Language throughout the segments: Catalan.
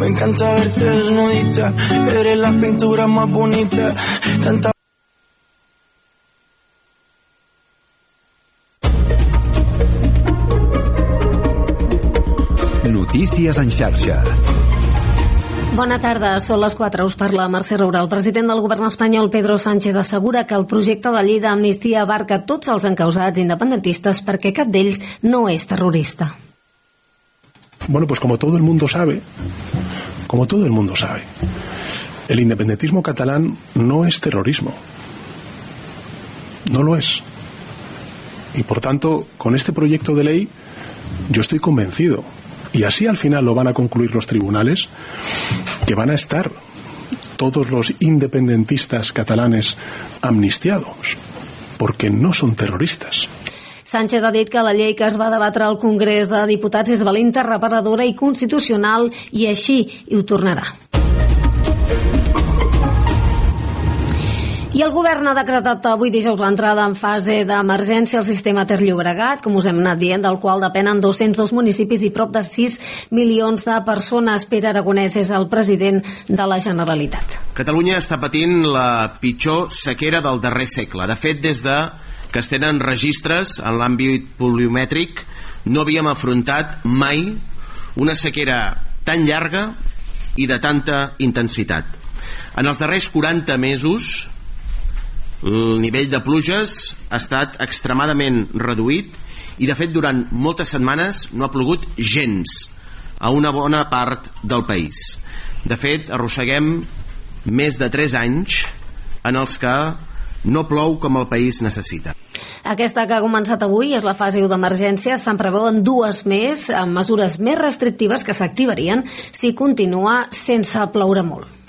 Me encanta verte desnudita, eres la pintura más bonita. Tanta Notícies en xarxa. Bona tarda, són les 4, us parla Mercè Roura. El president del govern espanyol, Pedro Sánchez, assegura que el projecte de llei d'amnistia abarca tots els encausats independentistes perquè cap d'ells no és terrorista. Bueno, pues como todo el mundo sabe, como todo el mundo sabe, el independentismo catalán no es terrorismo. No lo es. Y por tanto, con este proyecto de ley, yo estoy convencido, y así al final lo van a concluir los tribunales, que van a estar todos los independentistas catalanes amnistiados, porque no son terroristas. Sánchez ha dit que la llei que es va debatre al Congrés de Diputats és valenta, reparadora i constitucional i així hi ho tornarà. I el govern ha decretat avui dijous l'entrada en fase d'emergència al sistema Ter Llobregat, com us hem anat dient, del qual depenen 202 municipis i prop de 6 milions de persones. Pere Aragonès és el president de la Generalitat. Catalunya està patint la pitjor sequera del darrer segle. De fet, des de que es tenen registres en l'àmbit poliomètric, no havíem afrontat mai una sequera tan llarga i de tanta intensitat. En els darrers 40 mesos, el nivell de pluges ha estat extremadament reduït i, de fet, durant moltes setmanes no ha plogut gens a una bona part del país. De fet, arrosseguem més de 3 anys en els que no plou com el país necessita. Aquesta que ha començat avui és la fase 1 d'emergència. Se'n preveuen dues més, amb mesures més restrictives que s'activarien si continua sense ploure molt.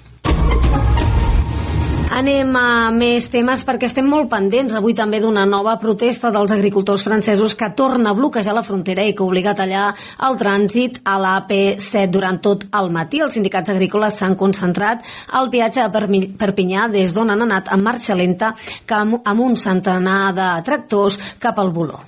Anem a més temes perquè estem molt pendents avui també d'una nova protesta dels agricultors francesos que torna a bloquejar la frontera i que obliga a tallar el trànsit a la AP7 durant tot el matí. Els sindicats agrícoles s'han concentrat al viatge a Perpinyà des d'on han anat en marxa lenta amb un centenar de tractors cap al Boló.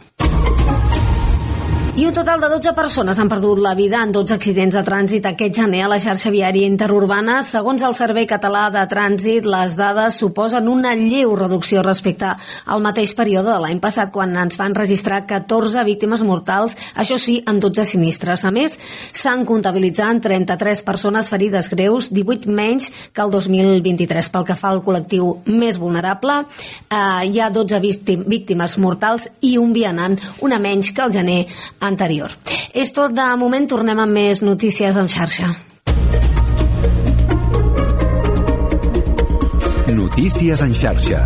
I un total de 12 persones han perdut la vida en 12 accidents de trànsit aquest gener a la xarxa viària interurbana. Segons el Servei Català de Trànsit, les dades suposen una lleu reducció respecte al mateix període de l'any passat, quan ens van registrar 14 víctimes mortals, això sí, en 12 sinistres. A més, s'han comptabilitzat 33 persones ferides greus, 18 menys que el 2023. Pel que fa al col·lectiu més vulnerable, eh, hi ha 12 víctimes mortals i un vianant, una menys que el gener anterior. És tot de moment, tornem amb més notícies en xarxa. Notícies en xarxa.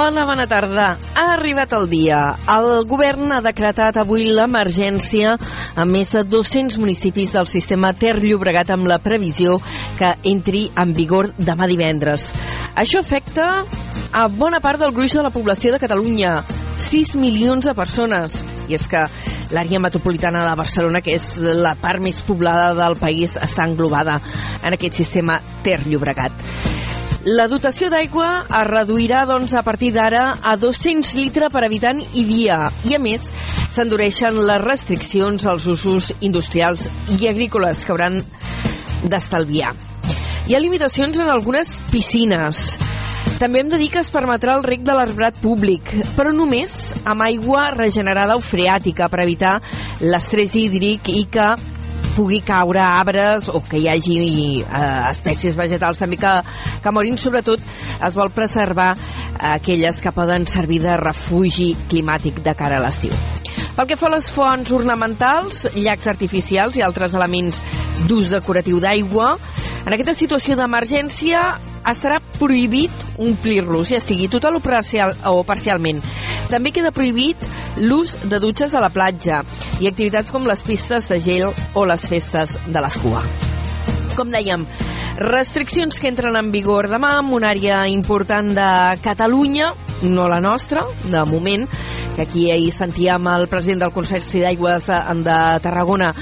Hola, bona tarda. Ha arribat el dia. El govern ha decretat avui l'emergència a més de 200 municipis del sistema Ter Llobregat amb la previsió que entri en vigor demà divendres. Això afecta a bona part del gruix de la població de Catalunya, 6 milions de persones. I és que l'àrea metropolitana de Barcelona, que és la part més poblada del país, està englobada en aquest sistema Ter Llobregat. La dotació d'aigua es reduirà doncs, a partir d'ara a 200 litres per habitant i dia. I a més, s'endureixen les restriccions als usos industrials i agrícoles que hauran d'estalviar. Hi ha limitacions en algunes piscines. També hem de dir que es permetrà el rec de l'arbrat públic, però només amb aigua regenerada o freàtica per evitar l'estrès hídric i que pugui caure arbres o que hi hagi eh, espècies vegetals també que, que morin. Sobretot es vol preservar aquelles que poden servir de refugi climàtic de cara a l'estiu. Pel que fa a les fonts ornamentals, llacs artificials i altres elements d'ús decoratiu d'aigua, En aquesta situació d'emergència estarà prohibit omplir-los, ja sigui total o, parcial, o parcialment. També queda prohibit l'ús de dutxes a la platja i activitats com les pistes de gel o les festes de l'escua. Com dèiem, restriccions que entren en vigor demà en una àrea important de Catalunya, no la nostra, de moment, que aquí ahir sentíem el president del Consorci d'Aigües de Tarragona,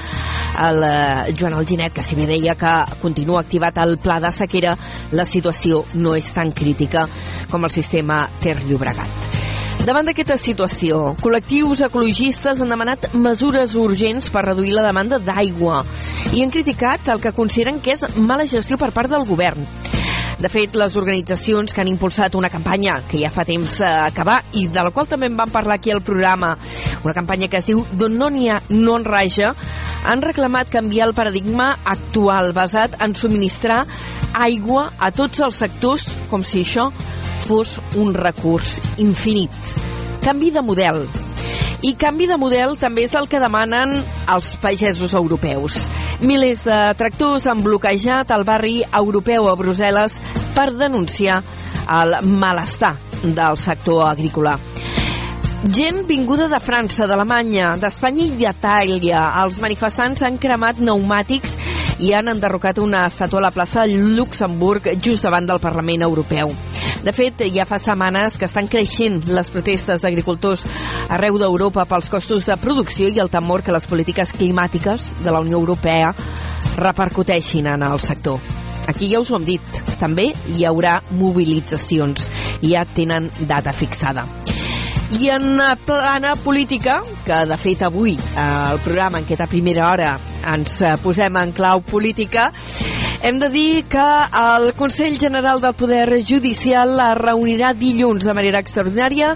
el eh, Joan Alginet, que si bé deia que continua activat el pla de sequera, la situació no és tan crítica com el sistema Ter Llobregat. Davant d'aquesta situació, col·lectius ecologistes han demanat mesures urgents per reduir la demanda d'aigua i han criticat el que consideren que és mala gestió per part del govern. De fet, les organitzacions que han impulsat una campanya que ja fa temps a acabar i de la qual també en vam parlar aquí al programa, una campanya que es diu D'on no n'hi ha, no en raja, han reclamat canviar el paradigma actual basat en subministrar aigua a tots els sectors com si això fos un recurs infinit. Canvi de model. I canvi de model també és el que demanen els pagesos europeus. Milers de tractors han bloquejat el barri europeu a Brussel·les per denunciar el malestar del sector agrícola. Gent vinguda de França, d'Alemanya, d'Espanya i d'Itàlia. Els manifestants han cremat pneumàtics i han enderrocat una estàtua a la plaça Luxemburg just davant del Parlament Europeu. De fet, ja fa setmanes que estan creixent les protestes d'agricultors arreu d'Europa pels costos de producció i el temor que les polítiques climàtiques de la Unió Europea repercuteixin en el sector. Aquí ja us ho hem dit, també hi haurà mobilitzacions, ja tenen data fixada. I en plana política, que de fet avui eh, programa en aquesta primera hora ens eh, posem en clau política, hem de dir que el Consell General del Poder Judicial la reunirà dilluns de manera extraordinària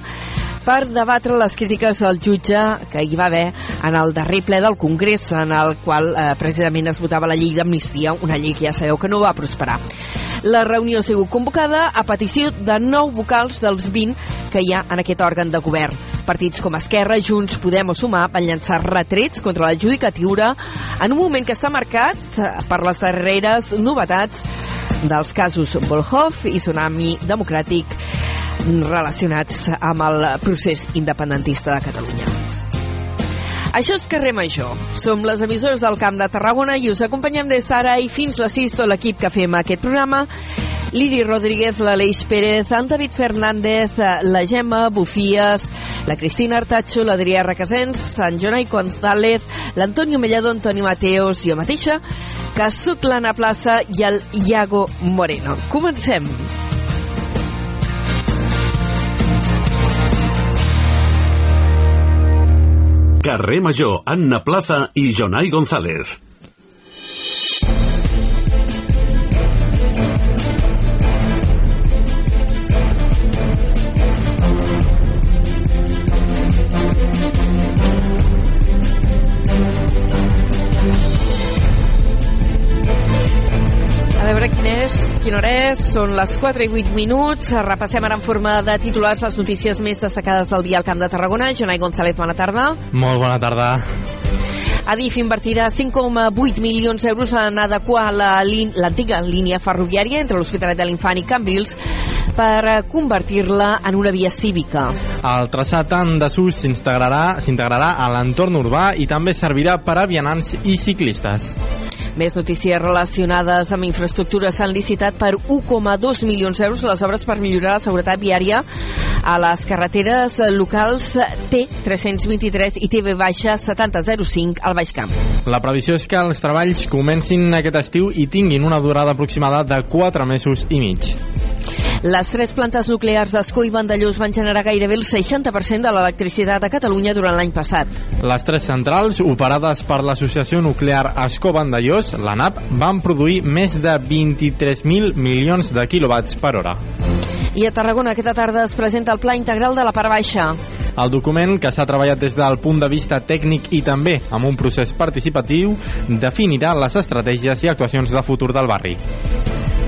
per debatre les crítiques al jutge que hi va haver en el darrer ple del Congrés, en el qual eh, precisament es votava la llei d'amnistia, una llei que ja sabeu que no va prosperar. La reunió ha sigut convocada a petició de nou vocals dels 20 que hi ha en aquest òrgan de govern. Partits com Esquerra, Junts, Podem o Sumar van llançar retrets contra la judicatura en un moment que està marcat eh, per les darreres novetats dels casos Volhov i Tsunami Democràtic relacionats amb el procés independentista de Catalunya. Això és Carrer Major. Som les emissores del Camp de Tarragona i us acompanyem des d'ara i fins les 6 tot l'equip que fem aquest programa. Liri Rodríguez, l'Aleix Pérez, en David Fernández, la Gemma Bufies, la Cristina Artacho, l'Adrià Requesens, en Jonai González, l'Antonio Mellado, Antoni Mateos, jo mateixa, que sóc l'Anna Plaça i el Iago Moreno. Comencem. Carrer Major, Anna Plaza i Jonai González. Veure quin és, quina hora és, són les 4 i 8 minuts. Repassem ara en forma de titulars les notícies més destacades del dia al Camp de Tarragona. Jonai González, bona tarda. Molt bona tarda. Adif invertirà 5,8 milions d'euros en adequar l'antiga la línia ferroviària entre l'Hospitalet de l'Infant i Cambrils per convertir-la en una via cívica. El traçat en desús s'integrarà a l'entorn urbà i també servirà per a vianants i ciclistes. Més notícies relacionades amb infraestructures s'han licitat per 1,2 milions d'euros les obres per millorar la seguretat viària a les carreteres locals T323 i TV-7005 al Baix Camp. La previsió és que els treballs comencin aquest estiu i tinguin una durada aproximada de 4 mesos i mig. Les tres plantes nuclears d'Escó i Vandellós van generar gairebé el 60% de l'electricitat a Catalunya durant l'any passat. Les tres centrals, operades per l'Associació Nuclear Escó-Vandellós, la NAP, van produir més de 23.000 milions de quilowatts per hora. I a Tarragona aquesta tarda es presenta el Pla Integral de la Part Baixa. El document, que s'ha treballat des del punt de vista tècnic i també amb un procés participatiu, definirà les estratègies i actuacions de futur del barri.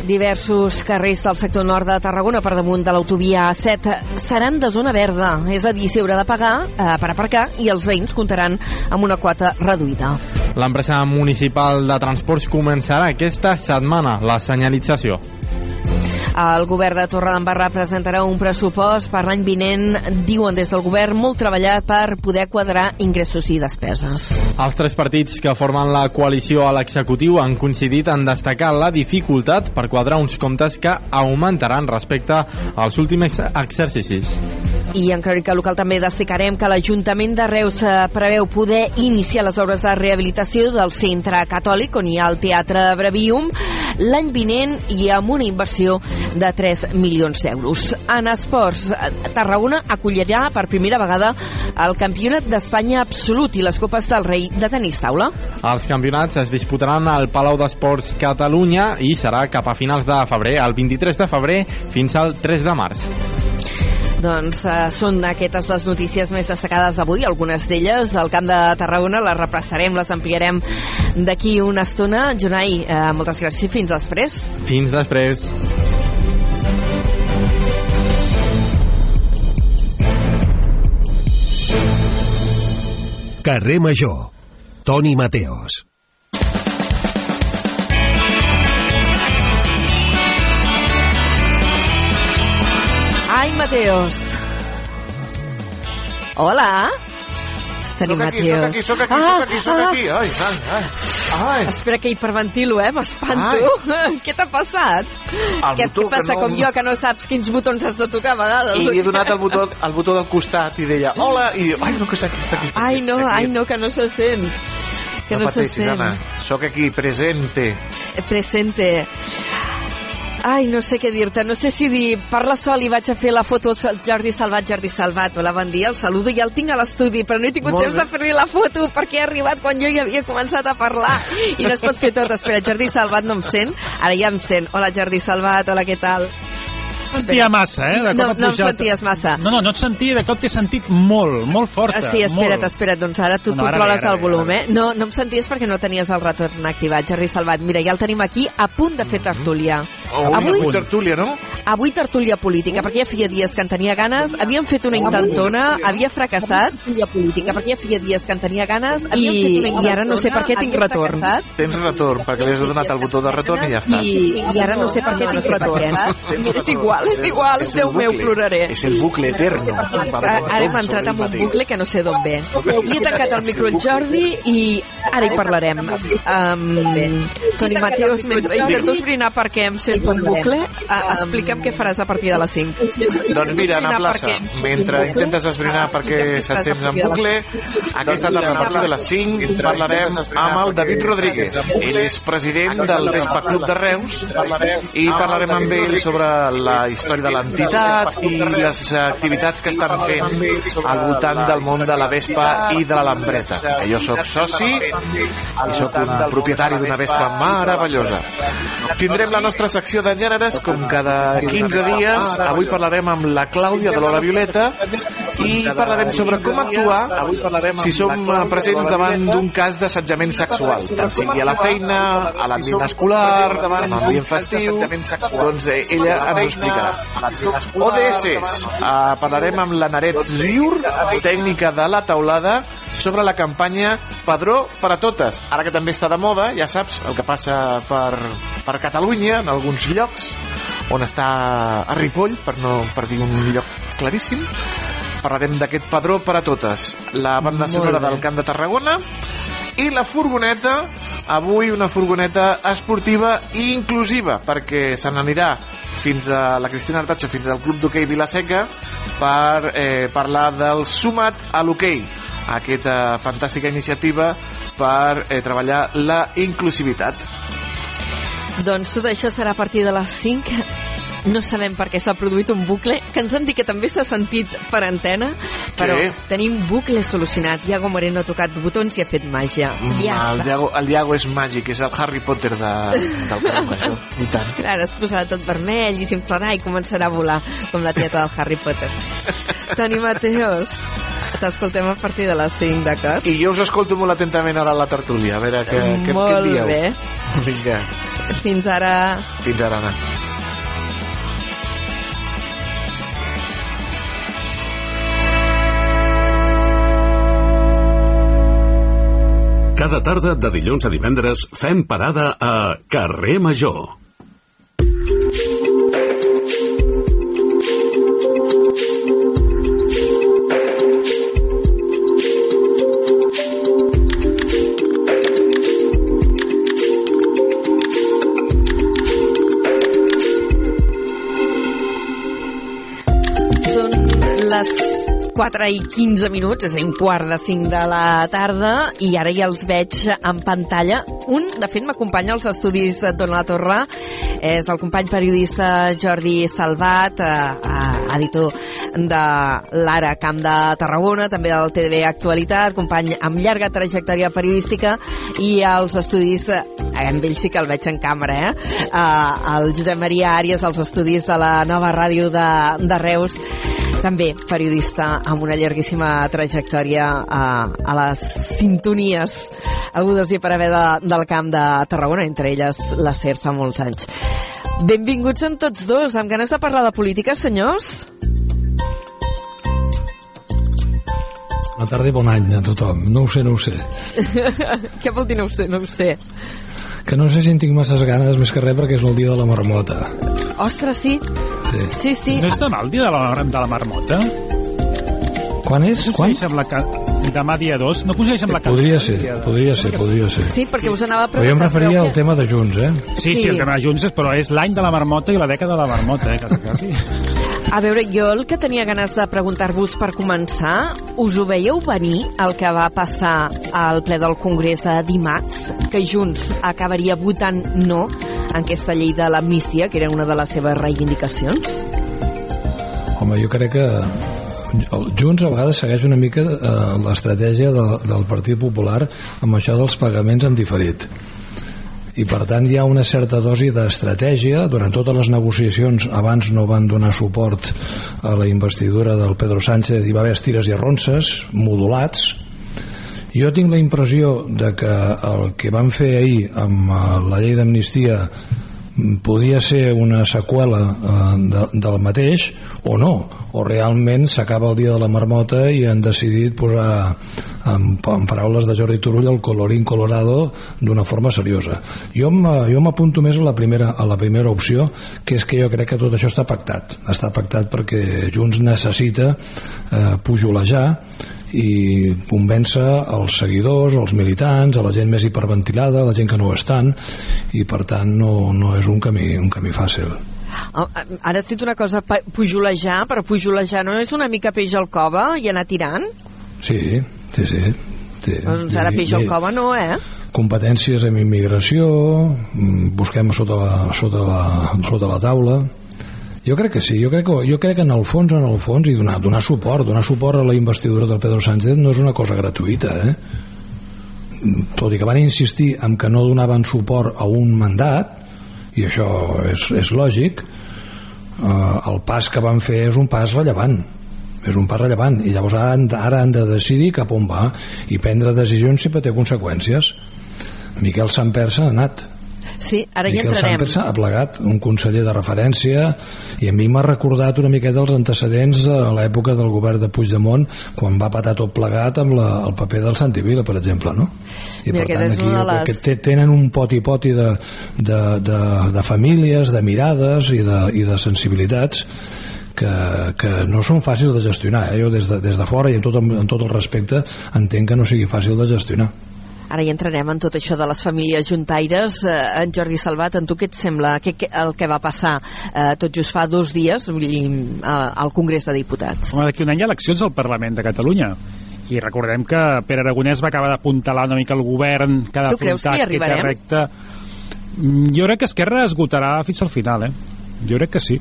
Diversos carrers del sector nord de Tarragona per damunt de l'autovia A7 seran de zona verda, és a dir, s'hi haurà de pagar eh, per aparcar i els veïns comptaran amb una quota reduïda. L'empresa municipal de transports començarà aquesta setmana la senyalització. El govern de Torredembarra presentarà un pressupost per l'any vinent, diuen des del govern, molt treballat per poder quadrar ingressos i despeses. Els tres partits que formen la coalició a l'executiu han coincidit en destacar la dificultat per quadrar uns comptes que augmentaran respecte als últims exercicis. I en crònica local també destacarem que l'Ajuntament de Reus eh, preveu poder iniciar les obres de rehabilitació del centre catòlic on hi ha el Teatre Brevium l'any vinent i amb una inversió de 3 milions d'euros. En esports, Tarragona acollirà per primera vegada el Campionat d'Espanya Absolut i les Copes del Rei de tenis taula. Els campionats es disputaran al Palau d'Esports Catalunya i serà cap a finals de febrer, el 23 de febrer fins al 3 de març. Doncs eh, són aquestes les notícies més destacades d'avui, algunes d'elles al Camp de Tarragona, les repassarem, les ampliarem d'aquí una estona. Jonai, eh, moltes gràcies i fins després. Fins després. Carrer Major. Toni Mateos. Ai, Mateos. Hola. Tenim Soc aquí, Mateos. soc aquí, soc aquí, soc aquí, soc ah, aquí. Ai, ai, ai. ai. Espera que hiperventilo, eh? M'espanto. Què t'ha passat? El Què, què passa, no- com jo, que no saps quins botons has de tocar a vegades? I li he donat el botó, el botó del costat i deia, hola, i diu, ai, no, que està aquí, està aquí. Està Ai, no, aquí. ai, no, que no se sent. Que no, no se pateixis, sent. Anna. Soc aquí, presente. Presente. Ai, no sé què dir-te. No sé si dir, parla sol i vaig a fer la foto al Jordi Salvat, Jordi Salvat. Hola, bon dia, el saludo i ja el tinc a l'estudi, però no he tingut Molt temps bé. de fer-li la foto perquè he arribat quan jo ja havia començat a parlar i no es pot fer tot. Espera, Jordi Salvat no em sent? Ara ja em sent. Hola, Jordi Salvat, hola, què tal? Sentia massa, eh? De cop No, no em senties massa. No, no, no et sentia, de cop t'he sentit molt, molt forta. Ah, sí, espera't, molt. espera't, doncs ara tu No, ara controles bé, ara el volum, ara eh? No, no em senties perquè no tenies el retorn activat, Jordi Salvat. Mira, ja el tenim aquí a punt de fer tertúlia. Oh, Avui- avui tertúlia, no? Avui tertúlia política, perquè ja feia dies que en tenia ganes, havíem fet una intentona, havia fracassat, tertúlia política, perquè ja feia dies que en tenia ganes, i, i ara no sé per què tinc retorn. Tens retorn, perquè li has donat el botó de retorn i ja està. I, I ara no sé per què tinc retorn. És igual, és igual, És el Déu meu, ploraré. És el bucle eterno. Ara hem entrat en un bucle que no sé d'on ve. I he tancat el micro al Jordi i ara hi parlarem. Um, Toni Mateus, mentre intento esbrinar per què em sento un bucle, uh, explica'm què faràs a partir de les 5. Doncs mira, Anna Plaça, mentre intentes esbrinar per què se't sents en bucle, aquesta tarda a partir de les 5 parlarem amb el David Rodríguez. Ell és president del Vespa Club de Reus i parlarem amb ell sobre la història de l'entitat i les activitats que estan fent al voltant del món de la Vespa i de la Lambreta. Jo sóc soci i sóc un propietari d'una Vespa meravellosa. Tindrem la nostra secció de gèneres com cada 15 dies. Avui parlarem amb la Clàudia de l'Hora Violeta i parlarem sobre com actuar si som presents davant d'un cas d'assetjament sexual, tant sigui a la feina, a l'ambient escolar, davant l'ambient festiu, doncs eh, ella ens ho explicarà. ODS, eh, parlarem amb la Naret Ziur, tècnica de la taulada, sobre la campanya Padró per a totes. Ara que també està de moda, ja saps el que passa per, per Catalunya, en alguns llocs, on està a Ripoll, per, no, per dir un lloc claríssim. Parlarem d'aquest Padró per a totes. La banda sonora del Camp de Tarragona i la furgoneta, avui una furgoneta esportiva i inclusiva, perquè se n'anirà fins a la Cristina Artacho, fins al Club d'Hockey Vilaseca, per eh, parlar del Sumat a l'hoquei, aquesta fantàstica iniciativa per eh, treballar la inclusivitat. Doncs tot això serà a partir de les 5. No sabem per què s'ha produït un bucle, que ens han dit que també s'ha sentit per antena, però Què? tenim bucle solucionat. Iago Moreno ha tocat botons i ha fet màgia. I ja el, està. Diago, el Diago és màgic, és el Harry Potter de, del carrer Major. I tant. Ara es posarà tot vermell i s'inflarà i començarà a volar, com la tieta del Harry Potter. Toni Mateos, t'escoltem a partir de les 5, d'acord? I jo us escolto molt atentament ara a la tertúlia, a veure què, què, què Molt dieu. bé. Vinga, Fins ara. fins ara, Anna. Cada tarda de dilluns a divendres fem parada a Carrer Major. 4 i 15 minuts, és a dir, un quart de 5 de la tarda, i ara ja els veig en pantalla. Un, de fet, m'acompanya als estudis d'On la Torre, és el company periodista Jordi Salvat, eh, eh, editor de l'Ara Camp de Tarragona, també del TDB Actualitat, company amb llarga trajectòria periodística, i als estudis, eh, amb ell sí que el veig en càmera, eh? eh el Josep Maria Àries, als estudis de la nova ràdio de, de Reus, també periodista amb una llarguíssima trajectòria a, a les sintonies agudes i per haver de, del camp de Tarragona, entre elles la SER fa molts anys. Benvinguts en tots dos, amb ganes de parlar de política, senyors? Bona tarda i bon any a tothom. No ho sé, no ho sé. Què vol dir no ho sé, no ho sé? Que no sé si en tinc masses ganes més que res perquè és el dia de la marmota. Ostres, sí. Sí. Sí, sí. No és demà el dia de la, de la marmota? Quan és? No Quan? amb la ca... Demà dia 2? No coincideix amb la Podria calendar, ser, el dia de- podria ser, podria ser. Sí, perquè us anava a Però jo em preguntar... referia al què? tema de Junts, eh? Sí, sí, Sí. el tema de Junts, però és l'any de la marmota i la dècada de la marmota, eh, quasi, quasi. A veure, jo el que tenia ganes de preguntar-vos per començar, us ho veieu venir el que va passar al ple del Congrés de dimarts, que Junts acabaria votant no aquesta llei de l'amnistia, que era una de les seves reivindicacions? Home, jo crec que Junts a vegades segueix una mica eh, l'estratègia de, del Partit Popular amb això dels pagaments en diferit. I per tant hi ha una certa dosi d'estratègia. Durant totes les negociacions abans no van donar suport a la investidura del Pedro Sánchez hi va haver estires i arronses modulats jo tinc la impressió de que el que van fer ahir amb eh, la llei d'amnistia podia ser una seqüela eh, de, del mateix o no, o realment s'acaba el dia de la marmota i han decidit posar en, en paraules de Jordi Turull el colorín colorado d'una forma seriosa. Jo m'apunto més a la, primera, a la primera opció que és que jo crec que tot això està pactat. Està pactat perquè Junts necessita eh, pujolejar i convèncer els seguidors, els militants, a la gent més hiperventilada, a la gent que no ho estan, i per tant no, no és un camí, un camí fàcil. Oh, Ara has dit una cosa, pujolejar, però pujolejar no és una mica peix al cova i anar tirant? Sí, sí, sí. sí. Doncs ara peix al cova no, eh? competències en immigració mm, busquem sota la, sota la, sota la taula jo crec que sí, jo crec que, jo crec que en el fons en el fons i donar, donar suport donar suport a la investidura del Pedro Sánchez no és una cosa gratuïta eh? tot i que van insistir en que no donaven suport a un mandat i això és, és lògic eh, el pas que van fer és un pas rellevant és un pas rellevant. I llavors ara han, ara han de decidir cap on va i prendre decisions sempre té conseqüències. Miquel Samper s'ha anat Sí, ara hi Miquel entrarem. Samper s'ha plegat un conseller de referència i a mi m'ha recordat una miqueta els antecedents de l'època del govern de Puigdemont quan va patar tot plegat amb la, el paper del Santi Vila, per exemple, no? I Mira, per tant aquí les- que tenen un poti-poti de, de, de, de famílies, de mirades i de, i de sensibilitats que, que no són fàcils de gestionar eh? jo des de, des de fora i amb tot, amb tot el respecte entenc que no sigui fàcil de gestionar Ara hi entrarem en tot això de les famílies juntaires. Eh, en Jordi Salvat, en tu què et sembla que, que, el que va passar eh, tot just fa dos dies vull dir, al Congrés de Diputats? Home, d'aquí un any hi ha eleccions al Parlament de Catalunya. I recordem que Pere Aragonès va acabar d'apuntalar una mica el govern que ha d'afrontar aquest recte. Mm, Jo crec que Esquerra esgotarà fins al final, eh? Jo crec que sí.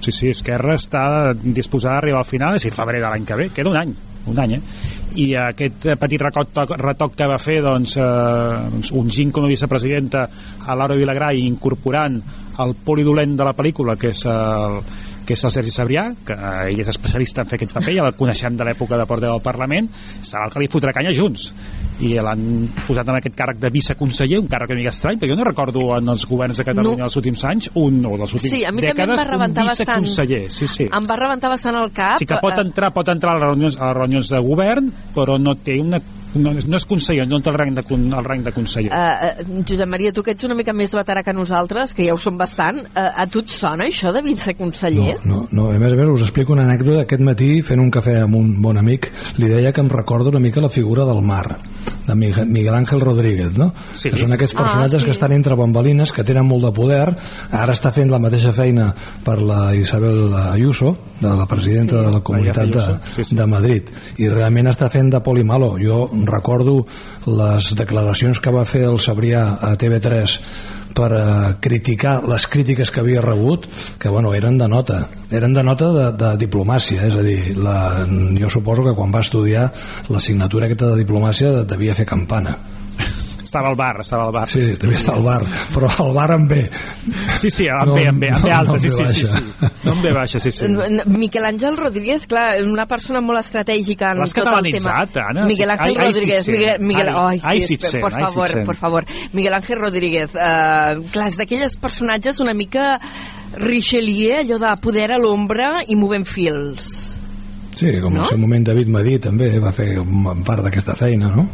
Sí, sí, Esquerra està disposada a arribar al final, és a dir, febrer de l'any que ve, queda un any, un any, eh? I aquest petit retoc, retoc que va fer, doncs, eh, doncs ungint com a vicepresidenta a Laura Vilagrà i incorporant el polidolent de la pel·lícula, que és el, que és el Sergi Sabrià, que eh, ell és especialista en fer aquest paper, ja el coneixem de l'època de porter del Parlament, serà el que li fotrà canya junts. I l'han posat en aquest càrrec de viceconseller, un càrrec una mica estrany, perquè jo no recordo en els governs de Catalunya No. dels últims anys, un, o dels últims Sí, a mi també em dècades, va rebentar un bastant. viceconseller. Sí, sí. Em va rebentar bastant el cap. Sí que pot eh, entrar, pot entrar a les reunions, a les reunions de govern, però no té una no, no és conseller, no té el rang de, el rang de conseller. Uh, uh, Josep Maria, tu que ets una mica més veterà que nosaltres, que ja ho som bastant, uh, a tu et sona això de ser conseller? No, no, no, a més a més us explico una anècdota. Aquest matí, fent un cafè amb un bon amic, li deia que em recorda una mica la figura del mar de Miguel Ángel Rodríguez, no? Sí. Que són aquests personatges ah, sí. que estan entre bambalines, que tenen molt de poder, ara està fent la mateixa feina per la Isabel Ayuso, de la presidenta sí. de la Comunitat de, sí, sí. de Madrid, i realment està fent de poli malo. Jo recordo les declaracions que va fer el Sabrià a TV3 per uh, criticar les crítiques que havia rebut que bueno, eren de nota. Eren de nota de, de diplomàcia és a dir, la, jo suposo que quan va estudiar l'assignatura aquesta de diplomàcia devia fer campana estava al bar, estava al bar. Sí, devia estar al bar, però al bar amb B. Sí, sí, amb no, B, amb B, amb B alta, no, no sí, sí, sí, sí. No amb B baixa, sí, sí. Miquel Àngel Rodríguez, clar, una persona molt estratègica en tot el tema. Anna. Miguel Àngel ai, Rodríguez. Ai, Miguel, Miguel, ai, ai, sí, ai, por favor, por favor. Miguel Àngel Rodríguez. Uh, clar, és d'aquelles personatges una mica Richelieu, allò de poder a l'ombra i movent fils. Sí, com no? en el seu moment David Madí també va fer part d'aquesta feina, no?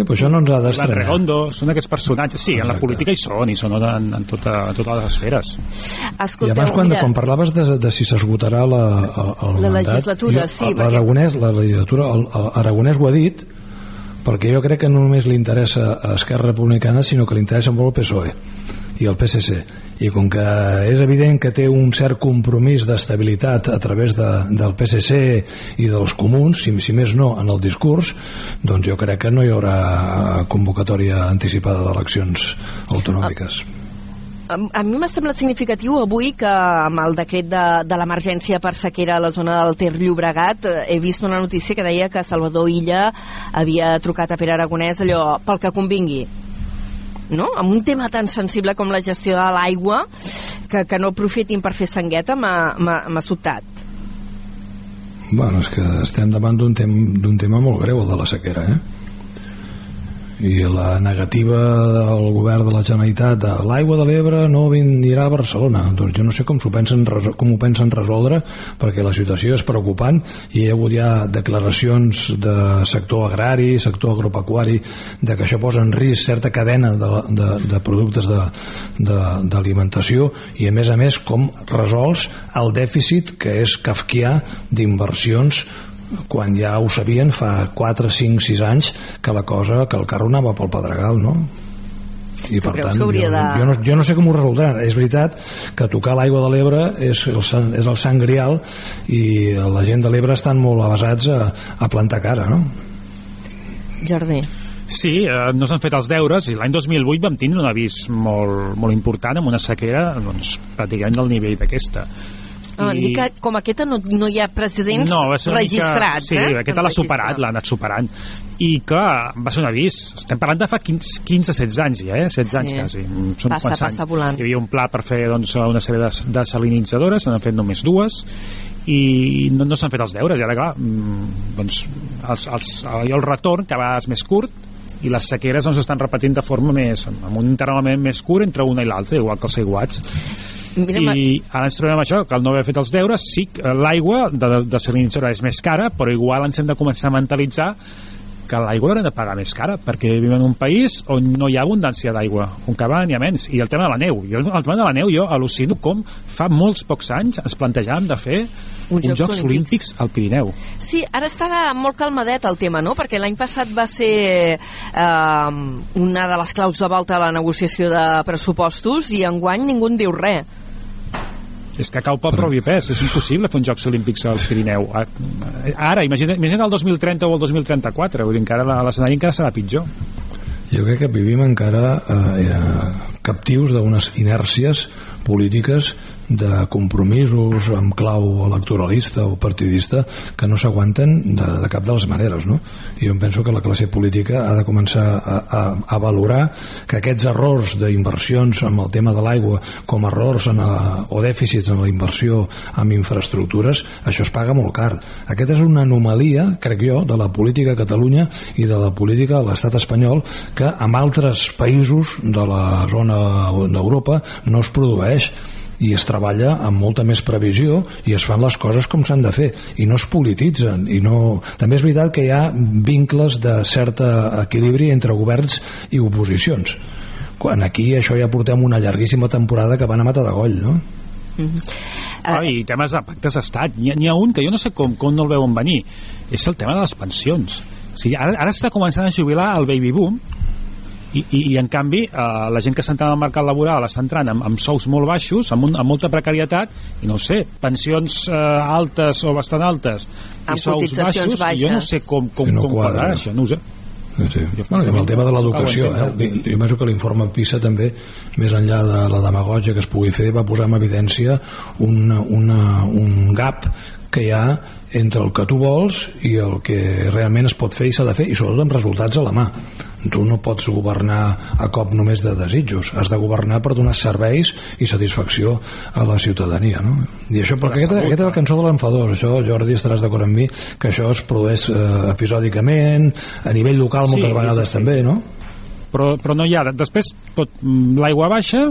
Sí, però això no ens ha d'estrenar. Redondo, són aquests personatges. Sí, Exacte. en la política hi són, i són en, en, tota, en totes les esferes. Escolteu, I abans, quan, mira... quan parlaves de, de si s'esgotarà la, el, el la mandat, legislatura, jo, sí. L'Aragonès, perquè... la legislatura, el, el Aragonès ho ha dit, perquè jo crec que no només li interessa a Esquerra Republicana, sinó que li interessa molt el PSOE i el PSC i com que és evident que té un cert compromís d'estabilitat a través de, del PSC i dels comuns, si, si més no en el discurs, doncs jo crec que no hi haurà convocatòria anticipada d'eleccions autonòmiques. A, a mi m'ha semblat significatiu avui que amb el decret de, de l'emergència per sequera a la zona del Ter Llobregat eh, he vist una notícia que deia que Salvador Illa havia trucat a Pere Aragonès allò pel que convingui no? amb un tema tan sensible com la gestió de l'aigua que, que no aprofitin per fer sangueta m'ha sobtat Bueno, és que estem davant d'un tem tema molt greu, el de la sequera, eh? I la negativa del govern de la Generalitat de l'aigua de l'Ebre no vindrà a Barcelona. Doncs jo no sé com, ho pensen, com ho pensen resoldre perquè la situació és preocupant i hi ha hagut ja declaracions de sector agrari, sector agropecuari de que això posa en risc certa cadena de, de, de productes d'alimentació i a més a més com resols el dèficit que és kafkià d'inversions quan ja ho sabien fa 4, 5, 6 anys que la cosa, que el carro anava pel Pedregal, no? i per tant jo, de... jo, no, jo no sé com ho resoldran és veritat que tocar l'aigua de l'Ebre és, el, és el sang grial i la gent de l'Ebre estan molt avasats a, a plantar cara no? Jardí Sí, eh, no s'han fet els deures i l'any 2008 vam tindre un avís molt, molt important amb una sequera doncs, pràcticament del nivell d'aquesta Ah, I... que com aquesta no, no hi ha precedents no, registrats, mica... sí, eh? aquesta l'ha superat, l'ha anat superant. I clar, va ser un avís. Estem parlant de fa 15-16 anys ja, eh? 16 sí. anys quasi. Són passa, passa anys. volant. Hi havia un pla per fer doncs, una sèrie de desalinitzadores, se n'han fet només dues, i no, no s'han fet els deures i ara clar mm, doncs els, els, el, el retorn que va és més curt i les sequeres doncs estan repetint de forma més amb un intervalament més curt entre una i l'altra igual que els aiguats Mira, i ara ens trobem això, que al no haver fet els deures sí, l'aigua de, de salinitzadora és més cara però igual ens hem de començar a mentalitzar que l'aigua l'haurem de pagar més cara perquè vivim en un país on no hi ha abundància d'aigua on cada n'hi ha menys i el tema de la neu jo, el tema de la neu jo al·lucino com fa molts pocs anys ens plantejàvem de fer uns, uns Jocs, Jocs Olímpics. Olímpics al Pirineu. Sí, ara està molt calmadet el tema, no? Perquè l'any passat va ser eh, una de les claus de volta a la negociació de pressupostos i enguany ningú en diu res és que cau pel propi pes, és impossible fer uns Jocs Olímpics al Pirineu ara, imagina't, imagina't el 2030 o el 2034 vull dir, encara l'escenari encara serà pitjor. Jo crec que vivim encara eh, eh, captius d'unes inèrcies polítiques de compromisos amb clau electoralista o partidista que no s'aguanten de, de cap de les maneres no? jo penso que la classe política ha de començar a, a, a valorar que aquests errors d'inversions amb el tema de l'aigua com errors en la, o dèficits en la inversió en infraestructures això es paga molt car aquesta és una anomalia, crec jo, de la política a Catalunya i de la política a l'estat espanyol que en altres països de la zona d'Europa no es produeix i es treballa amb molta més previsió i es fan les coses com s'han de fer i no es polititzen i no... també és veritat que hi ha vincles de cert equilibri entre governs i oposicions quan aquí això ja portem una llarguíssima temporada que van a matar de goll no? Mm -hmm. ah, i temes de pactes d'estat n'hi ha, ha un que jo no sé com, com no el veuen venir és el tema de les pensions o sigui, ara, ara està començant a jubilar el baby boom i, i, i en canvi eh, la gent que s'ha entrat al mercat laboral està entrant amb, amb sous molt baixos amb, un, amb molta precarietat i no sé, pensions eh, altes o bastant altes amb i sous baixos, baixes. jo no sé com, com, sí, no com quadrar això, no ho sé Sí. Bueno, amb el tema de l'educació eh? jo penso que l'informe PISA també més enllà de la demagogia que es pugui fer va posar en evidència un, una, un gap que hi ha entre el que tu vols i el que realment es pot fer i s'ha de fer i sobretot amb resultats a la mà tu no pots governar a cop només de desitjos has de governar per donar serveis i satisfacció a la ciutadania no? i això, perquè aquesta, aquesta és la cançó de l'enfador això Jordi estaràs d'acord amb mi que això es produeix eh, episòdicament a nivell local moltes sí, vegades sí, sí. també no? però, però no hi ha després tot l'aigua baixa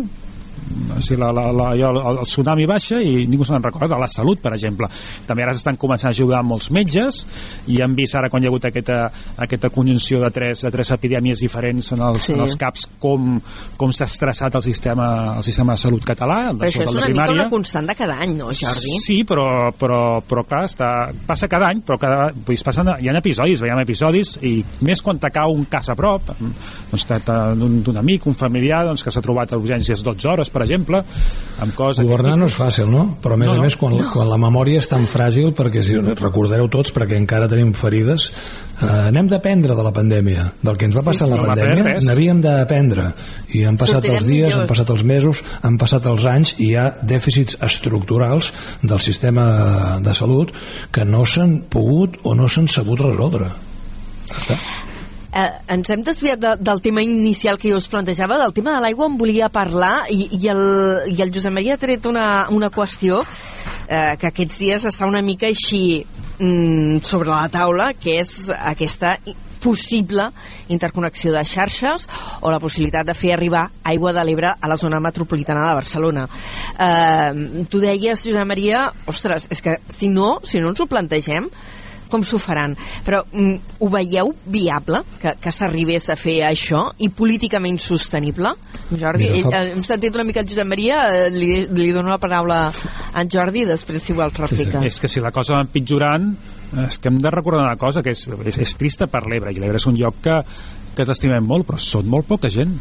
o sigui, la, la, la, el, el tsunami baixa i ningú se'n recorda, la salut per exemple també ara s'estan començant a jugar molts metges i hem vist ara quan hi ha hagut aquesta, aquesta conjunció de tres, de tres epidèmies diferents en els, sí. en els caps com, com s'ha estressat el sistema, el sistema de salut català però això és una mica una constant de cada any no Jordi? Sí, però, però, però clar, està, passa cada any però cada, pues, passen, hi ha episodis veiem episodis i més quan t'acau un cas a prop doncs, d'un amic, un familiar doncs, que s'ha trobat a urgències 12 hores per exemple amb coses... Governar no és fàcil, no? Però a més no, no. a més, quan, no. quan la memòria és tan fràgil, perquè si recordareu tots, perquè encara tenim ferides, eh, anem d'aprendre de la pandèmia, del que ens va passar sí, sí, la pandèmia, n'havíem d'aprendre. I han passat Sortirem els dies, millors. han passat els mesos, han passat els anys, i hi ha dèficits estructurals del sistema de salut que no s'han pogut o no s'han sabut resoldre. Està? Eh, ens hem desviat de, del tema inicial que jo us plantejava, del tema de l'aigua em volia parlar i, i, el, i el Josep Maria ha tret una, una qüestió eh, que aquests dies està una mica així mm, sobre la taula, que és aquesta possible interconnexió de xarxes o la possibilitat de fer arribar aigua de l'Ebre a la zona metropolitana de Barcelona. Eh, tu deies, Josep Maria, ostres, és que si no, si no ens ho plantegem, com s'ho faran. Però mm, ho veieu viable que, que s'arribés a fer això i políticament sostenible? Jordi, Mira, fa... ell, hem sentit una mica el Josep Maria, eh, li, li dono la paraula a en Jordi després si vols replica. Sí, sí. És que si la cosa va empitjorant és que hem de recordar una cosa que és, és, és trista per l'Ebre i l'Ebre és un lloc que, que t'estimem molt però són molt poca gent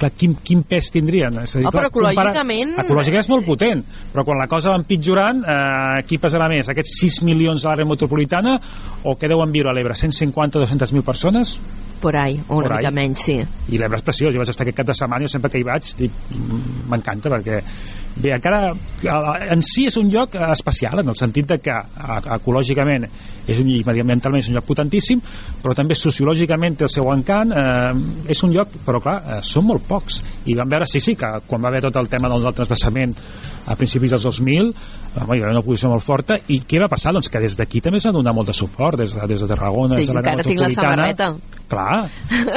clar, quin, quin pes tindrien? És a dir, oh, però ecològicament... Compara... Ecològicament és molt potent, però quan la cosa va empitjorant, eh, qui pesarà més? Aquests 6 milions de l'àrea metropolitana o què deuen viure a l'Ebre? 150-200.000 persones? Por ahí, o una mica menys, sí. I l'Ebre és preciós, jo vaig estar aquest cap de setmana i sempre que hi vaig mm, m'encanta perquè bé, encara en si és un lloc especial en el sentit de que ecològicament és un, i mediambientalment és un lloc potentíssim però també sociològicament té el seu encant eh, és un lloc, però clar, eh, són molt pocs. I vam veure, sí, sí, que quan va haver tot el tema doncs, del transbassament a principis dels 2000 home, hi va haver una posició molt forta. I què va passar? Doncs que des d'aquí també s'ha donat molt de suport des de, des de Tarragona, sí, des de la samarreta. Clar,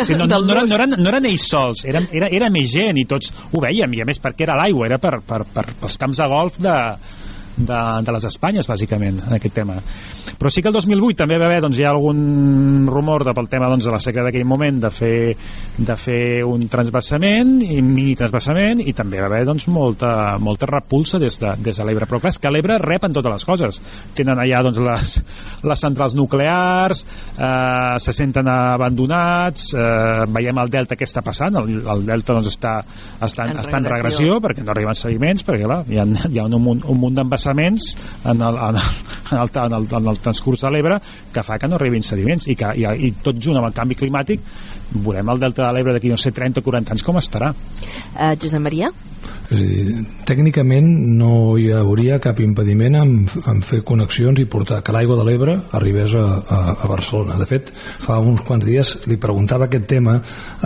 sí, no, no, no, eren, no, eren, no eren ells sols era, era, era més gent i tots ho veiem. I a més perquè era l'aigua, era per, per, per, pels camps de golf de, de, de les Espanyes, bàsicament, en aquest tema. Però sí que el 2008 també va haver, doncs, hi ha algun rumor de, pel tema doncs, de la seca d'aquell moment de fer, de fer un transbassament, i mini transbassament, i també va haver doncs, molta, molta repulsa des de, des de l'Ebre. Però clar, és que l'Ebre rep en totes les coses. Tenen allà doncs, les, les centrals nuclears, eh, se senten abandonats, eh, veiem el delta què està passant, el, el delta doncs, està, està, en, està en regressió perquè no arriben sediments, perquè clar, hi ha, hi ha un, un, un munt d'embassaments embassaments en el, en el, en el, en el, en el transcurs de l'Ebre que fa que no arribin sediments i, que, i, i tot junt amb el canvi climàtic veurem el delta de l'Ebre d'aquí no sé 30 o 40 anys com estarà uh, Josep Maria? És a dir, tècnicament no hi hauria cap impediment en, en fer connexions i portar que l'aigua de l'Ebre arribés a, a, a Barcelona. De fet, fa uns quants dies li preguntava aquest tema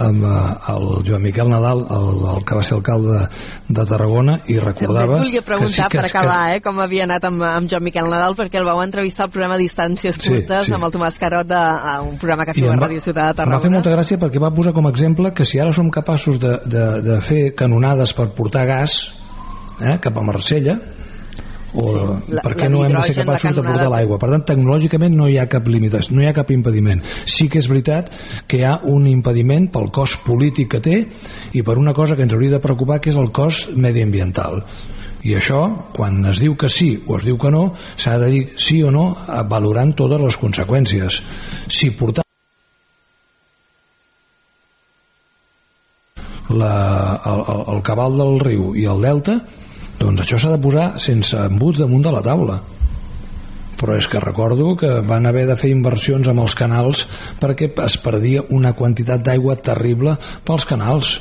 amb el eh, Joan Miquel Nadal, el, el que va ser alcalde de Tarragona, i recordava... També volia preguntar sí, que, per acabar, que... eh, com havia anat amb, amb Joan Miquel Nadal, perquè el vau entrevistar al programa Distàncies Curtes sí, sí. amb el Tomàs Carot, de, a un programa que feia a Ràdio Ciutat de Tarragona. Em va fer molta gràcia perquè va posar com a exemple que si ara som capaços de, de, de fer canonades per portar gas eh, cap a Marsella o Sí, la- per què no hem de ser capaços de portar l'aigua? Per tant tecnològicament no hi ha cap limitació no hi ha cap impediment. Sí que és veritat que hi ha un impediment pel cost polític que té i per una cosa que ens hauria de preocupar que és el cost mediambiental. I això, quan es diu que sí o es diu que no, s'ha de dir sí o no eh, valorant totes les conseqüències. Si portar la, el, el, cabal del riu i el delta doncs això s'ha de posar sense embuts damunt de la taula. Però és que recordo que van haver de fer inversions amb els canals perquè es perdia una quantitat d'aigua terrible pels canals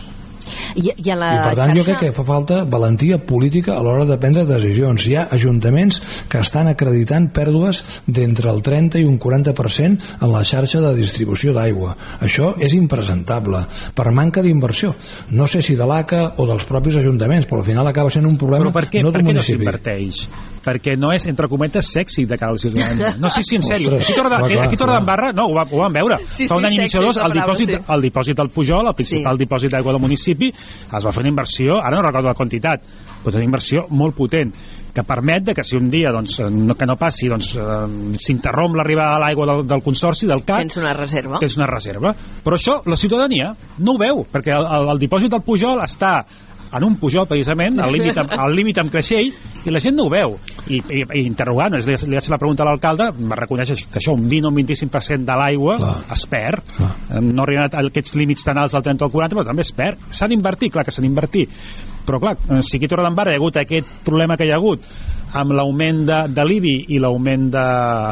I, i a la i per tant xarxa... jo crec que fa falta valentia política a l'hora de prendre decisions hi ha ajuntaments que estan acreditant pèrdues d'entre el 30 i un 40% en la xarxa de distribució d'aigua això és impresentable per manca d'inversió no sé si de l'ACA o dels propis ajuntaments però al final acaba sent un problema Però per què, no per d'un què no municipi s'inverteix? perquè no és, entre cometes, sexy de cara al ciutadania. No, sí, sí, en sèrio. Ostres, Aquí a Torre- clar, clar, aquí a Torre clar. d'Embarra, no, ho, va, ho vam veure. Sí, Fa un sí, any i mig o dos, el dipòsit, sí. el dipòsit del Pujol, el principal dipòsit d'aigua del municipi, es va fer una inversió, ara no recordo la quantitat, però una inversió molt potent que permet de que si un dia doncs, no, que no passi doncs, eh, s'interromp l'arribada de l'aigua del, del consorci, del CAT, Tens una reserva. tens una reserva. Però això la ciutadania no ho veu, perquè el, el, el dipòsit del Pujol està en un Pujol, precisament, al límit amb, al límit amb Creixell, i la gent no ho veu. I, i, i interrogant, li, li vaig fer la pregunta a l'alcalde, va reconèixer que això, un 20 o un 25% de l'aigua es perd. Eh, No arriben a aquests límits tan alts del 30 o el 40, però també es perd. S'han d'invertir, clar que s'han d'invertir. Però clar, eh, si aquí a Torredembarra hi ha hagut aquest problema que hi ha hagut amb l'augment de, de l'IBI i l'augment de,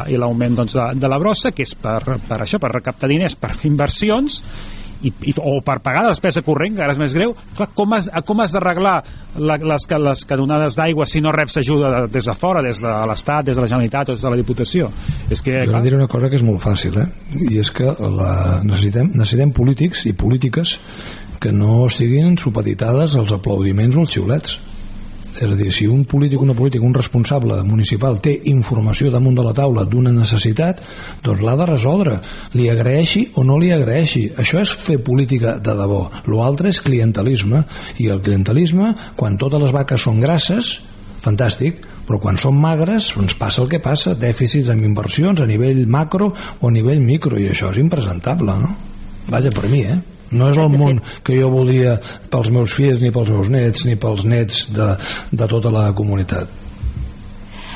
i l'augment doncs, de, de la brossa, que és per, per això, per recaptar diners, per fer inversions, i, i, o per pagar la despesa corrent, que ara és més greu, clar, com has, com has d'arreglar la, les, les canonades d'aigua si no reps ajuda de, des de fora, des de l'Estat, des de la Generalitat o des de la Diputació? És que, Jo clar, diré una cosa que és molt fàcil, eh? i és que la, necessitem, necessitem polítics i polítiques que no estiguin supeditades als aplaudiments o als xiulets. És a dir, si un polític, una política, un responsable municipal té informació damunt de la taula d'una necessitat, doncs l'ha de resoldre. Li agraeixi o no li agraeixi. Això és fer política de debò. L'altre és clientelisme. I el clientelisme, quan totes les vaques són grasses, fantàstic, però quan són magres ens passa el que passa, dèficits amb inversions a nivell macro o a nivell micro i això és impresentable no? vaja per mi eh? No és el món que jo voldria pels meus fills ni pels meus nets ni pels nets de, de tota la comunitat.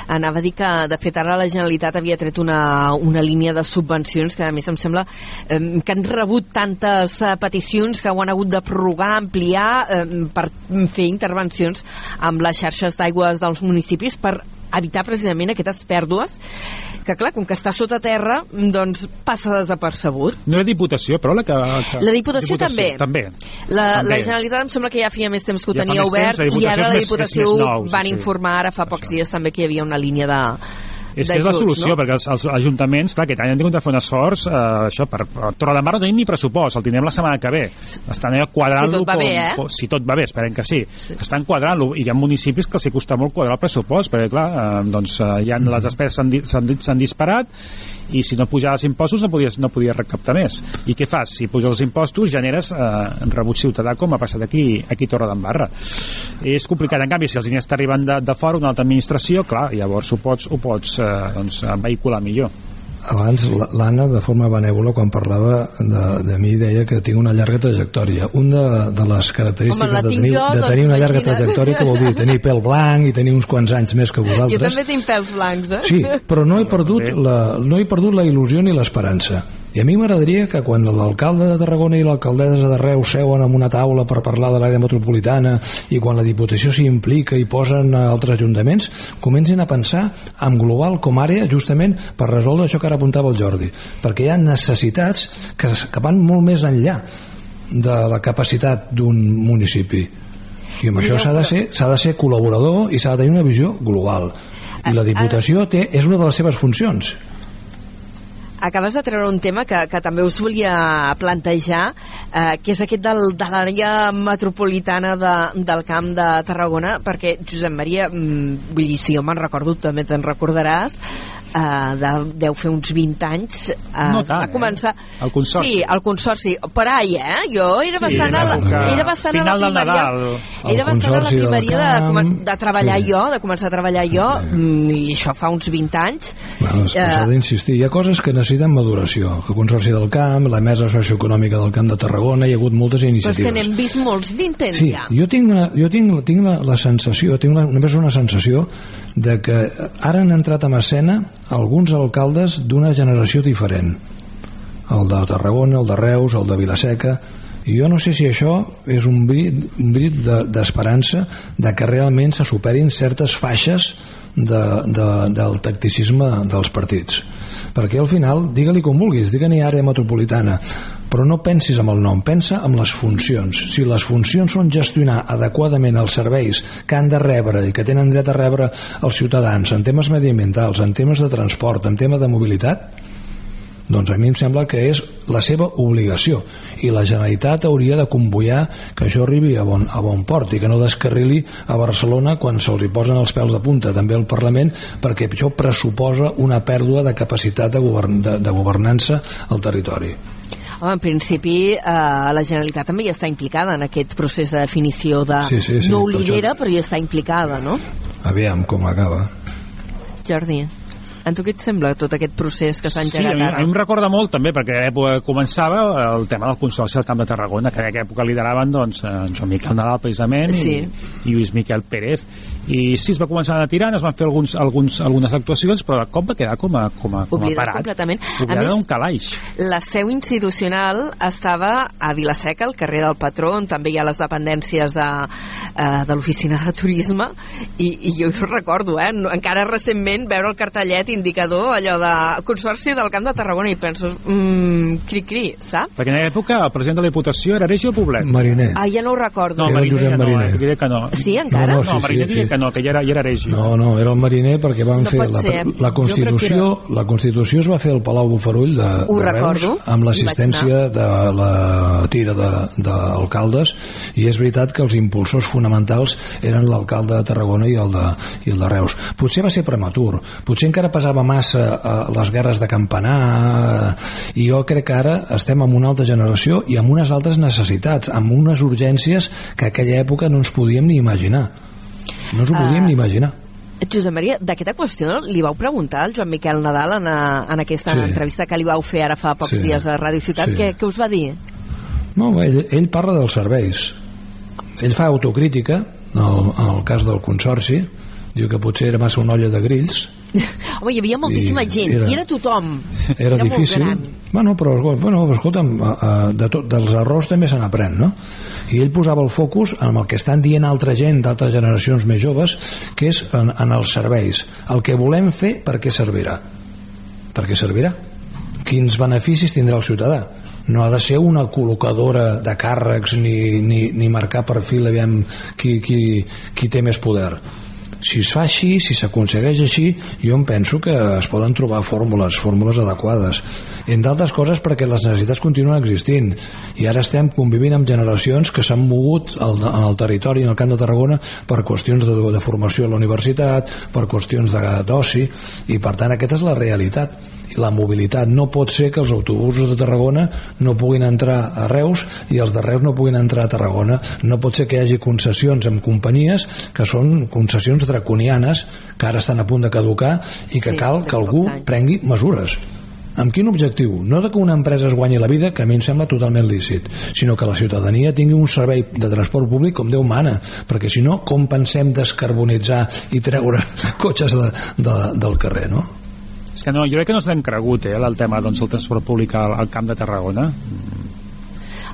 Anava a dir que, de fet, ara la Generalitat havia tret una, una línia de subvencions que, a més, em sembla eh, que han rebut tantes eh, peticions que ho han hagut de prorrogar, ampliar eh, per fer intervencions amb les xarxes d'aigües dels municipis per evitar precisament aquestes pèrdues que, clar, com que està sota terra, doncs passa desapercebut. no és Diputació, però la que... La Diputació també. També. La, També. la Generalitat em sembla que ja feia més temps que ho tenia obert temps, i ara la Diputació és més- és Diputació més nou, van sí. informar ara fa pocs dies també que hi havia una línia de És que és la solució, no? perquè els, els ajuntaments, clar, aquest any han tingut de fer un esforç, eh, això, per, per Torre de Mar no tenim ni pressupost, el tindrem la setmana que ve. Estan allà quadrant-lo... Si tot va bé, eh? com- Si tot va bé, esperem que sí. sí. Estan quadrant-lo, i hi ha municipis que els hi costa molt quadrar el pressupost, perquè, clar, eh, doncs, eh, ja les despeses s'han di- s'han di- s'han disparat, i si no pujaves impostos no podies, no podies recaptar més. I què fas? Si puges els impostos generes eh, rebuig ciutadà com ha passat aquí, aquí a Torre d'Embarra. És complicat, en canvi, si els diners t'arriben de, de fora, una altra administració, clar, llavors ho pots, ho pots eh, doncs, vehicular millor. Abans la- l'Anna de forma benèvola quan parlava de, de mi deia que tinc una llarga trajectòria un de, de les característiques Home, de tenir, jo, de doncs tenir una llarga imagina't. trajectòria que vol dir tenir pèl blanc i tenir uns quants anys més que Jo vosaltres també tinc pèls blancs, eh? Sí, però no he perdut la, no he perdut la il·lusió ni l'esperança. I a mi m'agradaria que quan l'alcalde de Tarragona i l'alcaldessa de Reus seuen en una taula per parlar de l'àrea metropolitana i quan la Diputació s'hi implica i posen altres ajuntaments, comencin a pensar en global com àrea justament per resoldre això que ara apuntava el Jordi. Perquè hi ha necessitats que, que van molt més enllà de la capacitat d'un municipi. I amb això s'ha de, ser, de ser col·laborador i s'ha de tenir una visió global. I la Diputació té, és una de les seves funcions. Acabes de treure un tema que, que també us volia plantejar, eh, que és aquest del, de l'àrea metropolitana de, del Camp de Tarragona, perquè, Josep Maria, mm, vull dir, si jo me'n recordo, també te'n recordaràs, uh, de, deu fer uns 20 anys uh, No tant, va començar... eh? El Consorci. Sí, el Consorci. Per ahí, eh? Jo era Sí, bastant, a la, era bastant a la primeria... Nadal. Era El bastant a la primeria de, Camp, comen- de treballar sí. jo, de començar a treballar jo, mm, i això fa uns 20 anys. Bueno, Eh, S'ha d'insistir. Hi ha coses que necessiten maduració. El Consorci del Camp, la Mesa Socioeconòmica del Camp de Tarragona, hi ha hagut moltes però és iniciatives. que n'hem vist molts d'intents Sí, ja. jo tinc, una, jo tinc, tinc la, la sensació, tinc la, només una sensació de que ara han entrat en escena alguns alcaldes d'una generació diferent. El de Tarragona, el de Reus, el de Vilaseca, i jo no sé si això és un brit, un brit de- d'esperança de, de que realment se superin certes faixes de, de, del tacticisme dels partits perquè al final, digue-li com vulguis digue-li àrea metropolitana però no pensis amb el nom, pensa amb les funcions. Si les funcions són gestionar adequadament els serveis que han de rebre i que tenen dret a rebre els ciutadans en temes mediambientals, en temes de transport en tema de mobilitat doncs a mi em sembla que és la seva obligació. I la Generalitat hauria de convoyar que això arribi a bon, a bon port i que no descarrili a Barcelona quan se'ls hi posen els pèls de punta també al Parlament perquè això pressuposa una pèrdua de capacitat de, govern, de, de governança al territori. Home, en principi, eh, la Generalitat també hi està implicada en aquest procés de definició de... Sí, sí, sí, no ho lidera, però hi està implicada, no? aviam com acaba. Jordi, a tu què et sembla tot aquest procés que s'ha Sí, engegat a ara? mi em recorda molt també, perquè a l'època començava el tema del Consorci del Camp de Tarragona, que en aquella època lideraven doncs, en Joan Miquel Nadal precisament Sí. i, i Lluís Miquel Pérez i sí, es va començar a tirar, es van fer alguns, alguns, algunes actuacions, però de cop va quedar com a, com a, com a Oblidat parat. completament. A Oblidat més- un calaix. La seu institucional estava a Vilaseca, al carrer del Patró, on també hi ha les dependències de, eh, de l'oficina de turisme, i, i jo ho recordo, eh, encara recentment veure el cartellet indicador, allò de Consorci del Camp de Tarragona, i penso, mmm, cri-cri, saps? Perquè en aquella època el president de la Diputació era Regio Poblet. Mariner Ah, ja no ho recordo. No, Era Mariner Josep ja no, Mariner. eh, diria que no. Sí, encara? No, No, sí, no Mariner sí, diria sí. Que no, que ja era, ja era Regio. No, no, era el mariner perquè van No fer la, ser. la Constitució, la Constitució es va fer al Palau Bufarull de, Ho de Reus recordo. amb l'assistència de la tira de- d'alcaldes i és veritat que els impulsors fonamentals eren l'alcalde de Tarragona i el de, i el de Reus. Potser va ser prematur, potser encara pesava massa a les guerres de campanar i jo crec que ara estem en una altra generació i amb unes altres necessitats, amb unes urgències que a aquella època no ens podíem ni imaginar. No ens ho podíem Ah. ni imaginar. Josep Maria, d'aquesta qüestió li vau preguntar al Joan Miquel Nadal en, a, en aquesta Sí. entrevista que li vau fer ara fa pocs Sí. dies a Ràdio Ciutat. Sí. Què, què us va dir? No, ell, ell parla dels serveis. Ell fa autocrítica, en el, en el cas del Consorci, diu que potser era massa una olla de grills, Home, hi havia moltíssima I gent, era- i era tothom. era, molt difícil. Bueno, però, bueno, escolta'm, eh, eh, de tot, dels errors també se n'aprèn, no? I ell posava el focus en el que estan dient altra gent d'altres generacions més joves, que és en, en els serveis. El que volem fer, per què servirà? Per què servirà? Quins beneficis tindrà el ciutadà? no ha de ser una col·locadora de càrrecs ni, ni, ni marcar perfil aviam qui, qui, qui té més poder si es fa així, si s'aconsegueix així jo em penso que es poden trobar fórmules, fórmules adequades. Entre altres coses perquè les necessitats continuen existint. I ara estem convivint amb generacions que s'han mogut al, en el territori en el Camp de Tarragona per qüestions de, de formació a la universitat per qüestions d'oci i per tant aquesta és la realitat la mobilitat. No pot ser que els autobusos de Tarragona no puguin entrar a Reus i els de Reus no puguin entrar a Tarragona. No pot ser que hi hagi concessions amb companyies que són concessions draconianes que ara estan a punt de caducar i que Sí, cal que algú prengui mesures. Amb quin objectiu? No de que una empresa es guanyi la vida, que a mi em sembla totalment lícit, sinó que la ciutadania tingui un servei de transport públic com Déu mana, perquè si no, com pensem descarbonitzar i treure cotxes de, de, del carrer, no? És que no, jo crec que no s'han cregut, eh, el tema doncs, del transport públic al, al Camp de Tarragona.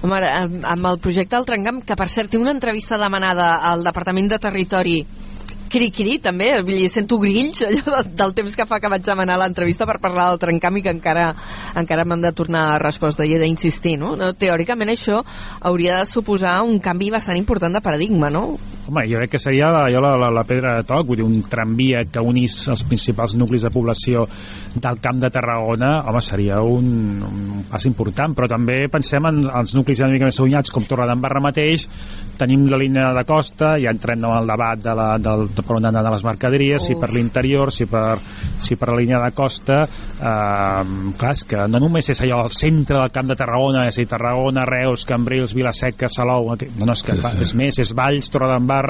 Home, amb el projecte del Tramcamp, que per cert té una entrevista demanada al Departament de Territori cri-cri també, vull sento grills allò de, del temps que fa que vaig demanar l'entrevista per parlar del trencamp i que encara, encara m'han de tornar a resposta i he d'insistir, no? no? Teòricament això hauria de suposar un canvi bastant important de paradigma, no? Home, jo crec que seria la, jo la, la, la pedra de toc, vull dir, un tramvia que unís els principals nuclis de població del Camp de Tarragona, home, seria un, un pas important, però també pensem en els nuclis una mica més allunyats, com Torredembarra mateix, tenim la línia de costa, ja entrem en el debat de, la, del, de per on han d'anar les mercaderies, Uf. si per l'interior, si, per, si per la línia de costa, eh, clar, és que no només és allò al centre del Camp de Tarragona, és a dir, Tarragona, Reus, Cambrils, Vilaseca, Salou, no, no, és que és més, és Valls, Torredembarra,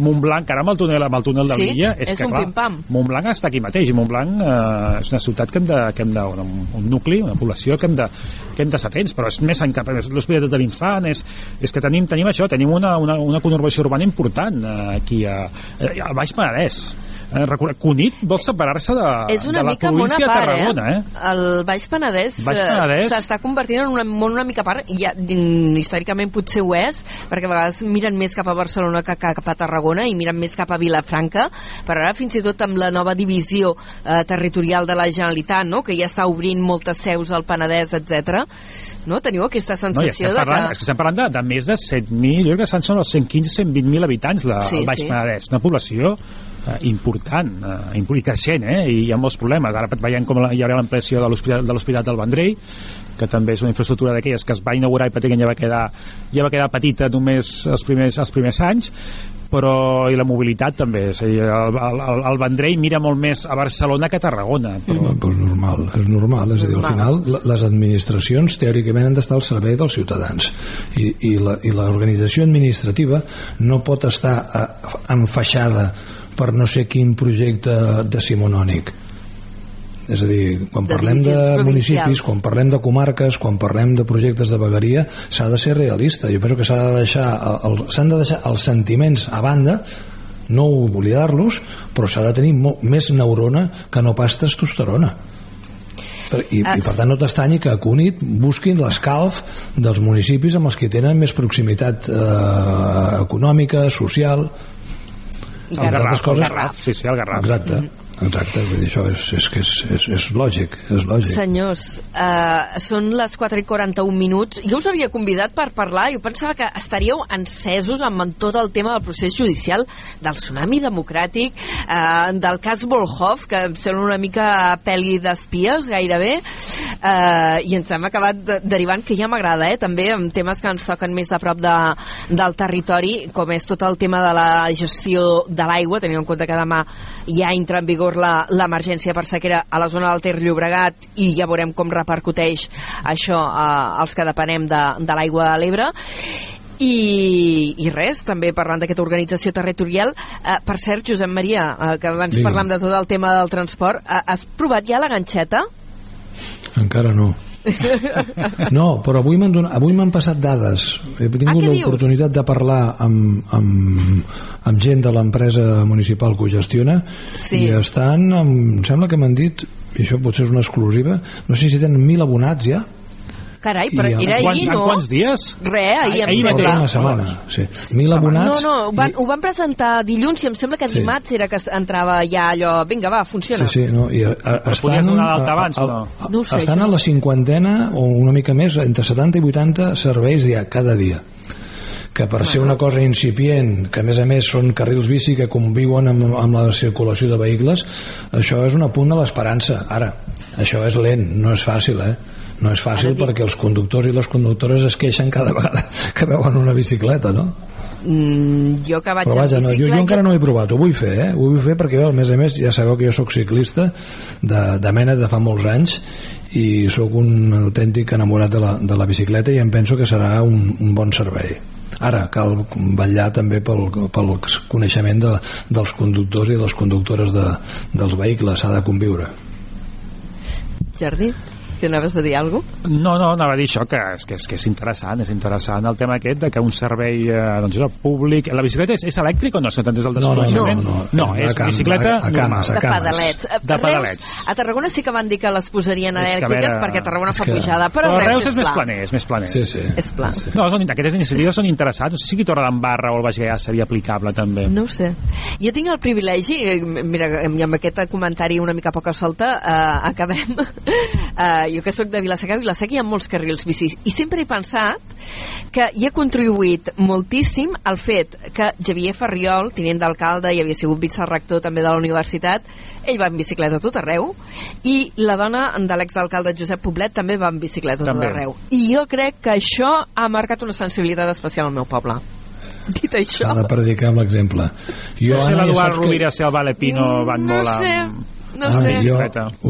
Montblanc, ara amb el túnel, amb el túnel de sí? és, és que clar, Montblanc està aquí mateix, i Montblanc eh, és una ciutat que hem de, que hem de un, un nucli, una població que hem de, que hem d'estar atents, però és més en cap, l'Hospital de l'Infant, és, és que tenim, tenim això, tenim una, una, una conurbació urbana important eh, aquí a, a Baix Penedès eh, Cunit vol separar-se de, és una de la mica província part, de Tarragona, eh? eh? El Baix Penedès, Penedès. s'està convertint en una, món una mica part, i ja, històricament potser ho és, perquè a vegades miren més cap a Barcelona que cap a Tarragona i miren més cap a Vilafranca, però ara fins i tot amb la nova divisió eh, territorial de la Generalitat, no? que ja està obrint moltes seus al Penedès, etc. No? Teniu aquesta sensació no, de parlant, que... És que estem parlant de, de més de 7.000, jo crec que són els 115-120.000 habitants la, Sí, el Baix sí. Penedès, una població eh, important, eh, i creixent, eh, i hi ha molts problemes. Ara veiem com la, hi haurà l'ampliació de l'Hospital de l'Hospital del Vendrell, que també és una infraestructura d'aquelles que es va inaugurar i pràcticament ja va quedar, ja va quedar petita només els primers, els primers anys, però i la mobilitat també és a dir, el, el, el Vendrell mira molt més a Barcelona que a Tarragona però... Pues normal, és normal, és a dir, al final les administracions teòricament han d'estar al servei dels ciutadans i, i la- i l'organització administrativa no pot estar eh, enfaixada per no sé quin projecte decimonònic és a dir, quan De parlem de municipis, quan parlem de comarques, quan parlem de projectes de vegueria, s'ha de ser realista. Jo penso que s'ha de deixar el- s'han de deixar els sentiments a banda, no oblidar-los, però s'ha de tenir més neurona que no pas testosterona. I, Ah. I per tant no t'estanyi que a Cunit busquin l'escalf dels municipis amb els que tenen més proximitat eh, econòmica, social I entre Garraf, coses Garraf, sí, sí, el Garraf. exacte, exacte vull dir, això és, és, que és, és, és lògic és lògic. Senyors, eh, són les 4 i 41 minuts. Jo us havia convidat per parlar, jo pensava que estaríeu encesos amb tot el tema del procés judicial, del tsunami democràtic, eh, del cas Volhov, que em sembla una mica pel·li d'espies, gairebé, eh, i ens hem acabat de, derivant, que ja m'agrada, eh, també, amb temes que ens toquen més a prop de, del territori, com és tot el tema de la gestió de l'aigua, tenint en compte que demà ja entra en vigor la- l'emergència per sequera a la zona del Ter Llobregat i ja veurem com repercuteix això eh, als que depenem de, de l'aigua de l'Ebre i, i res, també parlant d'aquesta organització territorial eh, per cert, Josep Maria eh, que abans Digue'm. parlàvem de tot el tema del transport eh, has provat ja la ganxeta? encara no no, però avui m'han donat- avui m'han passat dades he tingut Ah, què dius? l'oportunitat de parlar amb, amb, amb gent de l'empresa municipal que ho gestiona Sí. i estan, em sembla que m'han dit i això potser és una exclusiva no sé si tenen mil abonats ja Carai, però I era quants, ahir, en no? quants dies? Re, ahir, em Ahir Fa sembla. una setmana sí. mil abonats No, no, ho van, ho van presentar dilluns i em sembla que Sí. dimarts era que entrava ja allò, vinga, va, funciona. Sí, sí, no, i a, a, Però estan, podies donar d'alta a- abans, a- no? a- No sé, estan això. a la cinquantena o una mica més, entre 70 i 80 serveis dia, cada dia que per ser una cosa incipient, que a més a més són carrils bici que conviuen amb, amb la circulació de vehicles, això és un apunt de l'esperança. Ara, això és lent, no és fàcil, eh? No és fàcil perquè els conductors i les conductores es queixen cada vegada que veuen una bicicleta, no? Mm, jo que vaig Però vaja, no, jo, jo encara no he provat, ho vull fer, eh? Ho vull fer perquè, a més a més, ja sabeu que jo sóc ciclista de, de mena de fa molts anys i sóc un autèntic enamorat de la, de la bicicleta i em penso que serà un, un bon servei. Ara, cal vetllar també pel, pel coneixement de, dels conductors i de les conductores de, dels vehicles, s'ha de conviure. Jordi, que anaves a dir alguna cosa? No, no, anava a dir això, que és, que és, que és interessant, és interessant el tema aquest de que un servei eh, doncs, públic... La bicicleta és, és elèctrica o no? Si t'entens el No, no, no, no, no, és camp, bicicleta a- a normal. cames, a De cames. pedalets. A De Reus, pedalets. A Tarragona sí que van dir que les posarien És elèctriques veure, perquè a Tarragona és fa que- pujada, però, Però Reus és més pla. planer, és més planer. Sí, sí. És pla. No, són, aquestes iniciatives són interessants. No sé si aquí Torre d'Embarra o el Baix Gaià seria aplicable també. No ho sé. Jo tinc el privilegi, eh, mira, amb aquest comentari una mica poca solta, eh, acabem, uh, jo que sóc de Vilaseca, a Vilaseca hi ha molts carrils bicis, i sempre he pensat que hi ha contribuït moltíssim el fet que Javier Ferriol, tinent d'alcalde i havia sigut vicerrector també de la universitat, ell va en bicicleta a tot arreu, i la dona de l'exalcalde Josep Poblet també va en bicicleta a tot També. arreu. I jo crec que això ha marcat una sensibilitat especial al meu poble. Dit això... S'ha de predicar amb l'exemple. Jo, No sé, l'Eduard saps que- Rovira i el Valepino van no molt sé, amb... no Ah, sé. jo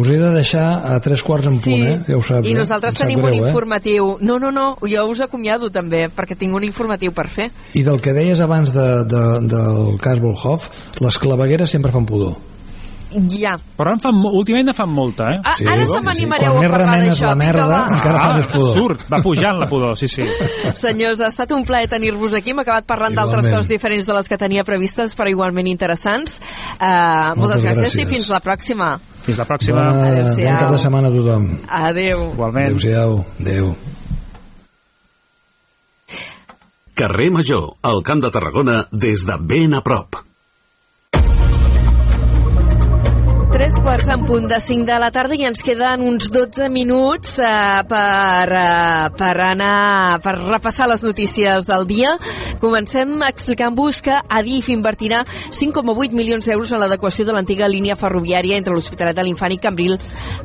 us he de deixar a tres quarts en punt, Sí, eh? Ja ho saps, i eh? nosaltres sap tenim greu, un eh? informatiu. No, no, no, jo us acomiado també, perquè tinc un informatiu per fer. I del que deies abans de, de, del cas Volhoff, les clavegueres sempre fan pudor. Ja. Però en fan, últimament ne fan molta, eh? Ah, ara se m'animareu Quan a parlar d'això. la merda, va. encara fa més pudor. Surt, va pujant la pudor, sí, sí. Senyors, ha estat un plaer tenir-vos aquí. Hem acabat parlant d'altres coses diferents de les que tenia previstes, però igualment interessants. Uh, moltes, Moltes gràcies i gràcies. fins la pròxima. Fins la pròxima. Bona, Adéu-siau. bon cap de setmana a tothom. Adéu. Igualment. Adéu-siau. Adéu. Carrer Major, al Camp de Tarragona, des de ben a prop. Quarts en punt de 5 de la tarda i ens queden uns 12 minuts eh, per, eh, per anar per repassar les notícies del dia. Comencem explicant-vos que Adif invertirà 5,8 milions d'euros en l'adequació de l'antiga línia ferroviària entre l'Hospitalet de l'Infant i Cambril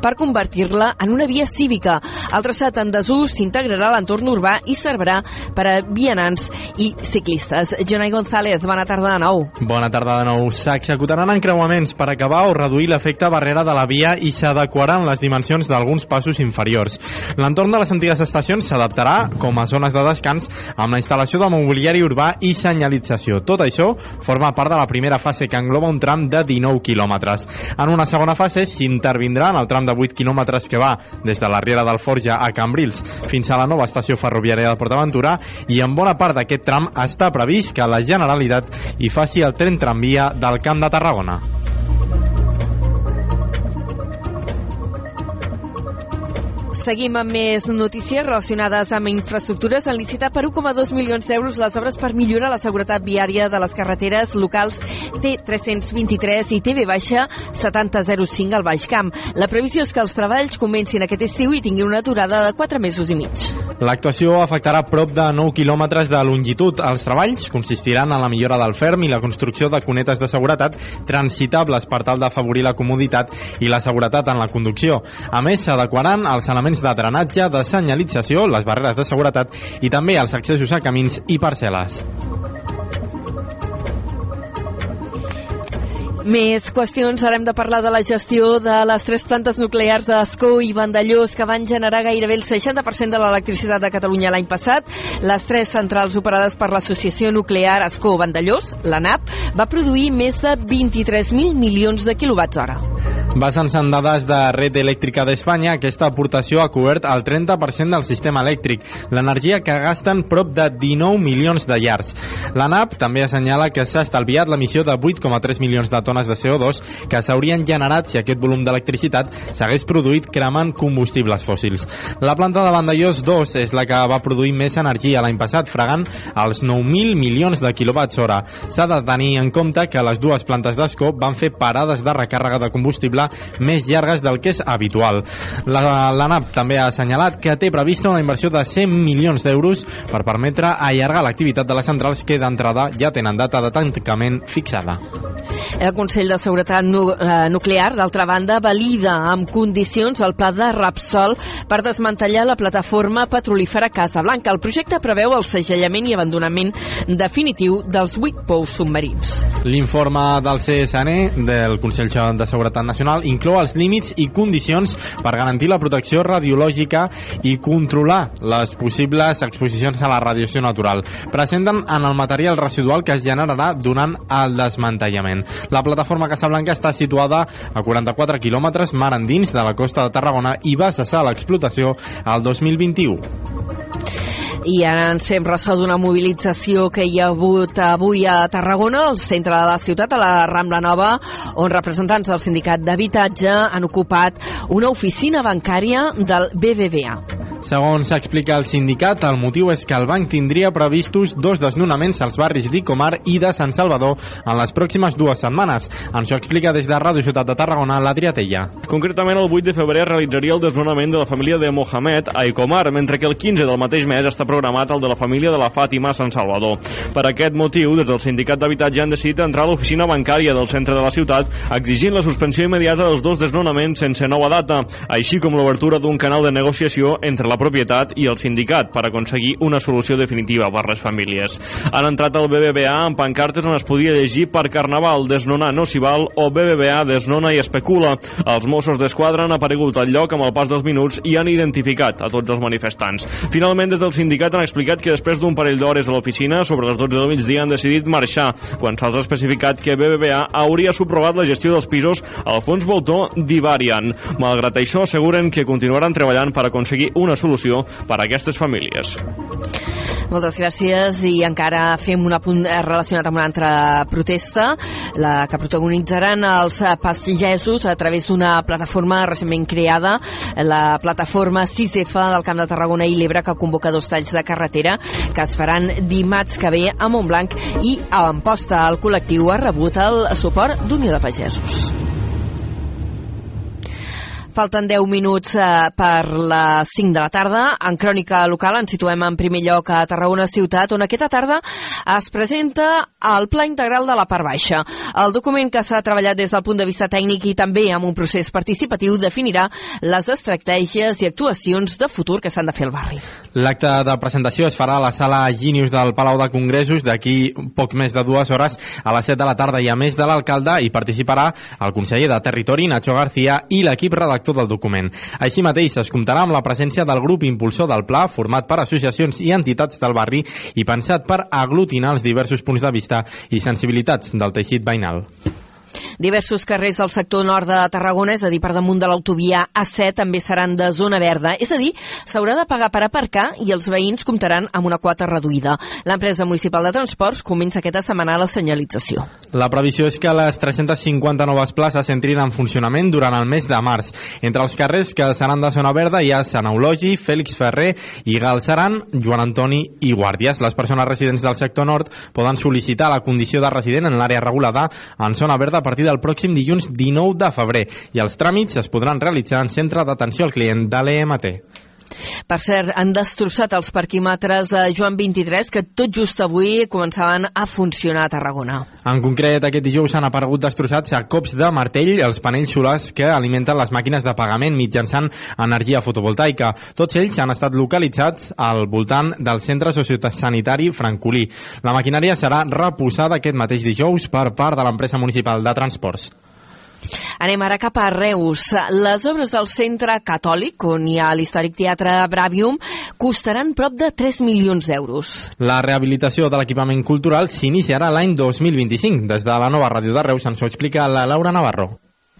per convertir-la en una via cívica. El traçat en desús s'integrarà a l'entorn urbà i servirà per a vianants i ciclistes. Jonai González, bona tarda de nou. Bona tarda de nou. S'executaran encreuaments per acabar o reduir l'efecte barrera de la via i s'adequaran les dimensions d'alguns passos inferiors. L'entorn de les antigues estacions s'adaptarà com a zones de descans amb la instal·lació de mobiliari urbà i senyalització. Tot això forma part de la primera fase que engloba un tram de 19 quilòmetres. En una segona fase s'intervindrà en el tram de 8 quilòmetres que va des de la Riera del Forja a Cambrils fins a la nova estació ferroviària de Portaventura i en bona part d'aquest tram està previst que la Generalitat hi faci el tren tramvia del Camp de Tarragona. Seguim amb més notícies relacionades amb infraestructures. Han licitat per 1,2 milions d'euros les obres per millorar la seguretat viària de les carreteres locals T323 i TV-7005 al Baix Camp. La previsió és que els treballs comencin aquest estiu i tinguin una durada de 4 mesos i mig. L'actuació afectarà prop de 9 quilòmetres de longitud. Els treballs consistiran en la millora del ferm i la construcció de cunetes de seguretat transitables per tal d'afavorir la comoditat i la seguretat en la conducció. A més, s'adequaran els elements de drenatge, de senyalització, les barreres de seguretat i també els accessos a camins i parcel·les. Més qüestions, ara hem de parlar de la gestió de les tres plantes nuclears d'Escó i Vandellós que van generar gairebé el 60% de l'electricitat de Catalunya l'any passat. Les tres centrals operades per l'Associació Nuclear Escó-Vandellós, la NAP, va produir més de 23.000 milions de quilowatts hora. Basant-se en dades de Red Elèctrica d'Espanya, aquesta aportació ha cobert el 30% del sistema elèctric, l'energia que gasten prop de 19 milions de llars. La NAP també assenyala que s'ha estalviat l'emissió de 8,3 milions de tones de CO2 que s'haurien generat si aquest volum d'electricitat s'hagués produït cremant combustibles fòssils. La planta de Vandellós 2 és la que va produir més energia l'any passat, fregant els 9.000 milions de quilowatts hora. S'ha de tenir en compte que les dues plantes d'escó van fer parades de recàrrega de combustible més llargues del que és habitual. La, la també ha assenyalat que té prevista una inversió de 100 milions d'euros per permetre allargar l'activitat de les centrals que d'entrada ja tenen data de tancament fixada. El Consell de Seguretat nu eh, Nuclear, d'altra banda, valida amb condicions el pla de Rapsol per desmantellar la plataforma petrolífera Casablanca. El projecte preveu el segellament i abandonament definitiu dels vuit pous submarins. L'informe del CSN, del Consell de Seguretat Nacional, inclou els límits i condicions per garantir la protecció radiològica i controlar les possibles exposicions a la radiació natural. Presenten en el material residual que es generarà durant el desmantellament. La plataforma Casablanca està situada a 44 quilòmetres mar endins de la costa de Tarragona i va cessar l'explotació al 2021. I ara ens fem ressò d'una mobilització que hi ha hagut avui a Tarragona, al centre de la ciutat, a la Rambla Nova, on representants del sindicat d'habitatge han ocupat una oficina bancària del BBVA. Segons s'explica el sindicat, el motiu és que el banc tindria previstos dos desnonaments als barris d'Icomar i de Sant Salvador en les pròximes dues setmanes. Ens ho explica des de Ràdio Ciutat de Tarragona, l'Adrià Tella. Concretament, el 8 de febrer realitzaria el desnonament de la família de Mohamed a Icomar, mentre que el 15 del mateix mes està programat el de la família de la Fàtima a Sant Salvador. Per aquest motiu, des del sindicat d'habitatge han decidit entrar a l'oficina bancària del centre de la ciutat exigint la suspensió immediata dels dos desnonaments sense nova data, així com l'obertura d'un canal de negociació entre la propietat i el sindicat per aconseguir una solució definitiva per les famílies. Han entrat al BBVA amb pancartes on es podia llegir per Carnaval, desnonar no s'hi val o BBVA desnona i especula. Els Mossos d'Esquadra han aparegut al lloc amb el pas dels minuts i han identificat a tots els manifestants. Finalment, des del sindicat han explicat que després d'un parell d'hores a l'oficina, sobre les 12 del migdia han decidit marxar, quan se'ls ha especificat que BBVA hauria subrogat la gestió dels pisos al fons voltor d'Ivarian. Malgrat això, asseguren que continuaran treballant per aconseguir una solució per a aquestes famílies. Moltes gràcies i encara fem un apunt relacionat amb una altra protesta, la que protagonitzaran els pagesos a través d'una plataforma recentment creada, la plataforma 6F del Camp de Tarragona i l'Ebre que convoca dos talls de carretera que es faran dimarts que ve a Montblanc i a Amposta el col·lectiu ha rebut el suport d'Unió de Pagesos. Falten 10 minuts eh, per les 5 de la tarda. En crònica local ens situem en primer lloc a Tarragona Ciutat, on aquesta tarda es presenta el Pla Integral de la Part Baixa. El document que s'ha treballat des del punt de vista tècnic i també amb un procés participatiu definirà les estratègies i actuacions de futur que s'han de fer al barri. L'acte de presentació es farà a la sala Ginius del Palau de Congressos d'aquí poc més de dues hores a les 7 de la tarda i a més de l'alcalde hi participarà el conseller de Territori Nacho García i l'equip redactor del document. Així mateix es comptarà amb la presència del grup impulsor del pla format per associacions i entitats del barri i pensat per aglutinar els diversos punts de vista i sensibilitats del teixit veïnal. Diversos carrers del sector nord de Tarragona, és a dir, per damunt de l'autovia A7, també seran de zona verda. És a dir, s'haurà de pagar per aparcar i els veïns comptaran amb una quota reduïda. L'empresa municipal de transports comença aquesta setmana la senyalització. La previsió és que les 350 noves places entrin en funcionament durant el mes de març. Entre els carrers que seran de zona verda hi ha Sant Eulogi, Fèlix Ferrer i Galceran, Joan Antoni i Guàrdies. Les persones residents del sector nord poden sol·licitar la condició de resident en l'àrea regulada en zona verda partir del pròxim dilluns 19 de febrer i els tràmits es podran realitzar en centre d'atenció al client de l'EMT. Per cert, han destrossat els parquímetres de Joan 23 que tot just avui començaven a funcionar a Tarragona. En concret, aquest dijous han aparegut destrossats a cops de martell els panells solars que alimenten les màquines de pagament mitjançant energia fotovoltaica. Tots ells han estat localitzats al voltant del centre sociosanitari Francolí. La maquinària serà reposada aquest mateix dijous per part de l'empresa municipal de transports. Anem ara cap a Reus. Les obres del centre catòlic, on hi ha l'històric teatre Bravium, costaran prop de 3 milions d'euros. La rehabilitació de l'equipament cultural s'iniciarà l'any 2025. Des de la nova ràdio de Reus ens ho explica la Laura Navarro.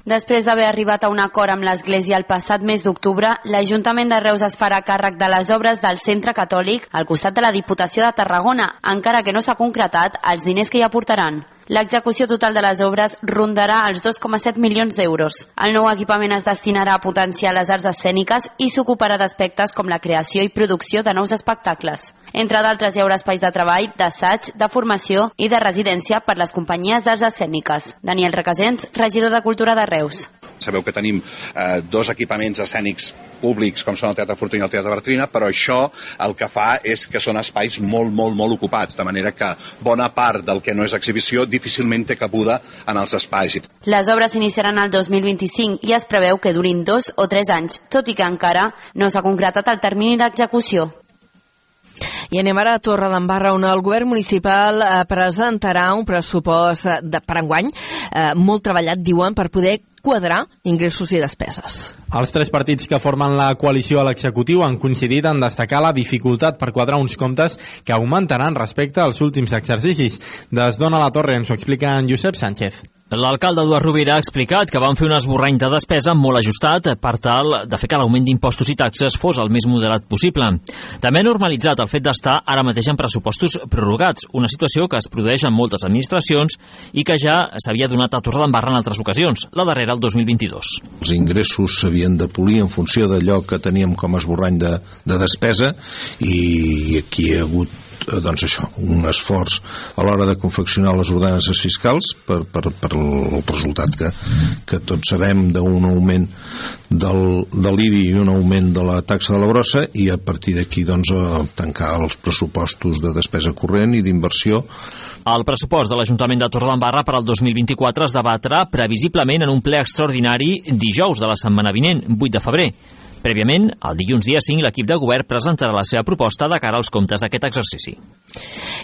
Després d'haver arribat a un acord amb l'Església el passat mes d'octubre, l'Ajuntament de Reus es farà càrrec de les obres del Centre Catòlic al costat de la Diputació de Tarragona, encara que no s'ha concretat els diners que hi aportaran. L'execució total de les obres rondarà els 2,7 milions d'euros. El nou equipament es destinarà a potenciar les arts escèniques i s'ocuparà d'aspectes com la creació i producció de nous espectacles. Entre d'altres hi haurà espais de treball, d'assaig, de formació i de residència per les companyies d'arts escèniques. Daniel Requesens, regidor de Cultura de Reus. Sabeu que tenim eh, dos equipaments escènics públics com són el Teatre Fortuny i el Teatre Bertrina, però això el que fa és que són espais molt, molt, molt ocupats, de manera que bona part del que no és exhibició difícilment té cabuda en els espais. Les obres s'iniciaran el 2025 i es preveu que durin dos o tres anys, tot i que encara no s'ha concretat el termini d'execució. I anem ara a Torre d'Embarra, on el govern municipal eh, presentarà un pressupost eh, de, per enguany eh, molt treballat, diuen, per poder quadrar ingressos i despeses. Els tres partits que formen la coalició a l'executiu han coincidit en destacar la dificultat per quadrar uns comptes que augmentaran respecte als últims exercicis. Des d'Ona la Torre ens ho explica en Josep Sánchez. L'alcalde Eduard Rovira ha explicat que van fer un esborrany de despesa molt ajustat per tal de fer que l'augment d'impostos i taxes fos el més moderat possible. També ha normalitzat el fet d'estar ara mateix en pressupostos prorrogats, una situació que es produeix en moltes administracions i que ja s'havia donat a Torredembarra en altres ocasions, la darrera el 2022. Els ingressos s'havien de polir en funció d'allò que teníem com a esborrany de, de despesa i aquí hi ha hagut doncs això, un esforç a l'hora de confeccionar les ordenances fiscals per, per, per el resultat que, que tots sabem d'un augment del, de l'IBI i un augment de la taxa de la brossa i a partir d'aquí doncs, tancar els pressupostos de despesa corrent i d'inversió el pressupost de l'Ajuntament de Torredembarra per al 2024 es debatrà previsiblement en un ple extraordinari dijous de la setmana vinent, 8 de febrer. Prèviament, el dilluns dia 5, l'equip de govern presentarà la seva proposta de cara als comptes d'aquest exercici.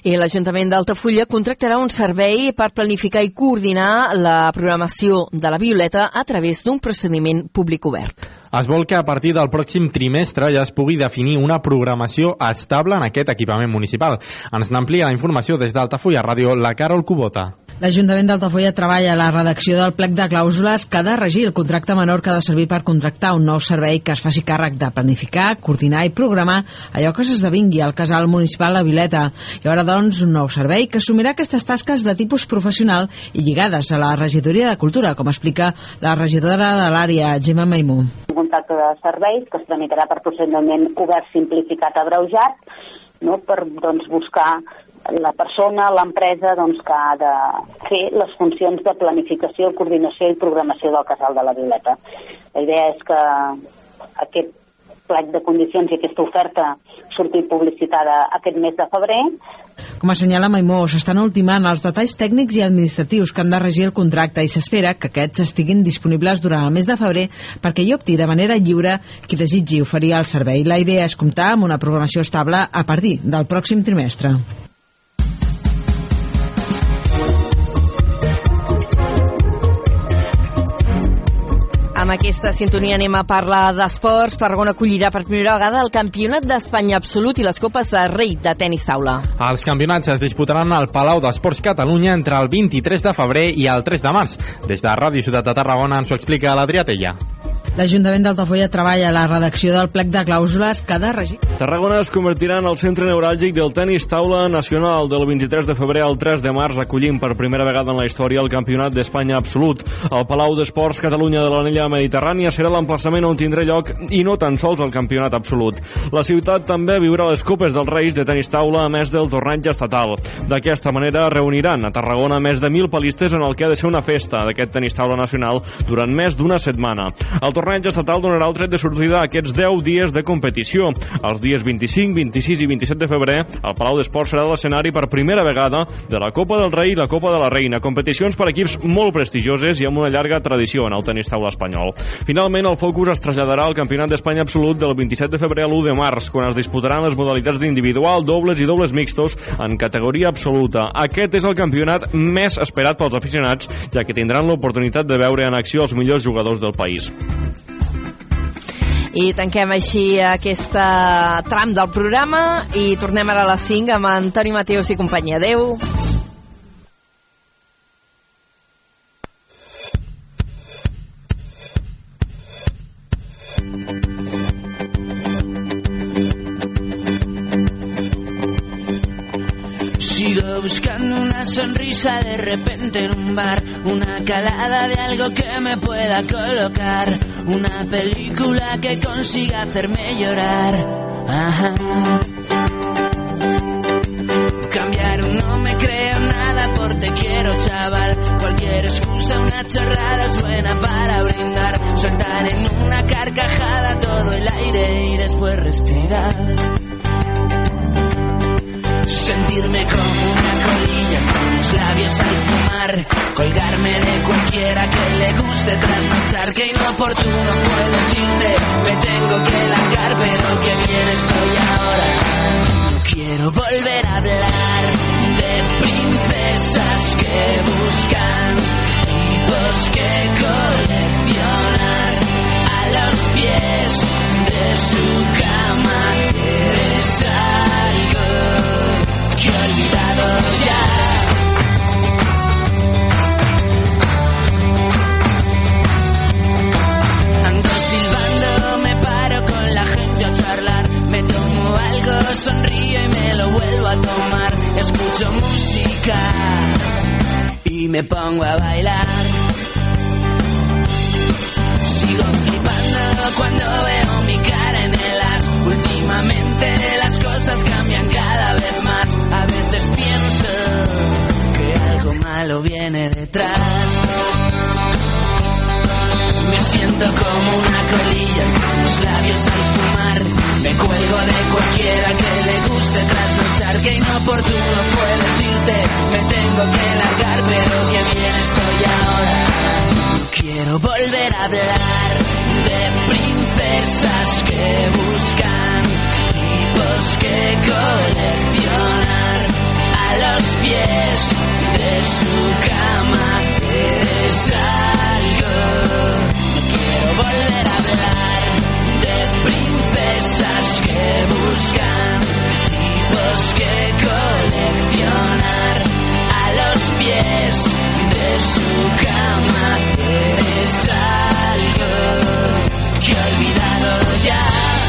I l'Ajuntament d'Altafulla contractarà un servei per planificar i coordinar la programació de la Violeta a través d'un procediment públic obert. Es vol que a partir del pròxim trimestre ja es pugui definir una programació estable en aquest equipament municipal. Ens n'amplia la informació des d'Altafulla Ràdio, la Carol Cubota. L'Ajuntament d'Altafulla treballa a la redacció del plec de clàusules que ha de regir el contracte menor que ha de servir per contractar un nou servei que es faci càrrec de planificar, coordinar i programar allò que s'esdevingui al casal municipal La Vileta. Hi haurà, doncs, un nou servei que assumirà aquestes tasques de tipus professional i lligades a la regidoria de cultura, com explica la regidora de l'àrea, Gemma Maimú. Un contracte de serveis que es tramitarà per procediment obert, simplificat, abreujat, no? per doncs, buscar la persona, l'empresa doncs, que ha de fer les funcions de planificació, coordinació i programació del casal de la Violeta. La idea és que aquest plec de condicions i aquesta oferta surti publicitada aquest mes de febrer. Com assenyala Maimó, s'estan ultimant els detalls tècnics i administratius que han de regir el contracte i s'espera que aquests estiguin disponibles durant el mes de febrer perquè hi opti de manera lliure qui desitgi oferir el servei. La idea és comptar amb una programació estable a partir del pròxim trimestre. Amb aquesta sintonia anem a parlar d'esports. Tarragona acollirà per primera vegada el Campionat d'Espanya Absolut i les Copes de Rei de tenis taula. Els campionats es disputaran al Palau d'Esports Catalunya entre el 23 de febrer i el 3 de març. Des de Ràdio Ciutat de Tarragona ens ho explica l'Adrià Tella. L'Ajuntament d'Altafolla treballa a la redacció del plec de clàusules que ha de regir. Tarragona es convertirà en el centre neuràlgic del tenis taula nacional del 23 de febrer al 3 de març, acollint per primera vegada en la història el Campionat d'Espanya Absolut. El Palau d'Esports Catalunya de l'Anella Mediterrània serà l'emplaçament on tindrà lloc i no tan sols el Campionat Absolut. La ciutat també viurà les Copes dels Reis de tenis taula a més del torneig estatal. D'aquesta manera reuniran a Tarragona més de mil palistes en el que ha de ser una festa d'aquest tenis taula nacional durant més d'una setmana. El torneig estatal donarà el tret de sortida a aquests 10 dies de competició. Els dies 25, 26 i 27 de febrer, el Palau d'Esports serà l'escenari per primera vegada de la Copa del Rei i la Copa de la Reina, competicions per equips molt prestigioses i amb una llarga tradició en el tenis taula espanyol. Finalment, el focus es traslladarà al Campionat d'Espanya Absolut del 27 de febrer a l'1 de març, quan es disputaran les modalitats d'individual, dobles i dobles mixtos en categoria absoluta. Aquest és el campionat més esperat pels aficionats, ja que tindran l'oportunitat de veure en acció els millors jugadors del país. I tanquem així aquesta tram del programa i tornem ara a les 5 amb Antoni Mateus i companyia. Adéu. Sigo buscando una sonrisa de repente en un bar, una calada de algo que me pueda colocar, una película que consiga hacerme llorar. Ajá. Cambiar no me creo nada por te quiero chaval, cualquier excusa, una chorrada es buena para brindar, soltar en una carcajada todo el aire y después respirar sentirme como una colilla con los labios al fumar, colgarme de cualquiera que le guste trasnochar, que inoportuno fue decirte, me tengo que largar, pero que bien estoy ahora. No quiero volver a hablar de princesas que buscan tipos que coleccionar a los pies de su cama. ya. Ando silbando, me paro con la gente a charlar. Me tomo algo, sonrío y me lo vuelvo a tomar. Escucho música y me pongo a bailar. Sigo flipando cuando veo mi cara en el as. Últimamente las cosas cambian cada vez más. Algo malo viene detrás. Me siento como una colilla con los labios al fumar. Me cuelgo de cualquiera que le guste trasnochar. Que inoportuno fue decirte, me tengo que largar, pero que bien estoy ahora. Quiero volver a hablar de princesas que buscan tipos que coleccionar a los pies de su cama. Eres algo quiero volver a hablar de princesas que buscan tipos que coleccionar a los pies de su cama. Eres algo que he olvidado ya.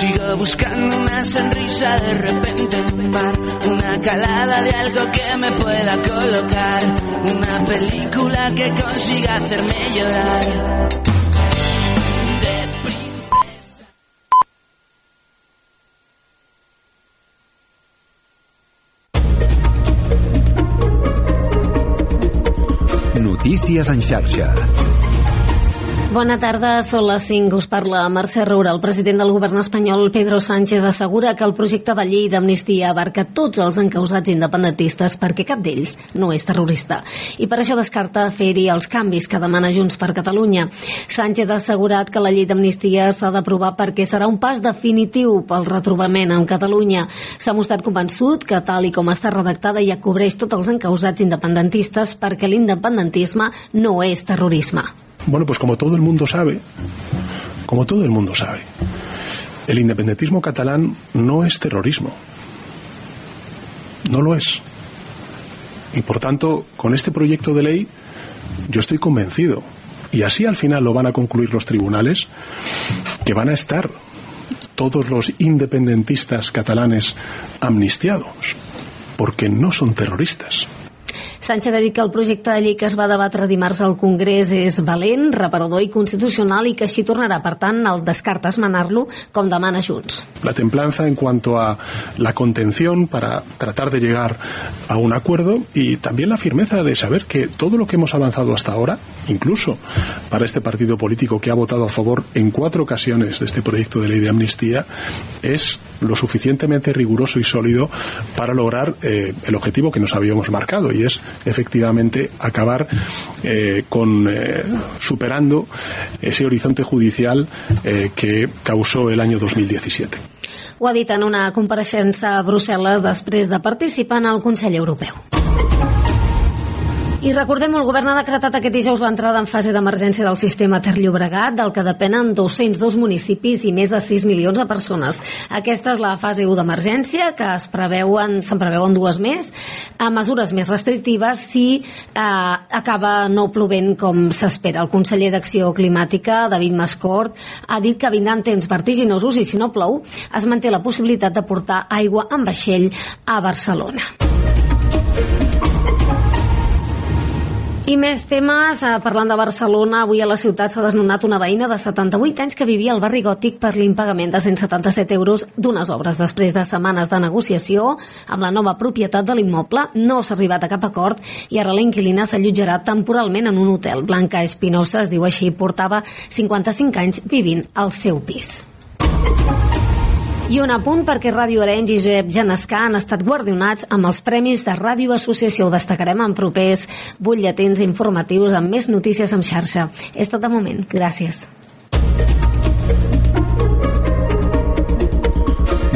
Sigo buscando una sonrisa de repente en un una calada de algo que me pueda colocar, una película que consiga hacerme llorar. Notícies en xarxa. Bona tarda, són les 5. Us parla Mercè Roura. El president del govern espanyol, Pedro Sánchez, assegura que el projecte de llei d'amnistia abarca tots els encausats independentistes perquè cap d'ells no és terrorista. I per això descarta fer-hi els canvis que demana Junts per Catalunya. Sánchez ha assegurat que la llei d'amnistia s'ha d'aprovar perquè serà un pas definitiu pel retrobament amb Catalunya. S'ha mostrat convençut que, tal i com està redactada, ja cobreix tots els encausats independentistes perquè l'independentisme no és terrorisme. Bueno, pues como todo el mundo sabe, como todo el mundo sabe, el independentismo catalán no es terrorismo. No lo es. Y por tanto, con este proyecto de ley, yo estoy convencido, y así al final lo van a concluir los tribunales, que van a estar todos los independentistas catalanes amnistiados, porque no son terroristas. Sánchez ha dit que el projecte de llei que es va debatre dimarts al Congrés és valent, reparador i constitucional i que així tornarà, per tant, el descarta esmenar-lo com demana Junts. La templanza en cuanto a la contención para tratar de llegar a un acuerdo y también la firmeza de saber que todo lo que hemos avanzado hasta ahora, incluso para este partido político que ha votado a favor en cuatro ocasiones de este proyecto de ley de amnistía, es lo suficientemente riguroso y sólido para lograr eh, el objetivo que nos habíamos marcado y es efectivamente acabar eh, con eh, superando ese horizonte judicial eh, que causó el año 2017. Ho ha dit en una compareixença a Brussel·les després de participar en el Consell Europeu. I recordem, el govern ha decretat aquest dijous l'entrada en fase d'emergència del sistema Ter Llobregat, del que depenen 202 municipis i més de 6 milions de persones. Aquesta és la fase 1 d'emergència, que es preveuen, se'n preveuen dues més, a mesures més restrictives si eh, acaba no plovent com s'espera. El conseller d'Acció Climàtica, David Mascort, ha dit que vindran temps vertiginosos i si no plou es manté la possibilitat de portar aigua en vaixell a Barcelona. I més temes, eh, parlant de Barcelona, avui a la ciutat s'ha desnonat una veïna de 78 anys que vivia al barri gòtic per l'impagament de 177 euros d'unes obres. Després de setmanes de negociació amb la nova propietat de l'immoble, no s'ha arribat a cap acord i ara la inquilina s'allotjarà temporalment en un hotel. Blanca Espinosa, es diu així, portava 55 anys vivint al seu pis. I un apunt perquè Ràdio Arenys i Josep Genescà han estat guardonats amb els Premis de Ràdio Associació. Ho destacarem en propers butlletins informatius amb més notícies en xarxa. És tot de moment. Gràcies.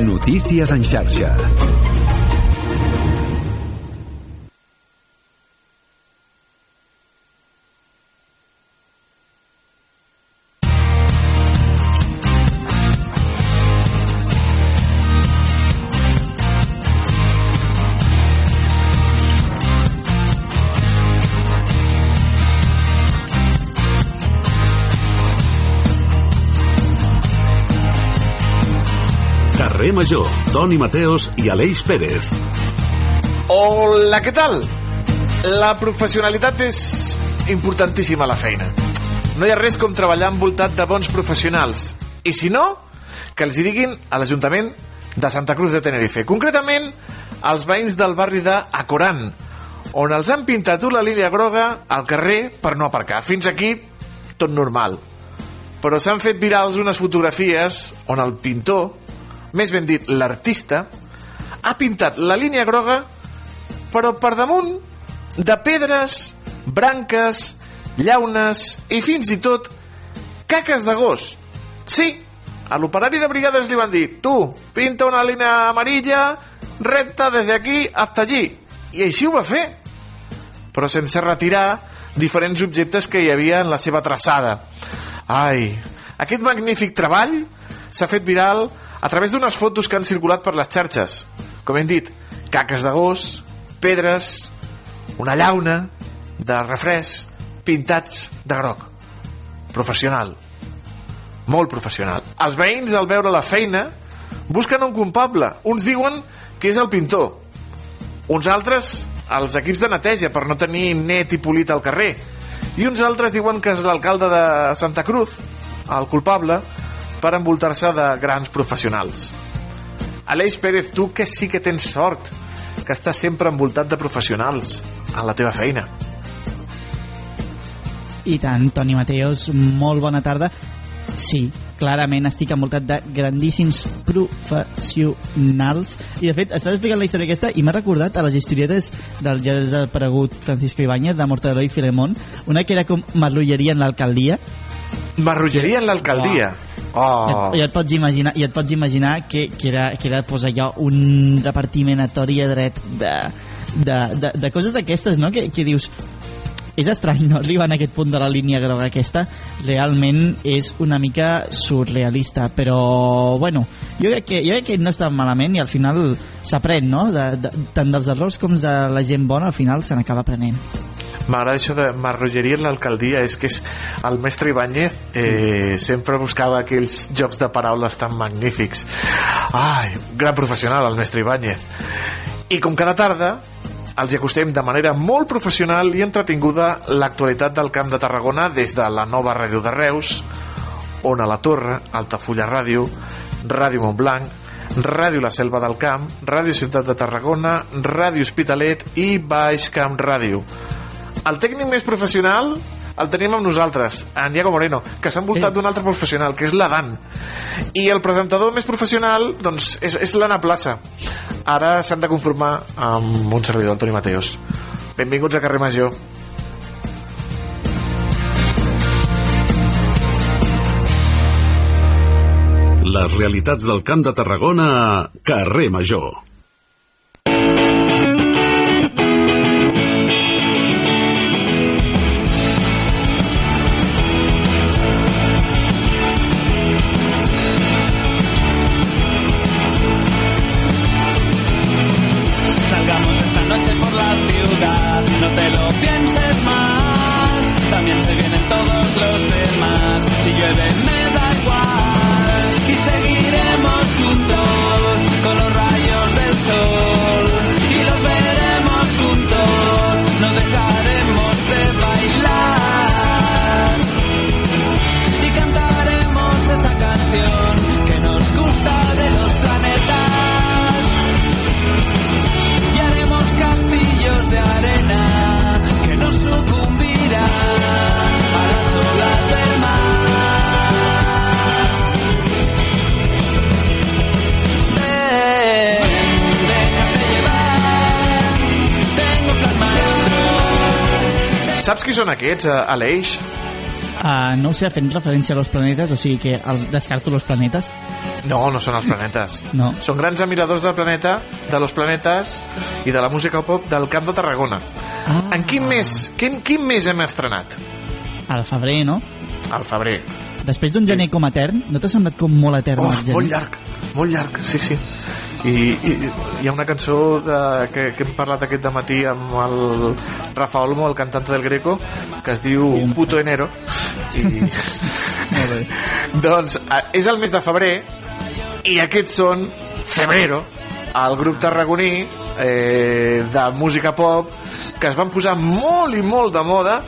Notícies en xarxa. Carrer Major, Toni Mateos i Aleix Pérez. Hola, què tal? La professionalitat és importantíssima a la feina. No hi ha res com treballar envoltat de bons professionals. I si no, que els hi diguin a l'Ajuntament de Santa Cruz de Tenerife. Concretament, als veïns del barri de Acoran, on els han pintat una línia groga al carrer per no aparcar. Fins aquí, tot normal. Però s'han fet virals unes fotografies on el pintor, més ben dit l'artista, ha pintat la línia groga però per damunt de pedres, branques, llaunes i fins i tot caques de gos. Sí, a l'operari de brigades li van dir tu, pinta una línia amarilla recta des d'aquí hasta allí. I així ho va fer. Però sense retirar diferents objectes que hi havia en la seva traçada. Ai, aquest magnífic treball s'ha fet viral a través d'unes fotos que han circulat per les xarxes. Com hem dit, caques de gos, pedres, una llauna de refresc pintats de groc. Professional. Molt professional. Els veïns, al veure la feina, busquen un culpable. Uns diuen que és el pintor. Uns altres, els equips de neteja, per no tenir net i polit al carrer. I uns altres diuen que és l'alcalde de Santa Cruz, el culpable, per envoltar-se de grans professionals. Aleix Pérez, tu que sí que tens sort, que estàs sempre envoltat de professionals en la teva feina. I tant, Toni Mateos, molt bona tarda. Sí, clarament estic envoltat de grandíssims professionals i de fet estàs explicant la història aquesta i m'ha recordat a les historietes del ja desaparegut Francisco Ibáñez de Mortadelo i Filemón una que era com marrulleria en l'alcaldia Marrulleria en l'alcaldia Oh. I, et pots imaginar, i et pots imaginar que, que era, que era pues, allò, un repartiment a tori a dret de, de, de, de coses d'aquestes, no? Que, que dius, és estrany no arribar a aquest punt de la línia groga aquesta realment és una mica surrealista però bueno jo crec que, jo crec que no està malament i al final s'aprèn no? De, de, tant dels errors com de la gent bona al final se n'acaba aprenent m'agrada això de marrulleria en l'alcaldia és que és el mestre Ibáñez eh, sí. sempre buscava aquells jocs de paraules tan magnífics ai, gran professional el mestre Ibáñez i com cada tarda els hi acostem de manera molt professional i entretinguda l'actualitat del Camp de Tarragona des de la nova ràdio de Reus, Ona la Torre, Altafulla Ràdio, Ràdio Montblanc, Ràdio La Selva del Camp, Ràdio Ciutat de Tarragona, Ràdio Hospitalet i Baix Camp Ràdio. El tècnic més professional el tenim amb nosaltres, en Diego Moreno, que s'ha envoltat sí. d'un altre professional, que és l'Adan. I el presentador més professional, doncs, és, és l'Anna Plaça. Ara s'han de conformar amb un servidor, Antoni Mateos. Benvinguts a Carrer Major. Les realitats del Camp de Tarragona a Carrer Major. Saps qui són aquests, uh, Aleix? Uh, no ho sé, fent referència a los planetes, o sigui que els descarto los planetes. No, no són els planetes. No. Són grans admiradors del planeta, de los planetes i de la música pop del Camp de Tarragona. Ah. En quin mes, quin, quin mes hem estrenat? Al febrer, no? Al febrer. Després d'un gener com etern, no t'ha semblat com molt etern? Oh, molt llarg, molt llarg, sí, sí i, i hi ha una cançó de, que, que hem parlat aquest matí amb el Rafa Olmo, el cantant del Greco que es diu Puto Enero. I doncs és el mes de febrer i aquests són Febrero. El grup tarragoní eh, de música pop que es van posar molt i molt de moda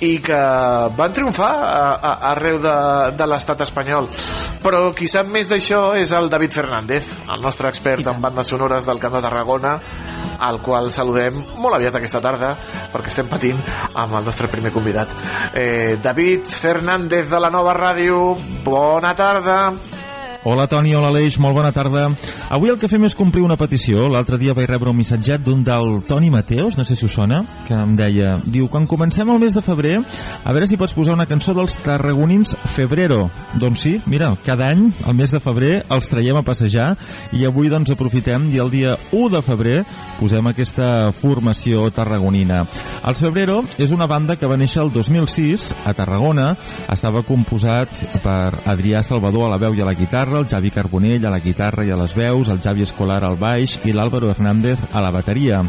i que van triomfar a, a, arreu de, de l'estat espanyol. Però qui sap més d'això és el David Fernández el nostre expert en bandes sonores del Camp de Tarragona al qual saludem molt aviat aquesta tarda perquè estem patint amb el nostre primer convidat. Eh, David Fernández de la nova ràdio bona tarda Hola Toni, hola Aleix, molt bona tarda. Avui el que fem és complir una petició. L'altre dia vaig rebre un missatget d'un del Toni Mateos, no sé si us sona, que em deia, diu, quan comencem el mes de febrer, a veure si pots posar una cançó dels tarragonins Febrero. Doncs sí, mira, cada any, el mes de febrer, els traiem a passejar i avui doncs aprofitem i el dia 1 de febrer posem aquesta formació tarragonina. Els Febrero és una banda que va néixer el 2006 a Tarragona, estava composat per Adrià Salvador a la veu i a la guitarra, guitarra, el Javi Carbonell a la guitarra i a les veus, el Javi Escolar al baix i l'Àlvaro Hernández a la bateria.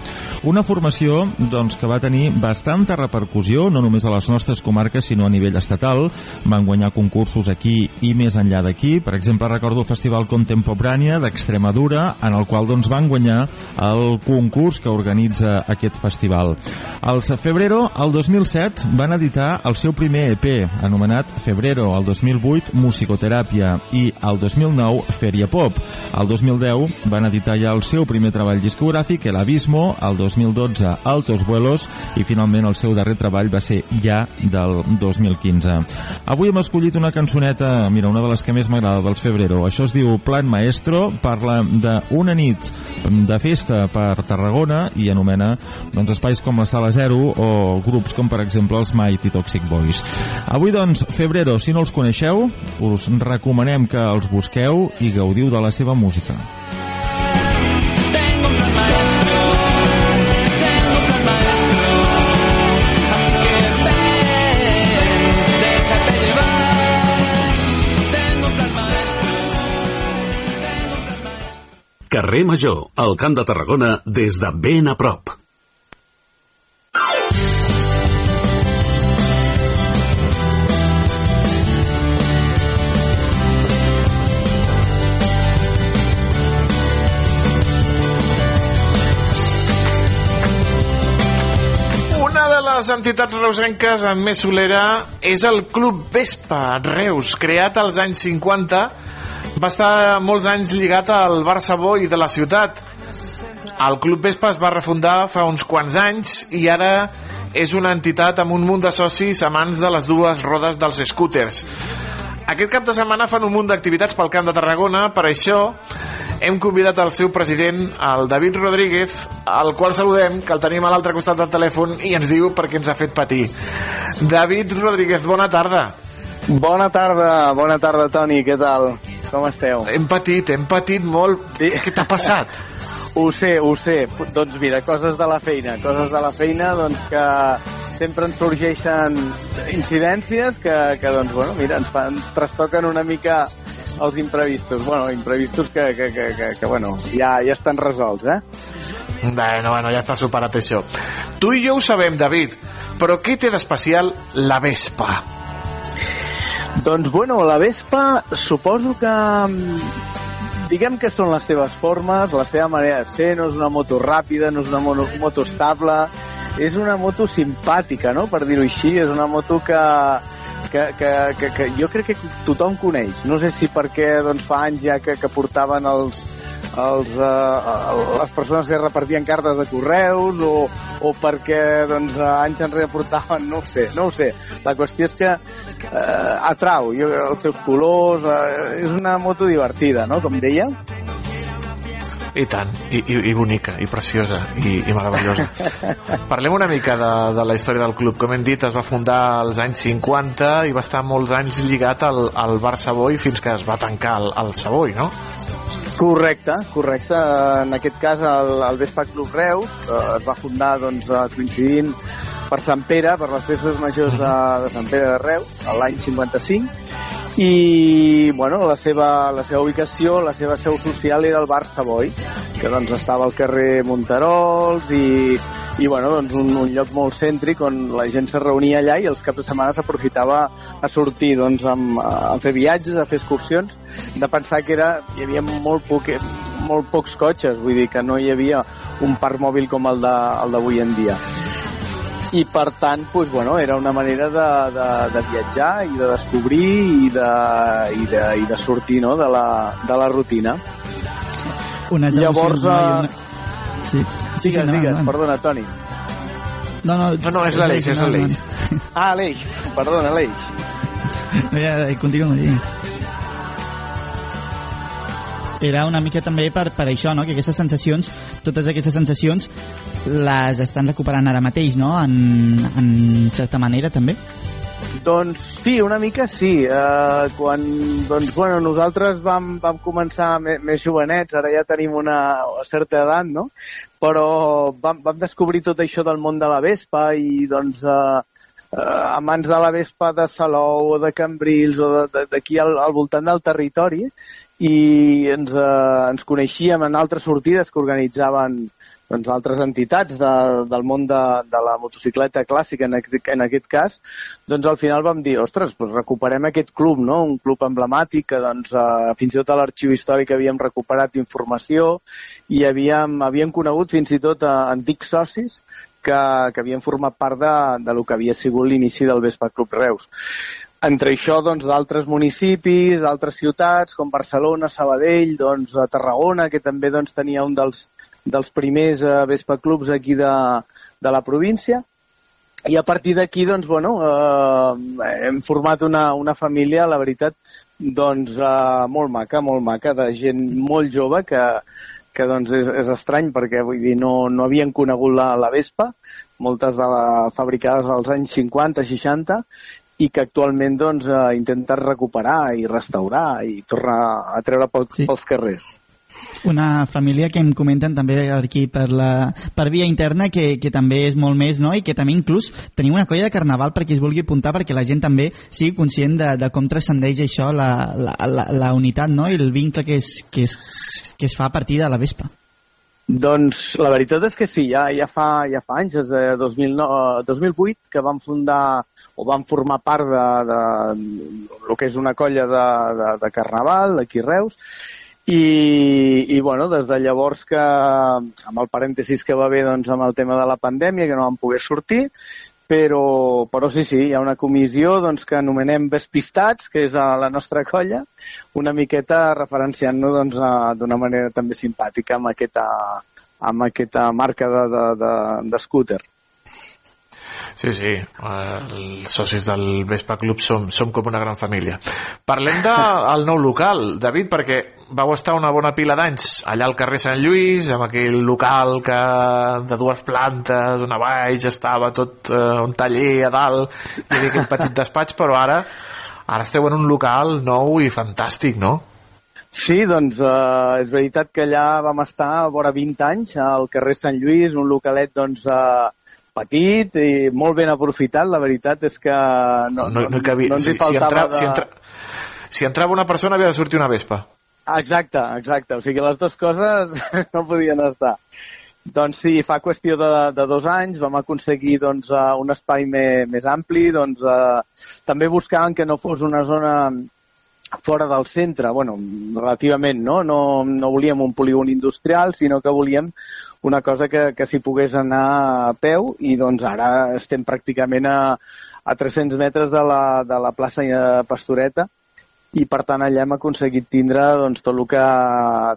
Una formació doncs, que va tenir bastanta repercussió, no només a les nostres comarques, sinó a nivell estatal. Van guanyar concursos aquí i més enllà d'aquí. Per exemple, recordo el Festival Contemporània d'Extremadura, en el qual doncs, van guanyar el concurs que organitza aquest festival. Els Febrero, el 2007, van editar el seu primer EP, anomenat Febrero, el 2008, Musicoteràpia, i el 2009 Feria Pop. El 2010 van editar ja el seu primer treball discogràfic, El Abismo, el 2012 Altos Vuelos i finalment el seu darrer treball va ser ja del 2015. Avui hem escollit una cançoneta, mira, una de les que més m'agrada dels Febrero. Això es diu Plan Maestro, parla d'una nit de festa per Tarragona i anomena doncs, espais com la Sala Zero o grups com per exemple els Mighty Toxic Boys. Avui doncs, Febrero, si no els coneixeu, us recomanem que els busqueu i gaudiu de la seva música. Carrer Major, al Camp de Tarragona, des de ben a prop. Les entitats reusenques amb més solera és el Club Vespa Reus, creat als anys 50 va estar molts anys lligat al Barça Boi de la ciutat. El Club Vespa es va refundar fa uns quants anys i ara és una entitat amb un munt de socis amants de les dues rodes dels scooters. Aquest cap de setmana fan un munt d'activitats pel Camp de Tarragona, per això hem convidat el seu president, el David Rodríguez, al qual saludem, que el tenim a l'altre costat del telèfon i ens diu per què ens ha fet patir. David Rodríguez, bona tarda. Bona tarda, bona tarda, Toni, què tal? Com esteu? Hem patit, hem patit molt. Sí. Què t'ha passat? ho sé, ho sé. Doncs mira, coses de la feina, coses de la feina doncs que sempre ens sorgeixen incidències que, que doncs, bueno, mira, ens, fan, ens trastoquen una mica els imprevistos. Bueno, imprevistos que, que, que, que, que bueno, ja, ja estan resolts, eh? Bueno, bueno, ja està superat això. Tu i jo ho sabem, David, però què té d'especial la Vespa? Doncs, bueno, la Vespa suposo que diguem que són les seves formes, la seva manera de ser, no és una moto ràpida, no és una moto, moto estable, és una moto simpàtica, no?, per dir-ho així, és una moto que, que, que, que, que jo crec que tothom coneix. No sé si perquè doncs, fa anys ja que, que portaven els, els, uh, les persones que repartien cartes de correus o, o perquè doncs, anys enrere portaven, no ho sé, no ho sé. La qüestió és que uh, atrau jo, els seus colors, uh, és una moto divertida, no?, com deia. I tant, i, i, i bonica, i preciosa, i, i meravellosa. Parlem una mica de, de la història del club. Com hem dit, es va fundar als anys 50 i va estar molts anys lligat al, al Bar Savoy fins que es va tancar el, el Savoy, no? Correcte, correcte. En aquest cas, el, el Vespa Club Reus eh, es va fundar doncs, coincidint per Sant Pere, per les festes majors de, de Sant Pere de Reus, l'any 55, i bueno, la, seva, la seva ubicació, la seva seu social era el bar Savoy, que doncs estava al carrer Monterols i, i bueno, doncs un, un lloc molt cèntric on la gent se reunia allà i els caps de setmana s'aprofitava a sortir doncs, amb, a fer viatges, a fer excursions, de pensar que era, hi havia molt, poc, molt pocs cotxes, vull dir que no hi havia un parc mòbil com el d'avui en dia i per tant pues, bueno, era una manera de, de, de viatjar i de descobrir i de, i de, i de sortir no? de, la, de la rutina Unes Llavors, no? I eh, una... Sí, sí, sí, digues, digues, endavant. perdona Toni No, no, No, no, és l'Aleix, és l'Aleix. ah, Aleix, perdona Aleix No, ja, ja, continua, sí. Era una mica també per, per això, no? que aquestes sensacions, totes aquestes sensacions les estan recuperant ara mateix, no? En, en certa manera, també. Doncs sí, una mica sí. Uh, quan, doncs, bueno, nosaltres vam, vam començar més, més jovenets, ara ja tenim una certa edat, no? Però vam, vam descobrir tot això del món de la Vespa i doncs uh, uh, amants de la Vespa de Salou o de Cambrils o d'aquí al, al voltant del territori i ens, uh, ens coneixíem en altres sortides que organitzaven doncs, altres entitats de, del món de, de la motocicleta clàssica, en aquest, en aquest cas, doncs al final vam dir, ostres, doncs recuperem aquest club, no? un club emblemàtic que doncs, eh, fins i tot a l'arxiu històric havíem recuperat informació i havíem, havíem conegut fins i tot eh, antics socis que, que havien format part de, de lo que havia sigut l'inici del Vespa Club Reus. Entre això, doncs, d'altres municipis, d'altres ciutats, com Barcelona, Sabadell, doncs, a Tarragona, que també doncs, tenia un dels, dels primers eh, Vespa Clubs aquí de, de la província. I a partir d'aquí, doncs, bueno, eh, hem format una, una família, la veritat, doncs, eh, molt maca, molt maca, de gent molt jove que, que doncs, és, és estrany perquè vull dir, no, no havien conegut la, la Vespa, moltes de la, fabricades als anys 50-60, i que actualment doncs, eh, intenten recuperar i restaurar i tornar a treure pel, sí. pels carrers. Una família que em comenten també aquí per, la, per via interna que, que també és molt més, no? I que també inclús tenim una colla de carnaval per qui es vulgui apuntar perquè la gent també sigui conscient de, de com transcendeix això la, la, la, la unitat, no? I el vincle que es, que, es, que es fa a partir de la Vespa. Doncs la veritat és que sí, ja, ja, fa, ja fa anys, des de 2009, 2008, que vam fundar o vam formar part de, de, el que és una colla de, de, de carnaval aquí a Reus. I, i bueno, des de llavors que amb el parèntesis que va haver doncs, amb el tema de la pandèmia que no vam poder sortir però, però sí, sí, hi ha una comissió doncs, que anomenem Vespistats, que és a la nostra colla, una miqueta referenciant-nos doncs, d'una manera també simpàtica amb aquesta, amb aquesta marca de, de, de, de scooter. Sí, sí, eh, els socis del Vespa Club som, som com una gran família. Parlem del nou local, David, perquè vau estar una bona pila d'anys allà al carrer Sant Lluís, amb aquell local que de dues plantes, on a baix estava tot eh, un taller a dalt, hi havia aquest petit despatx, però ara ara esteu en un local nou i fantàstic, no? Sí, doncs eh, és veritat que allà vam estar a vora 20 anys al carrer Sant Lluís, un localet doncs, eh, petit i molt ben aprofitat. La veritat és que no, no, no hi cabia, no ens si, hi si, faltava entra, de... si, entra, si entrava una persona havia de sortir una vespa. Exacte, exacte. O sigui, les dues coses no podien estar. Doncs sí, fa qüestió de, de dos anys vam aconseguir doncs, eh, un espai més, més ampli, doncs, eh, també buscàvem que no fos una zona fora del centre, bueno, relativament, no? No, no volíem un polígon industrial, sinó que volíem una cosa que, que s'hi pogués anar a peu i doncs ara estem pràcticament a, a 300 metres de la, de la plaça eh, Pastoreta i per tant allà hem aconseguit tindre doncs, tot, el que,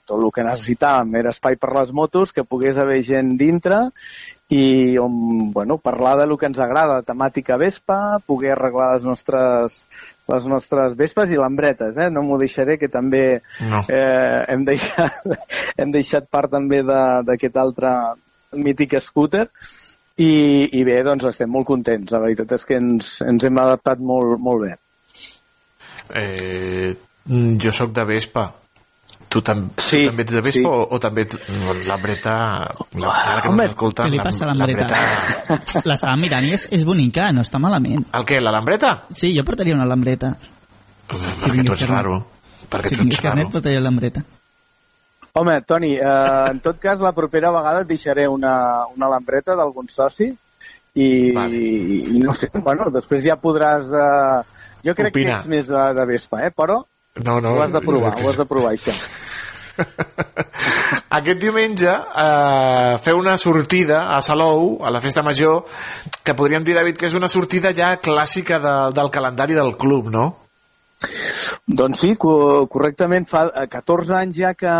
tot el que necessitàvem. Era espai per les motos, que pogués haver gent dintre i on, bueno, parlar de lo que ens agrada, temàtica Vespa, poder arreglar les nostres, les nostres Vespes i lambretes, eh? no m'ho deixaré, que també No. eh, hem, deixat, hem deixat part també d'aquest altre mític scooter i, i bé, doncs estem molt contents. La veritat és que ens, ens hem adaptat molt, molt bé. Eh, jo sóc de Vespa. Tu, tam Sí, tu també ets de Vespa sí. o, o també ets... no, L'Ambreta... La, ara que home, escolta, Què li passa a l'Ambreta? L'estava mirant i és, és bonica, no està malament. El què, la Lambreta? Sí, jo portaria una lambreta. perquè tu ets raro. Perquè si tu ets carnet, portaria lambreta. Home, Toni, eh, en tot cas, la propera vegada et deixaré una, una lambreta d'algun soci i, vale. i no sé, bueno, després ja podràs... Eh, jo crec Opinar. que ets més de, de Vespa, eh? però No, no, ho has de provar, jo- ho has de provar, això. aquest diumenge eh, feu una sortida a Salou, a la festa major, que podríem dir, David, que és una sortida ja clàssica de, del calendari del club, no? Doncs sí, co correctament. Fa 14 anys ja que,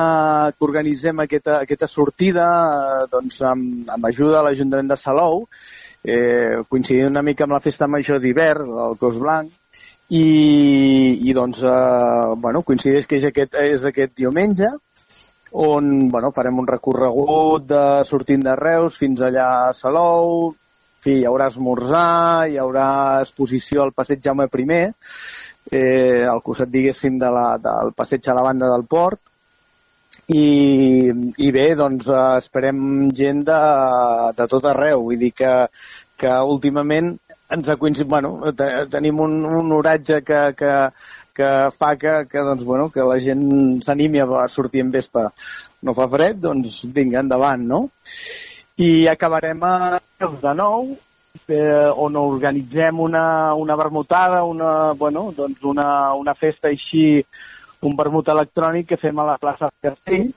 que organitzem aquesta, aquesta sortida eh, doncs, amb, amb ajuda de l'Ajuntament de Salou, eh, coincidint una mica amb la festa major d'hivern, el Cos Blanc, i, i doncs, eh, bueno, coincideix que és aquest, és aquest diumenge, on bueno, farem un recorregut de, sortint de Reus fins allà a Salou, fi, hi haurà esmorzar, hi haurà exposició al passeig Jaume I, eh, al costat, diguéssim, de la, del passeig a la banda del port, i, i bé, doncs eh, esperem gent de, de tot arreu, vull dir que, que últimament ens ha coincidit, bueno, tenim un, un oratge que, que, que fa que, que, doncs, bueno, que la gent s'animi a sortir en vespa. No fa fred, doncs vinga, endavant, no? I acabarem a de nou, eh, on organitzem una, una vermutada, una, bueno, doncs una, una festa així, un vermut electrònic que fem a la plaça del Castell,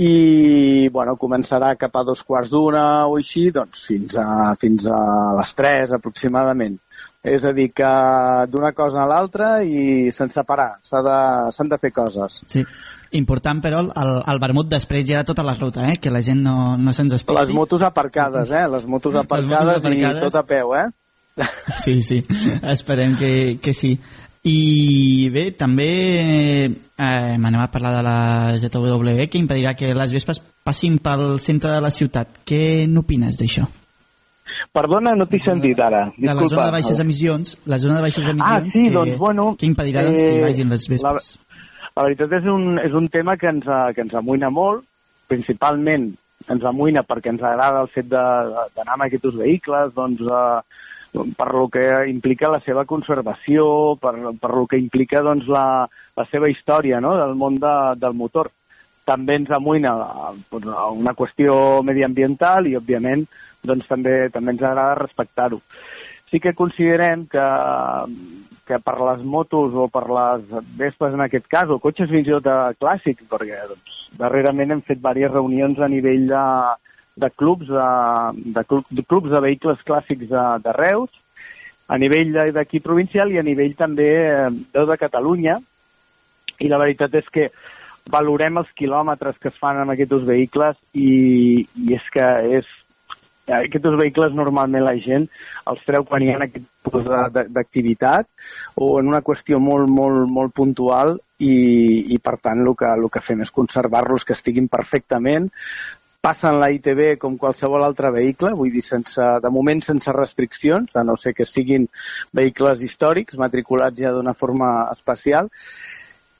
i bueno, començarà cap a dos quarts d'una o així, doncs fins a, fins a les tres aproximadament. És a dir, que d'una cosa a l'altra i sense parar, s'han de, de fer coses. Sí. Important, però, el, el vermut després ja de tota la ruta, eh? que la gent no, no se'ns despisti. Les motos aparcades, eh? Les motos aparcades, Les motos aparcades i tot a peu, eh? Sí, sí, esperem que, que sí. I bé, també eh, m'anem a parlar de la ZWE, que impedirà que les vespes passin pel centre de la ciutat. Què n'opines d'això? Perdona, no t'he sentit ara. Disculpa. De la zona de baixes emissions, la zona de baixes emissions ah, sí, que, doncs, bueno, que impedirà doncs, que hi vagin les vespes. La, la veritat és un, és un tema que ens, que ens amoïna molt, principalment ens amoïna perquè ens agrada el fet d'anar amb aquests vehicles, doncs, eh, per lo que implica la seva conservació, per, per lo que implica doncs, la, la seva història no? del món de, del motor. També ens amoïna una qüestió mediambiental i, òbviament, doncs, també, també ens agrada respectar-ho. Sí que considerem que que per les motos o per les vespes en aquest cas, o cotxes fins i tot clàssics, perquè doncs, darrerament hem fet diverses reunions a nivell de, de clubs de, de, de clubs de vehicles clàssics de, de Reus, a nivell d'aquí provincial i a nivell també de, de Catalunya, i la veritat és que valorem els quilòmetres que es fan amb aquests vehicles i, i és que és aquests vehicles normalment la gent els treu quan hi ha aquest tipus d'activitat o en una qüestió molt, molt, molt puntual i, i per tant el que, el que fem és conservar-los que estiguin perfectament passen la ITB com qualsevol altre vehicle, vull dir, sense, de moment sense restriccions, a no ser que siguin vehicles històrics, matriculats ja d'una forma especial,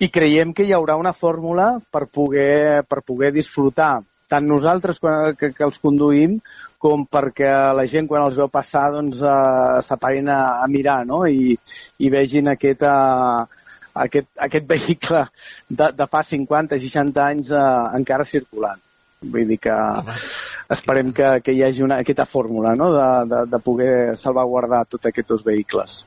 i creiem que hi haurà una fórmula per poder, per poder disfrutar tant nosaltres que, que els conduïm com perquè la gent quan els veu passar doncs eh, s'apaguin a, a mirar no? I, i vegin aquest, eh, aquest, aquest vehicle de, de fa 50-60 anys eh, encara circulant. Vull dir que esperem que, que hi hagi una, aquesta fórmula no? de, de, de poder salvaguardar tots aquests vehicles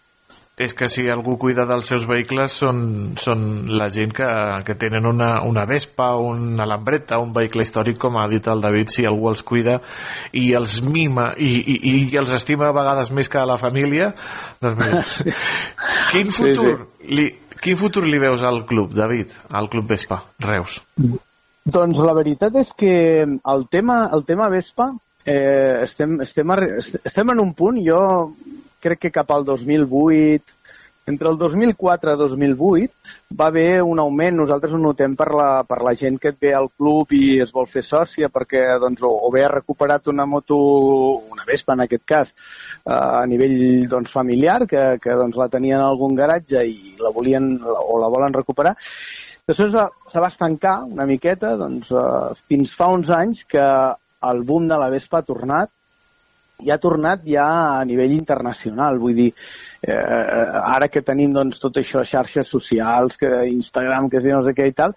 és que si algú cuida dels seus vehicles són, són la gent que, que tenen una, una Vespa, una Lambreta, un vehicle històric, com ha dit el David, si algú els cuida i els mima i, i, i els estima a vegades més que a la família, doncs mira, quin futur, sí, sí. Li, quin futur li veus al club, David, al club Vespa, Reus? Doncs la veritat és que el tema, el tema Vespa eh, estem, estem, estem en un punt, jo crec que cap al 2008, entre el 2004 i 2008 va haver un augment, nosaltres ho notem per la, per la gent que et ve al club i es vol fer sòcia perquè doncs, o, o bé ha recuperat una moto, una Vespa en aquest cas, eh, a nivell doncs, familiar, que, que doncs, la tenien en algun garatge i la volien o la volen recuperar. Després se va estancar una miqueta doncs, eh, fins fa uns anys que el boom de la Vespa ha tornat i ha tornat ja a nivell internacional, vull dir, eh, ara que tenim doncs, tot això, xarxes socials, que Instagram, que no sé què i tal,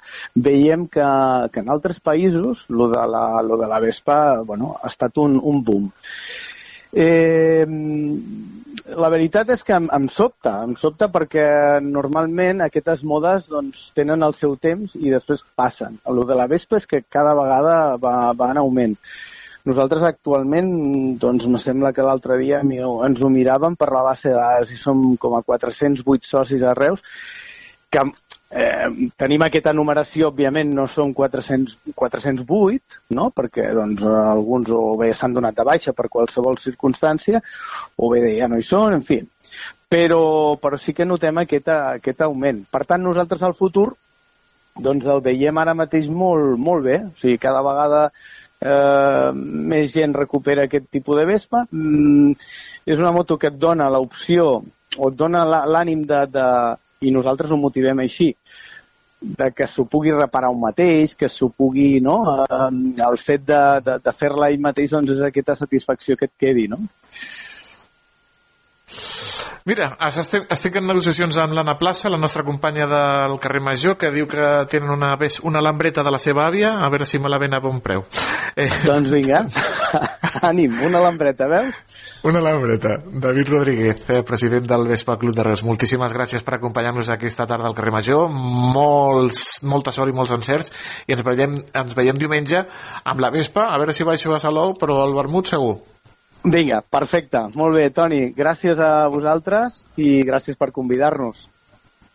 veiem que, que en altres països lo de la, lo de la Vespa bueno, ha estat un, un boom. Eh, la veritat és que em, em sobta, em sobta perquè normalment aquestes modes doncs, tenen el seu temps i després passen. El de la Vespa és que cada vegada va, va en augment. Nosaltres actualment, doncs me sembla que l'altre dia ens ho miràvem per la base de dades i som com a 408 socis a Reus, que eh, tenim aquesta numeració, òbviament no són 400, 408, no? perquè doncs, alguns o bé s'han donat de baixa per qualsevol circumstància, o bé ja no hi són, en fi. Però, però sí que notem aquest, aquest augment. Per tant, nosaltres al futur doncs el veiem ara mateix molt, molt bé. O sigui, cada vegada eh, més gent recupera aquest tipus de Vespa. Mm, és una moto que et dona l'opció o et dona l'ànim de, de, i nosaltres ho motivem així, de que s'ho pugui reparar un mateix, que s'ho pugui, no? Eh, el fet de, de, de fer-la ell mateix doncs és aquesta satisfacció que et quedi, no? Mira, estic, estic en negociacions amb l'Anna Plaça, la nostra companya del carrer Major, que diu que tenen una, una lambreta de la seva àvia, a veure si me la ven a bon preu. Eh. Doncs vinga, ànim, una lambreta, veus? Una lambreta. David Rodríguez, eh, president del Vespa Club de Reus. Moltíssimes gràcies per acompanyar-nos aquesta tarda al carrer Major. Molts, molta sort i molts encerts. I ens veiem, ens veiem diumenge amb la Vespa, a veure si baixo a Salou, però al vermut segur. Vinga, perfecte. Molt bé, Toni. Gràcies a vosaltres i gràcies per convidar-nos.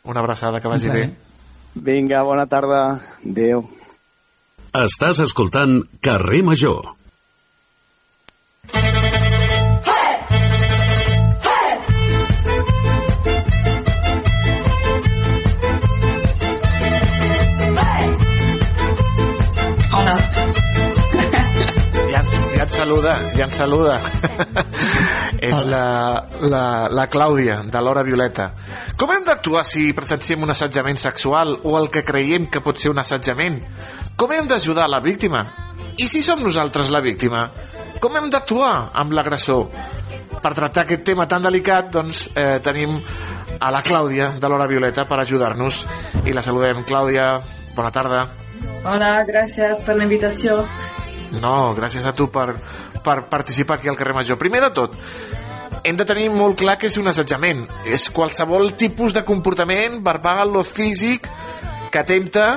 Una abraçada, que vagi okay. bé. Vinga, bona tarda. Adéu. Estàs escoltant Carrer Major. Saluda, ja ens saluda. és la, la, la Clàudia, de l'Hora Violeta. Com hem d'actuar si presenciem un assetjament sexual o el que creiem que pot ser un assetjament? Com hem d'ajudar la víctima? I si som nosaltres la víctima? Com hem d'actuar amb l'agressor? Per tractar aquest tema tan delicat, doncs, eh, tenim a la Clàudia, de l'Hora Violeta, per ajudar-nos. I la saludem. Clàudia, bona tarda. Hola, gràcies per la invitació. No, gràcies a tu per, per participar aquí al carrer Major. Primer de tot, hem de tenir molt clar que és un assetjament. És qualsevol tipus de comportament verbal o físic que atempta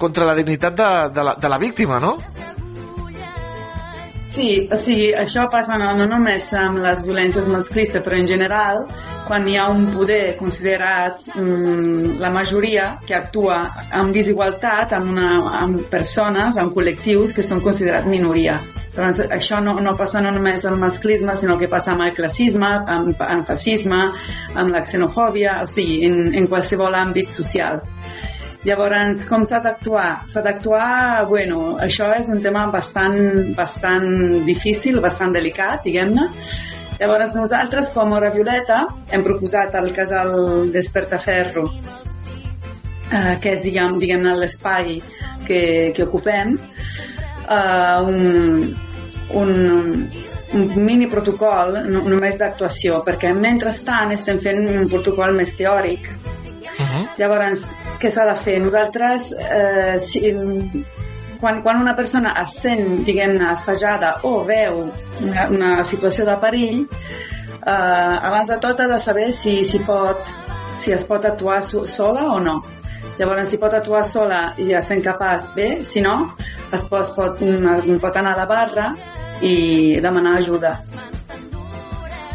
contra la dignitat de, de, la, de la víctima, no? Sí, o sigui, això passa no, no només amb les violències masclistes, però en general quan hi ha un poder considerat mm, la majoria que actua amb desigualtat amb, una, amb persones, amb col·lectius que són considerats minoria. Doncs això no, no passa no només amb masclisme, sinó que passa amb el classisme, amb, amb fascisme, amb la xenofòbia, o sigui, en, en qualsevol àmbit social. Llavors, com s'ha d'actuar? S'ha d'actuar, bueno, això és un tema bastant, bastant difícil, bastant delicat, diguem-ne, Llavors nosaltres, com Hora Violeta, hem proposat el casal Despertaferro, eh, que és, diguem, diguem l'espai que, que ocupem, eh, un, un, un mini protocol no, només d'actuació, perquè mentrestant estem fent un protocol més teòric. Uh -huh. Llavors, què s'ha de fer? Nosaltres, eh, si, quan, quan una persona es sent, diguem-ne, assajada o veu una, una situació de perill, eh, abans de tot ha de saber si, si, pot, si es pot actuar sola o no. Llavors, si pot actuar sola i ja sent capaç, bé, si no, es pot, es pot, pot anar a la barra i demanar ajuda.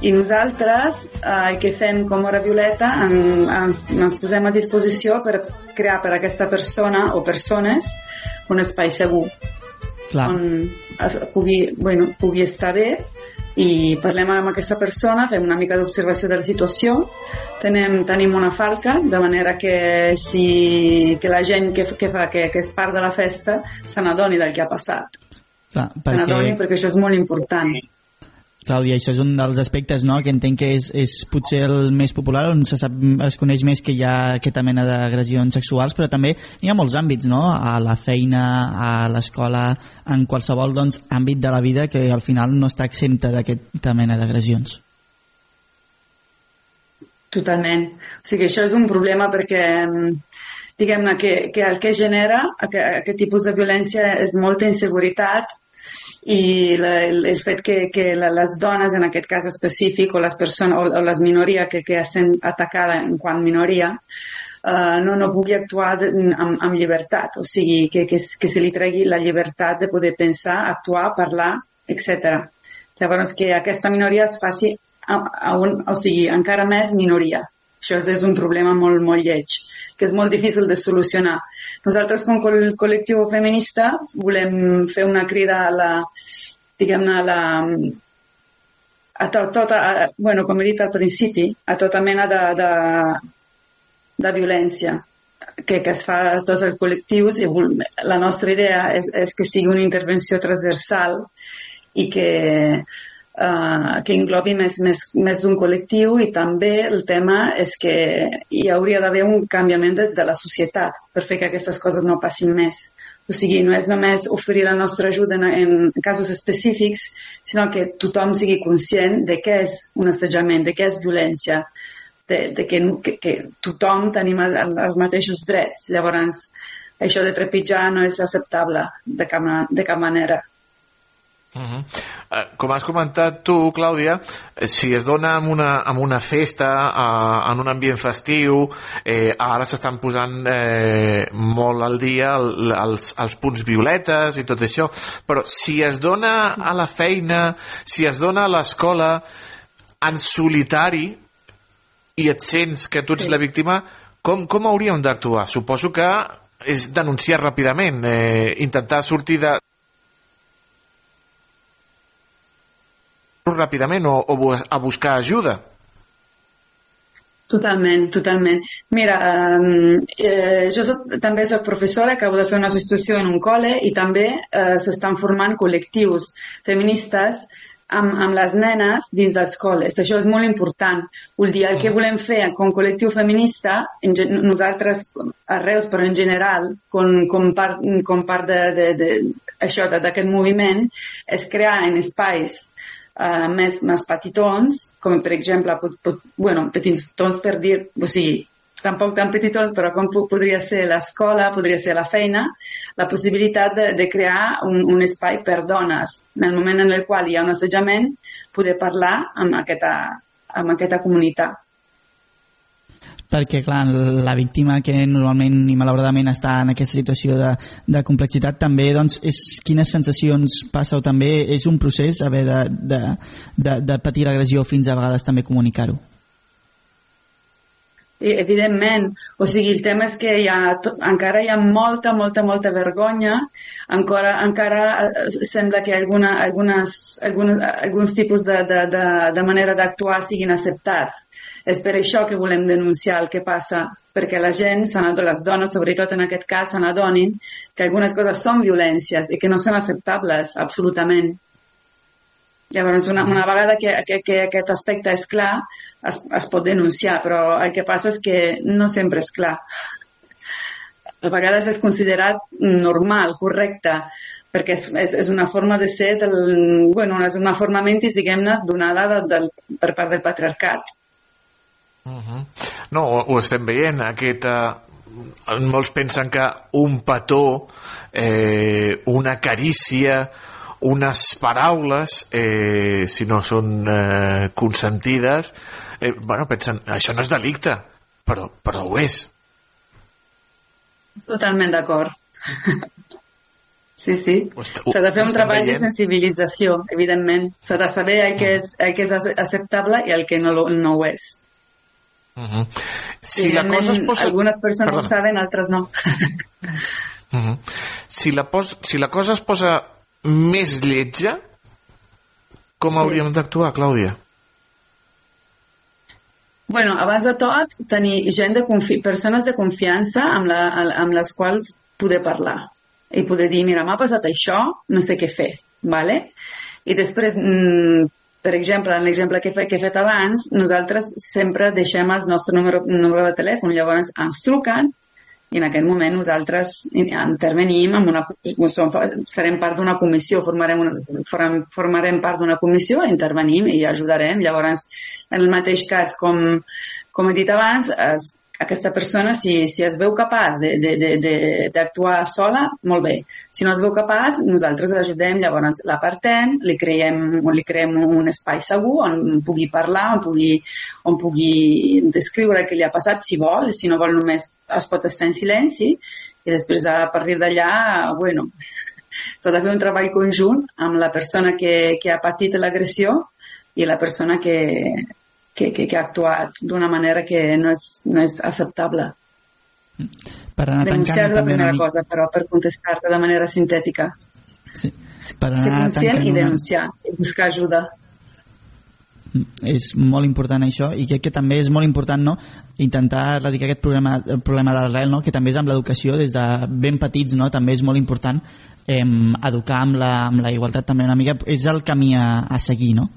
I nosaltres, eh, el que fem com Hora Violeta, en, ens, ens posem a disposició per crear per a aquesta persona o persones un espai segur Clar. on es pugui, bueno, pugui estar bé i parlem amb aquesta persona, fem una mica d'observació de la situació, tenem, tenim una falca, de manera que si que la gent que, que, fa, que, que és part de la festa se n'adoni del que ha passat. Clar, perquè... Se n'adoni perquè això és molt important. Clàudia, això és un dels aspectes no, que entenc que és, és potser el més popular, on se sap, es coneix més que hi ha aquesta mena d'agressions sexuals, però també hi ha molts àmbits, no? a la feina, a l'escola, en qualsevol doncs, àmbit de la vida que al final no està exempta d'aquesta mena d'agressions. Totalment. O sigui, això és un problema perquè diguem-ne que, que el que genera aquest, aquest tipus de violència és molta inseguretat i la, el, el fet que, que la, les dones, en aquest cas específic, o les persones, o, o les minories que, que sent atacada en quant minoria, uh, no, no pugui actuar amb, amb llibertat, o sigui, que, que, que se li tregui la llibertat de poder pensar, actuar, parlar, etc. Llavors, que aquesta minoria es faci a, a un, o sigui, encara més minoria. Això és, un problema molt, molt lleig, que és molt difícil de solucionar. Nosaltres, com a col·lectiu feminista, volem fer una crida a la, diguem-ne, a la, a tot, tot a, bueno, com he dit al principi, a tota mena de, de, de violència que, que es fa a tots els col·lectius i la nostra idea és, és que sigui una intervenció transversal i que, uh, que englobi més, més, més d'un col·lectiu i també el tema és que hi hauria d'haver un canviament de, de la societat per fer que aquestes coses no passin més. O sigui, no és només oferir la nostra ajuda en, en casos específics, sinó que tothom sigui conscient de què és un assetjament, de què és violència, de, de que, que, que tothom tenim els mateixos drets. Llavors, això de trepitjar no és acceptable de cap, de cap manera. Uh -huh. uh, com has comentat tu, Clàudia, eh, si es dona en una, en una festa, uh, en un ambient festiu, eh, ara s'estan posant eh, molt al dia el, els, els punts violetes i tot això, però si es dona a la feina, si es dona a l'escola, en solitari, i et sents que tu ets sí. la víctima, com, com hauríem d'actuar? Suposo que és denunciar ràpidament, eh, intentar sortir de, ràpidament o, o a buscar ajuda. Totalment, totalment. Mira, eh, jo soc, també soc professora, acabo de fer una substitució en un col·le i també eh, s'estan formant col·lectius feministes amb, amb les nenes dins dels col·les. Això és molt important. Vull dir, el que mm. volem fer com col·lectiu feminista, en, nosaltres a Reus, però en general, com, com part, com part de, de, de, això d'aquest moviment, és crear en espais uh, més, més petitons, com per exemple, pot, pot, bueno, petitons per dir, o sigui, tampoc tan petitons, però com podria ser l'escola, podria ser la feina, la possibilitat de, de crear un, un espai per dones. En el moment en el qual hi ha un assetjament, poder parlar amb aquesta, amb aquesta comunitat perquè clar, la víctima que normalment i malauradament està en aquesta situació de, de complexitat també doncs, és quines sensacions passa o també és un procés haver de, de, de, de patir l'agressió fins a vegades també comunicar-ho. Evidentment, o sigui, el tema és que hi ha, encara hi ha molta, molta, molta vergonya, encara, encara eh, sembla que alguna, algunes, algunes, alguns tipus de, de, de, de manera d'actuar siguin acceptats. És per això que volem denunciar el que passa, perquè la gent, les dones, sobretot en aquest cas, se n'adonin que algunes coses són violències i que no són acceptables, absolutament. Llavors, una, una vegada que, que, que aquest aspecte és clar, es, es pot denunciar, però el que passa és que no sempre és clar. A vegades és considerat normal, correcte, perquè és, és, és una forma de ser, del, bueno, és una forma mentis, diguem-ne, donada de, del, per part del patriarcat. Uh -huh. No, ho, ho estem veient, aquest... Eh, molts pensen que un petó, eh, una carícia, unes paraules, eh, si no són eh, consentides, eh, bueno, pensen, això no és delicte, però, però ho és. Totalment d'acord. Sí, sí. S'ha de fer un treball veient? de sensibilització, evidentment. S'ha de saber el que, és, el que és acceptable i el que no, no ho és. Uh -huh. Si la cosa es posa... Algunes persones Perdona. ho saben, altres no. uh -huh. si, la pos... si la cosa es posa més lletja, com sí. hauríem d'actuar, Clàudia? Bueno, abans de tot, tenir gent de confi... persones de confiança amb, la, amb les quals poder parlar i poder dir, mira, m'ha passat això, no sé què fer, vale? I després, mmm, per exemple, en l'exemple que, que he fet abans, nosaltres sempre deixem el nostre número, número de telèfon, llavors ens truquen i en aquest moment nosaltres intervenim amb una, som, serem part d'una comissió, formarem, una, form, formarem part d'una comissió, intervenim i ajudarem. Llavors, en el mateix cas, com, com he dit abans, es, aquesta persona, si, si es veu capaç d'actuar sola, molt bé. Si no es veu capaç, nosaltres l'ajudem, llavors l'apartem, li, creem, li creem un espai segur on pugui parlar, on pugui, on pugui descriure què li ha passat, si vol, si no vol només es pot estar en silenci, i després a partir d'allà, bueno, s'ha de fer un treball conjunt amb la persona que, que ha patit l'agressió i la persona que, que, que, que ha actuat d'una manera que no és, no és acceptable. Per anar Denunciar tancant la una primera mica. cosa, però per contestar-te de manera sintètica. Sí. Per Ser anar conscient tancant i una- denunciar, i buscar ajuda. és molt important això i crec que també és molt important no, intentar erradicar aquest problema, el problema de l'arrel no, que també és amb l'educació des de ben petits no, també és molt important eh, educar amb la, amb la igualtat també una mica és el camí a, a seguir no?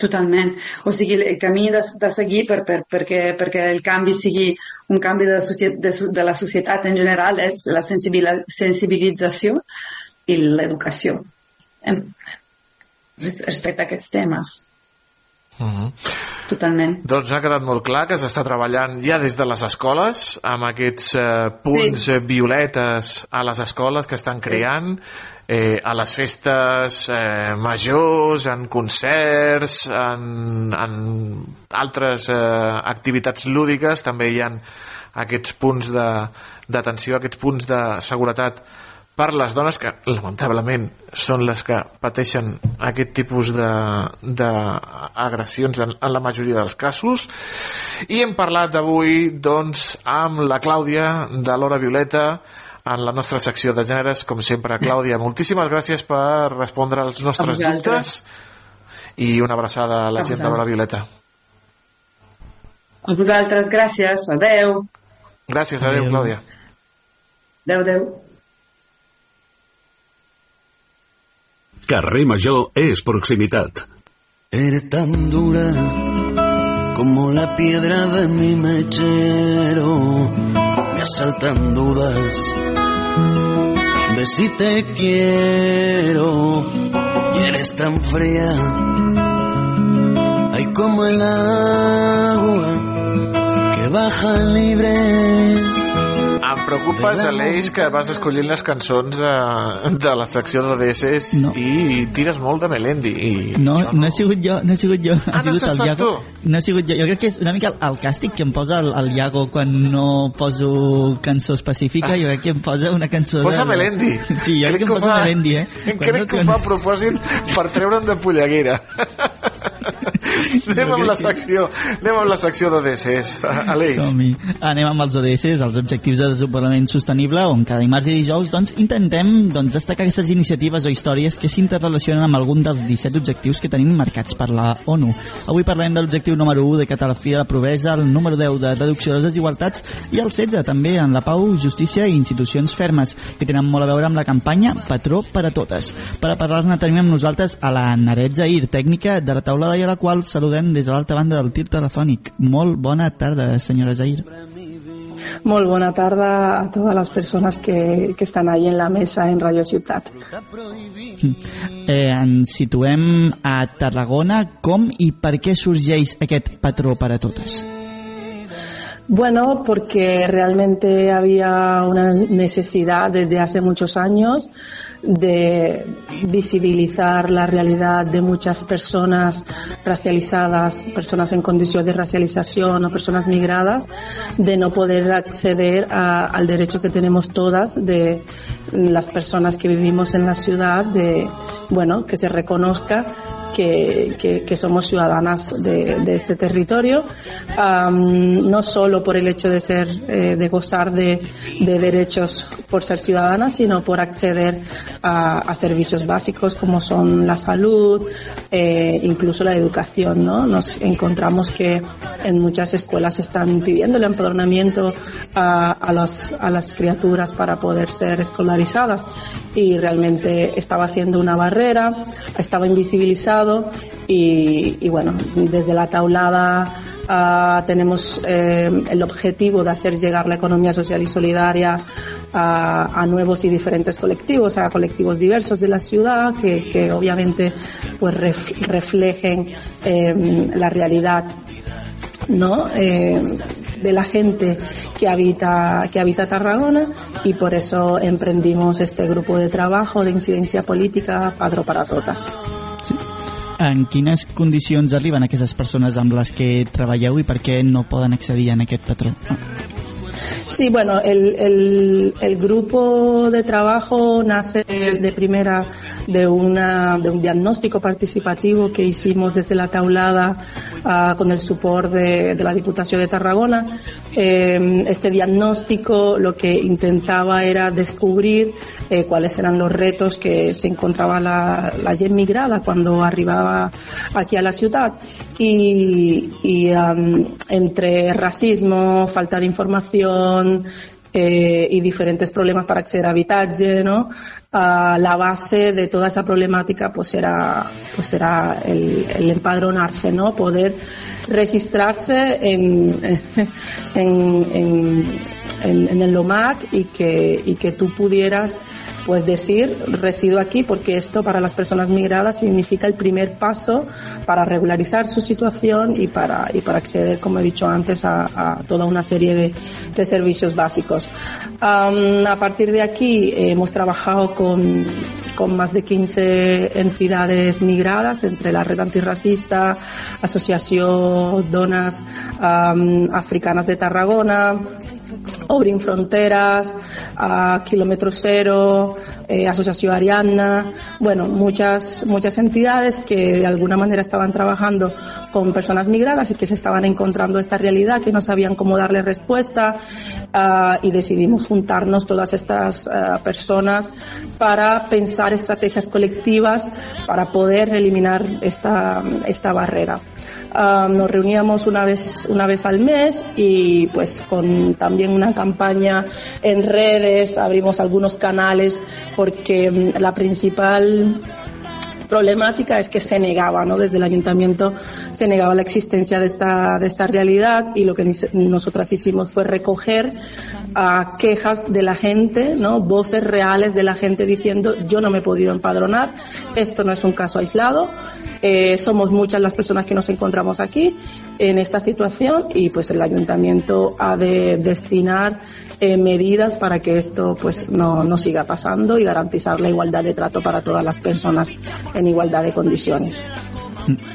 Totalment. O sigui, el camí de, de seguir per, per, perquè, perquè el canvi sigui un canvi de, de, de la societat en general és la sensibil- sensibilització i l'educació respecte a aquests temes. Uh -huh. Totalment. Doncs ha quedat molt clar que s'està treballant ja des de les escoles amb aquests eh, punts sí. violetes a les escoles que estan creant eh, a les festes eh, majors, en concerts, en, en altres eh, activitats lúdiques, també hi ha aquests punts d'atenció, aquests punts de seguretat per les dones que lamentablement són les que pateixen aquest tipus d'agressions en, en la majoria dels casos. I hem parlat avui doncs amb la Clàudia de l'Hora Violeta en la nostra secció de gèneres com sempre Clàudia, moltíssimes gràcies per respondre als nostres A dubtes i una abraçada a la A gent de l'Hora Violeta A vosaltres, gràcies. Adeu. gràcies, adeu, Adeu. Clàudia Adeu, adeu. Carrer Major és proximitat. Eres tan dura como la piedra de mi mechero. Me asaltan dudas de si te quiero. Y eres tan fría, ay como el agua que baja libre. Em preocupes, Aleix, que vas escollint les cançons de, de la secció de DSS no. i tires molt de Melendi. I No, no he sigut jo, no he sigut jo, ha Ah, no sigut has el Iago. No he sigut jo. Jo crec que és una mica el, el càstig que em posa el, el Iago quan no poso cançó específica, jo crec que em posa una cançó Posa de... Melendi. Sí, jo crec que em posa Melendi, eh? Crec que ho fa a propòsit per treure'm de polleguera. anem amb la secció, anem amb la secció de DSS, Aleix. Som-hi. Anem amb els ODS, els Objectius de Desenvolupament Sostenible, on cada dimarts i dijous doncs, intentem doncs, destacar aquestes iniciatives o històries que s'interrelacionen amb algun dels 17 objectius que tenim marcats per la ONU. Avui parlem de l'objectiu número 1 de Catalafia de la Provesa, el número 10 de reducció de les desigualtats i el 16 també en la pau, justícia i institucions fermes, que tenen molt a veure amb la campanya Patró per a totes. Per a parlar-ne tenim amb nosaltres a la Naret Zahir, tècnica de la taulada i a la qual saludem des de l'altra banda del tir telefònic. Molt bona tarda, senyora Zahir. Molt bona tarda a todas las personas que, que están ahí en la mesa en Radio Ciutat. Eh, ens situem a Tarragona. Com i per què sorgeix aquest patró per a totes? Bueno, porque realmente había una necesidad desde hace muchos años de visibilizar la realidad de muchas personas racializadas, personas en condición de racialización o personas migradas, de no poder acceder a- al derecho que tenemos todas de las personas que vivimos en la ciudad, de, bueno, que se reconozca que, somos ciudadanas de, de este territorio, am, no solo por el hecho de ser, eh, de gozar de, de derechos por ser ciudadanas, sino por acceder a, servicios básicos como son la salud, eh, incluso la educación, ¿no? Nos encontramos que en muchas escuelas están pidiendo el empadronamiento a, a las, a las criaturas para poder ser escolarizadas y realmente estaba siendo una barrera, estaba y, bueno, desde la taulada ah, tenemos eh, el objetivo de hacer llegar la economía social y solidaria a, a nuevos y diferentes colectivos, a colectivos diversos de la ciudad que, obviamente pues ref- reflejen eh, la realidad ¿no? Eh, de la gente que habita, que habita Tarragona y por eso emprendimos este grupo de trabajo de incidencia política Padro para. Sí. En quines condicions arriben aquestes persones amb les que treballeu i per què no poden accedir a aquest patró? Sí, bueno, el, el, grupo de trabajo nace de primera de, una, de un diagnóstico participativo que hicimos desde la taulada uh, con el support de, de, la Diputación de Tarragona. Eh, este diagnóstico lo que intentaba era descubrir eh, cuáles eran los retos que se encontraba la, la gente migrada cuando arribaba aquí a la ciudad y, y um, entre racismo, falta de información, eh, y diferentes problemas para acceder a habitatge, ¿no? Uh, la base de toda esa problemática pues era, pues era el, empadronarse, ¿no? Poder registrarse en, en el LOMAC y que, y que tú pudieras pues decir resido aquí porque esto para las personas migradas significa el primer paso para regularizar su situación y para, y para acceder, como he dicho antes, a, a toda una serie de, de servicios básicos. A partir de aquí hemos trabajado con, con más de 15 entidades migradas, entre la Red Antirracista, Asociación Donas Africanas de Tarragona, Obrin Fronteras, a Kilómetro Cero, eh, Asociación Ariadna, bueno, muchas, muchas entidades que de alguna manera estaban trabajando con personas migradas y que se estaban encontrando esta realidad, que no sabían cómo darle respuesta uh, y decidimos juntarnos todas estas uh, personas para pensar estrategias colectivas para poder eliminar esta, esta barrera. Uh, nos reuníamos una vez, una vez al mes y pues con también una campaña en redes, abrimos algunos canales porque um, la principal problemática es que se negaba, ¿no? Desde el ayuntamiento se negaba la existencia de esta, de esta realidad y lo que nosotras hicimos fue recoger uh, quejas de la gente, ¿no? Voces reales de la gente diciendo yo no me he podido empadronar, esto no es un caso aislado, eh, somos muchas las personas que nos encontramos aquí en esta situación y pues el ayuntamiento ha de destinar eh, medidas para que esto pues no, no siga pasando y garantizar la igualdad de trato para todas las personas en igualdad de condiciones.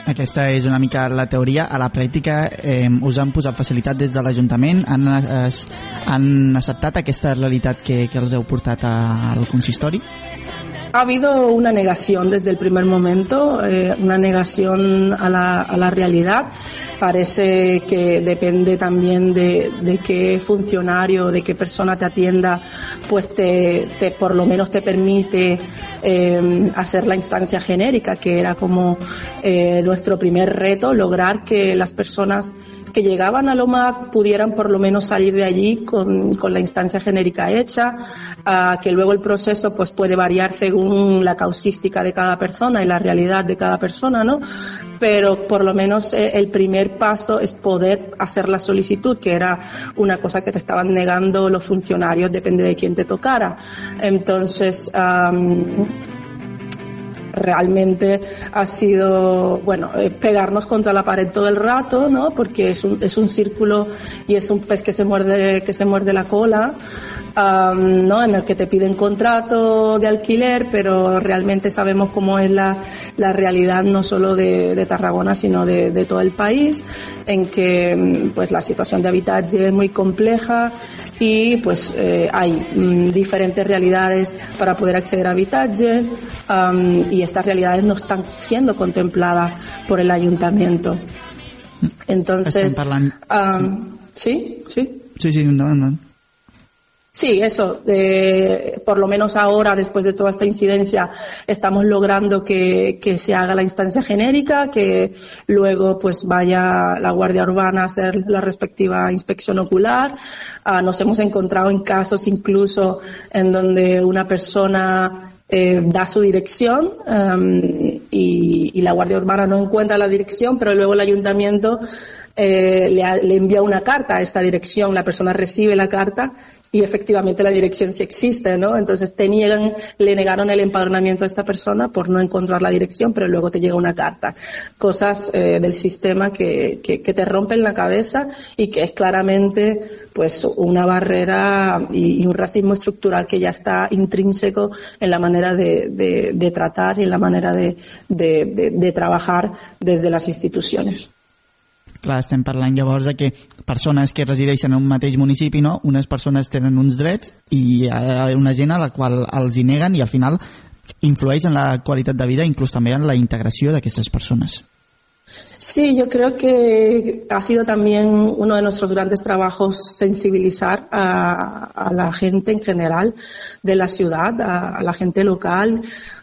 Aquesta és una mica la teoria. A la pràctica eh, us han posat facilitat des de l'Ajuntament? Han, es, han acceptat aquesta realitat que, que els heu portat al consistori? Ha habido una negación desde el primer momento, eh, una negación a la, a la, realidad. Parece que depende también de, de, qué funcionario, de qué persona te atienda, pues te, por lo menos te permite eh, hacer la instancia genérica, que era como eh, nuestro primer reto, lograr que las personas que llegaban a Loma pudieran por lo menos salir de allí con, con la instancia genérica hecha, uh, que luego el proceso pues puede variar según la causística de cada persona y la realidad de cada persona, ¿no? Pero por lo menos eh, el primer paso es poder hacer la solicitud, que era una cosa que te estaban negando los funcionarios, depende de quién te tocara. Entonces, realmente ha sido, bueno, eh, pegarnos contra la pared todo el rato, ¿no? Porque es un, es un círculo y es un pez que se muerde, que se muerde la cola, um, ¿no? En el que te piden contrato de alquiler, pero realmente sabemos cómo es la, la realidad no solo de, de Tarragona, sino de, de, todo el país, en que pues la situación de habitatge es muy compleja y pues eh, hay mm, diferentes realidades para poder acceder a habitatge um, y estas realidades no están siendo contempladas por el ayuntamiento. Entonces, um, ¿sí? ¿sí? Sí, sí, no, no. Sí, eso. Eh, por lo menos ahora, después de toda esta incidencia, estamos logrando que, que, se haga la instancia genérica, que luego pues vaya la Guardia Urbana a hacer la respectiva inspección ocular. Uh, nos hemos encontrado en casos incluso en donde una persona eh, da su dirección um, y, y, la Guardia Urbana no encuentra la dirección, pero luego el ayuntamiento eh, le, le, envía una carta a esta dirección, la persona recibe la carta y efectivamente la dirección sí existe, ¿no? Entonces te niegan, le negaron el empadronamiento a esta persona por no encontrar la dirección, pero luego te llega una carta. Cosas eh, del sistema que, que, que, te rompen la cabeza y que es claramente pues una barrera y, un racismo estructural que ya está intrínseco en la manera de, de, de tratar y en la manera de, de trabajar desde las instituciones. Clar, estem parlant llavors de que persones que resideixen en un mateix municipi, no? unes persones tenen uns drets i hi ha una gent a la qual els hi neguen i al final influeix en la qualitat de vida, inclús també en la integració d'aquestes persones. Sí, yo creo que ha sido también uno de nuestros grandes trabajos sensibilizar a, a la gente en general de la ciudad, a, a la gente local,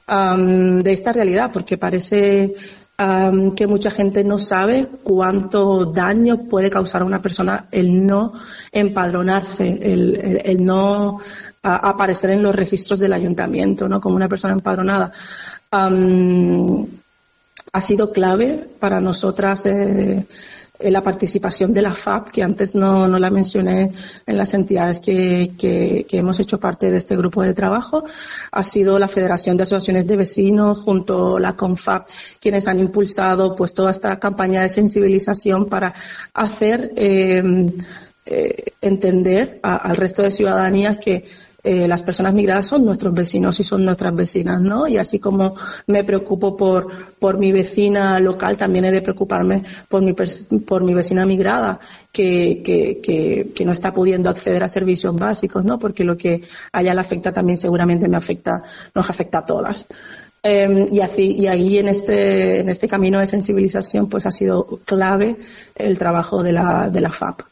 um, de esta realidad, porque parece um, que mucha gente no sabe cuánto daño puede causar a una persona el no empadronarse, el, no aparecer en los registros del ayuntamiento, ¿no? Como una persona empadronada. Ha sido clave para nosotras eh, la participación de la FAP, que antes no, no la mencioné en las entidades que, que, hemos hecho parte de este grupo de trabajo, ha sido la Federación de Asociaciones de Vecinos junto a la CONFAP quienes han impulsado pues toda esta campaña de sensibilización para hacer eh, eh, entender al resto de ciudadanías que eh, las personas migradas son nuestros vecinos y son nuestras vecinas, ¿no? Y así como me preocupo por, por mi vecina local, también he de preocuparme por mi, por mi vecina migrada que, que, que, no está pudiendo acceder a servicios básicos, ¿no? Porque lo que a ella le afecta también seguramente me afecta, nos afecta a todas. Eh, y, así, y ahí en este, en este camino de sensibilización pues ha sido clave el trabajo de la, de la FAP.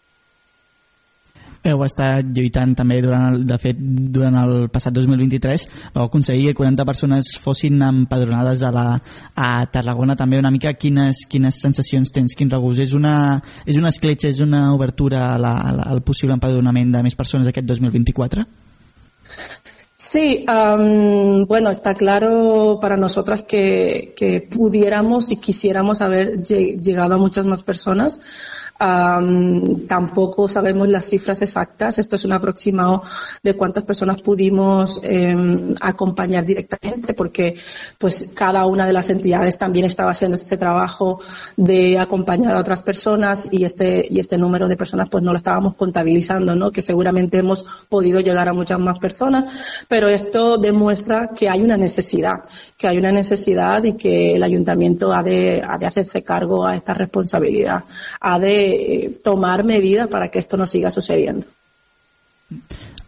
Heu estat lluitant també durant el, de fet durant el passat 2023 vau aconseguir que 40 persones fossin empadronades a, la, a Tarragona també una mica? Quines, quines sensacions tens? Quin regust, és una, és una escletxa és una obertura a la, a la, al possible empadronament de més persones aquest 2024? Sí, um, bueno, está claro para nosotras que, pudiéramos y quisiéramos haber llegado a muchas más personas. Tampoco sabemos las cifras exactas. Esto es un aproximado de cuántas personas pudimos eh, acompañar directamente, porque pues cada una de las entidades también estaba haciendo este trabajo de acompañar a otras personas y este y este número de personas pues no lo estábamos contabilizando, ¿no? Que seguramente hemos podido llegar a muchas más personas, pero esto demuestra que hay una necesidad, que hay una necesidad y que el ayuntamiento ha de ha de hacerse cargo a esta responsabilidad, ha de tomar medidas para que esto no siga sucediendo.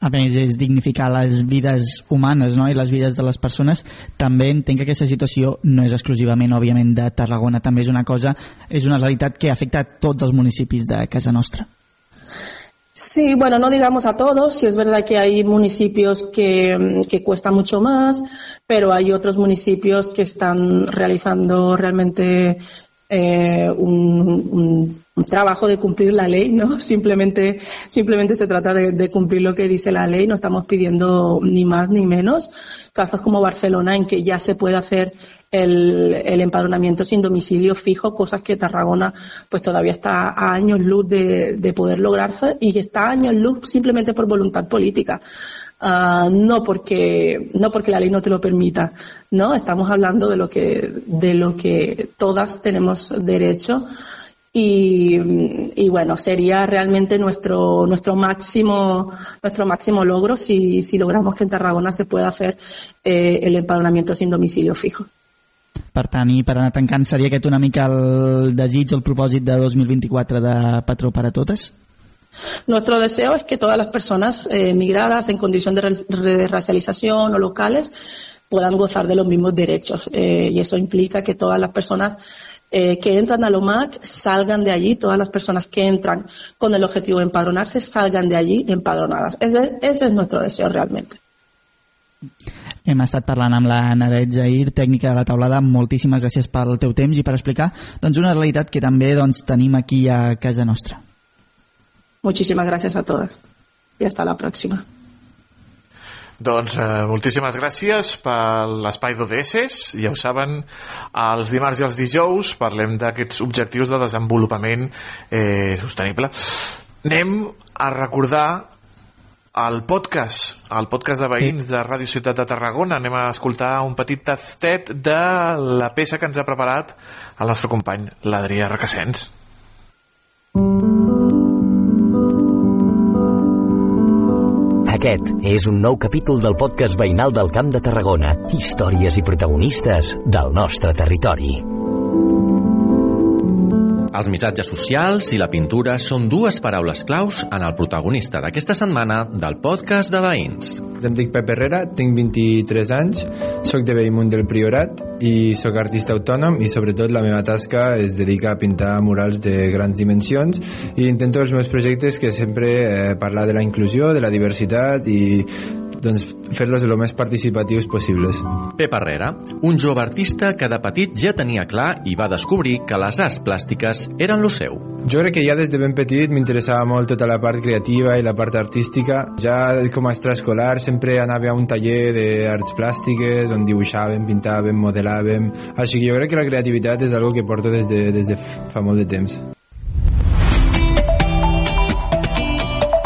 a més és dignificar les vides humanes no? i les vides de les persones també entenc que aquesta situació no és exclusivament òbviament de Tarragona també és una cosa, és una realitat que afecta tots els municipis de casa nostra Sí, bueno, no digamos a todos, si es verdad que hay municipios que, que cuesta mucho más, pero hay otros municipios que están realizando realmente eh, un, trabajo de cumplir la ley, ¿no? Simplemente, simplemente se trata de, cumplir lo que dice la ley, no estamos pidiendo ni más ni menos. Casos como Barcelona, en que ya se puede hacer el, el empadronamiento sin domicilio fijo, cosas que Tarragona pues todavía está a años luz de, de poder lograrse y está a años luz simplemente por voluntad política. Uh, no porque no porque la ley no te lo permita no estamos hablando de lo que de lo que todas tenemos derecho y, y, bueno sería realmente nuestro nuestro máximo nuestro máximo logro si, si logramos que en Tarragona se pueda hacer eh, el empadronamiento sin domicilio fijo per tant, i per anar tancant, seria aquest el desig propòsit de 2024 de Patró per a totes? Nuestro deseo es que todas las personas eh, migradas en condición de, racialización o locales puedan gozar de los mismos derechos. Eh, y eso implica que todas las personas eh, que entran a LOMAC salgan de allí, todas las personas que entran con el objetivo de empadronarse salgan de allí empadronadas. Ese, ese es nuestro deseo realmente. Hem estat parlant amb Zahir, tècnica de la taulada. Moltíssimes gràcies pel teu temps i per explicar doncs, una realitat que també doncs, tenim aquí a casa nostra. Muchísimas gracias a todas y hasta la próxima. Doncs eh, moltíssimes gràcies per l'espai d'ODS. Ja ho saben, els dimarts i els dijous parlem d'aquests objectius de desenvolupament eh, sostenible. Anem a recordar el podcast, el podcast de veïns de Ràdio Ciutat de Tarragona. Anem a escoltar un petit tastet de la peça que ens ha preparat el nostre company, l'Adrià Requesens. Aquest és un nou capítol del podcast veïnal del Camp de Tarragona. Històries i protagonistes del nostre territori. Els missatges socials i la pintura són dues paraules claus en el protagonista d'aquesta setmana del podcast de veïns. Em dic Pep Herrera, tinc 23 anys, sóc de Bellmunt del Priorat i sóc artista autònom i sobretot la meva tasca es dedica a pintar murals de grans dimensions i intento els meus projectes que sempre eh, parlar de la inclusió, de la diversitat i doncs, fer-los el més participatius possibles. Pep Herrera, un jove artista que de petit ja tenia clar i va descobrir que les arts plàstiques eren lo seu. Jo crec que ja des de ben petit m'interessava molt tota la part creativa i la part artística. Ja com a extraescolar sempre anava a un taller d'arts plàstiques on dibuixàvem, pintàvem, modelàvem... Així que jo crec que la creativitat és algo que porto des de, des de fa molt de temps.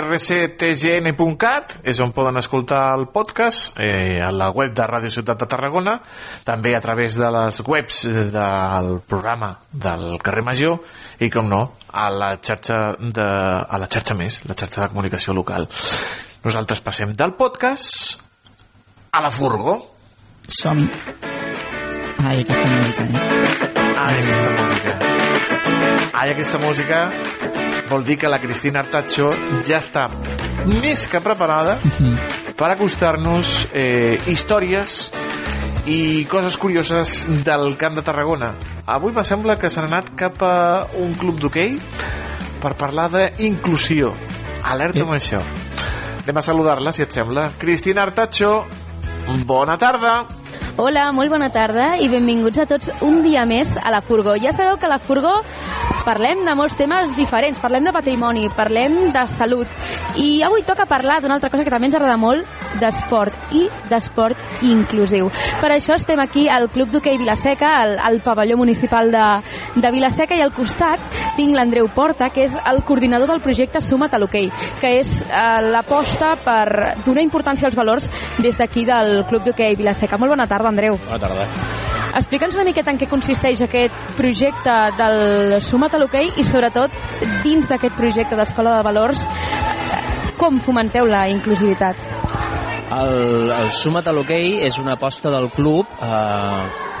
rctgn.cat és on poden escoltar el podcast eh, a la web de Ràdio Ciutat de Tarragona també a través de les webs del programa del carrer Major i com no a la xarxa de, a la xarxa més la xarxa de comunicació local. Nosaltres passem del podcast a la furgo. Som ai aquesta música eh? ai aquesta música. Ai aquesta música vol dir que la Cristina Artacho ja està més que preparada per acostar-nos eh, històries i coses curioses del Camp de Tarragona. Avui me sembla que s'han anat cap a un club d'hoquei per parlar d'inclusió. Alerta amb això. Anem a saludar-la, si et sembla. Cristina Artacho, bona tarda. Hola, molt bona tarda i benvinguts a tots un dia més a la Furgó. Ja sabeu que a la Furgó parlem de molts temes diferents, parlem de patrimoni, parlem de salut i avui toca parlar d'una altra cosa que també ens agrada molt, d'esport i d'esport inclusiu. Per això estem aquí al Club d'Hockey Vilaseca, al, al pavelló municipal de, de Vilaseca i al costat tinc l'Andreu Porta, que és el coordinador del projecte Suma't a l'Hockey, que és eh, l'aposta per donar importància als valors des d'aquí del Club d'Hockey Vilaseca. Molt bona tarda tarda, Andreu. Bona tarda. Explica'ns una miqueta en què consisteix aquest projecte del Sumat a l'hoquei i sobretot dins d'aquest projecte d'Escola de Valors com fomenteu la inclusivitat? El, el Sumat a l'hoquei és una aposta del club eh,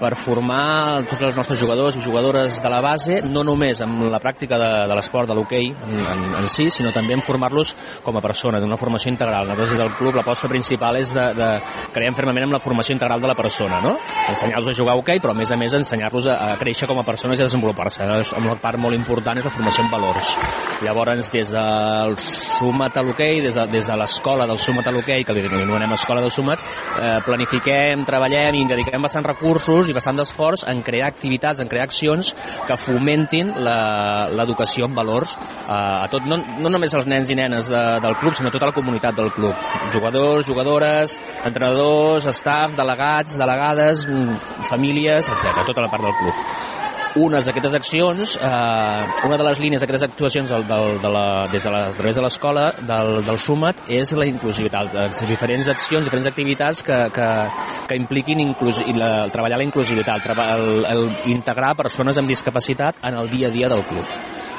per formar tots els nostres jugadors i jugadores de la base, no només amb la pràctica de, de l'esport, de l'hoquei en, en, en si, sinó també en formar-los com a persones, una formació integral. Nosaltres del club l'aposta principal és de, de creiem fermament amb la formació integral de la persona, no? Ensenyar-los a jugar a hoquei, però a més a més ensenyar-los a, a créixer com a persones i a desenvolupar-se. Amb la part molt important és la formació en valors. Llavors, des del Sumat a l'hoquei, des de, des de l'escola del Sumat a l'hoquei, que li anomenem escola del Sumat, eh, planifiquem, treballem i dediquem bastant recursos i bastant d'esforç en crear activitats, en crear accions que fomentin l'educació en valors eh, a tot, no, no només als nens i nenes de, del club, sinó a tota la comunitat del club. Jugadors, jugadores, entrenadors, staff, delegats, delegades, mm, famílies, etc. tota la part del club unes d'aquestes accions, eh, una de les línies d'aquestes actuacions del, del, de la, des de la, a través de l'escola del, del SUMAT és la inclusivitat, les diferents accions, diferents activitats que, que, que impliquin inclus, la, treballar la inclusivitat, el, el, el integrar persones amb discapacitat en el dia a dia del club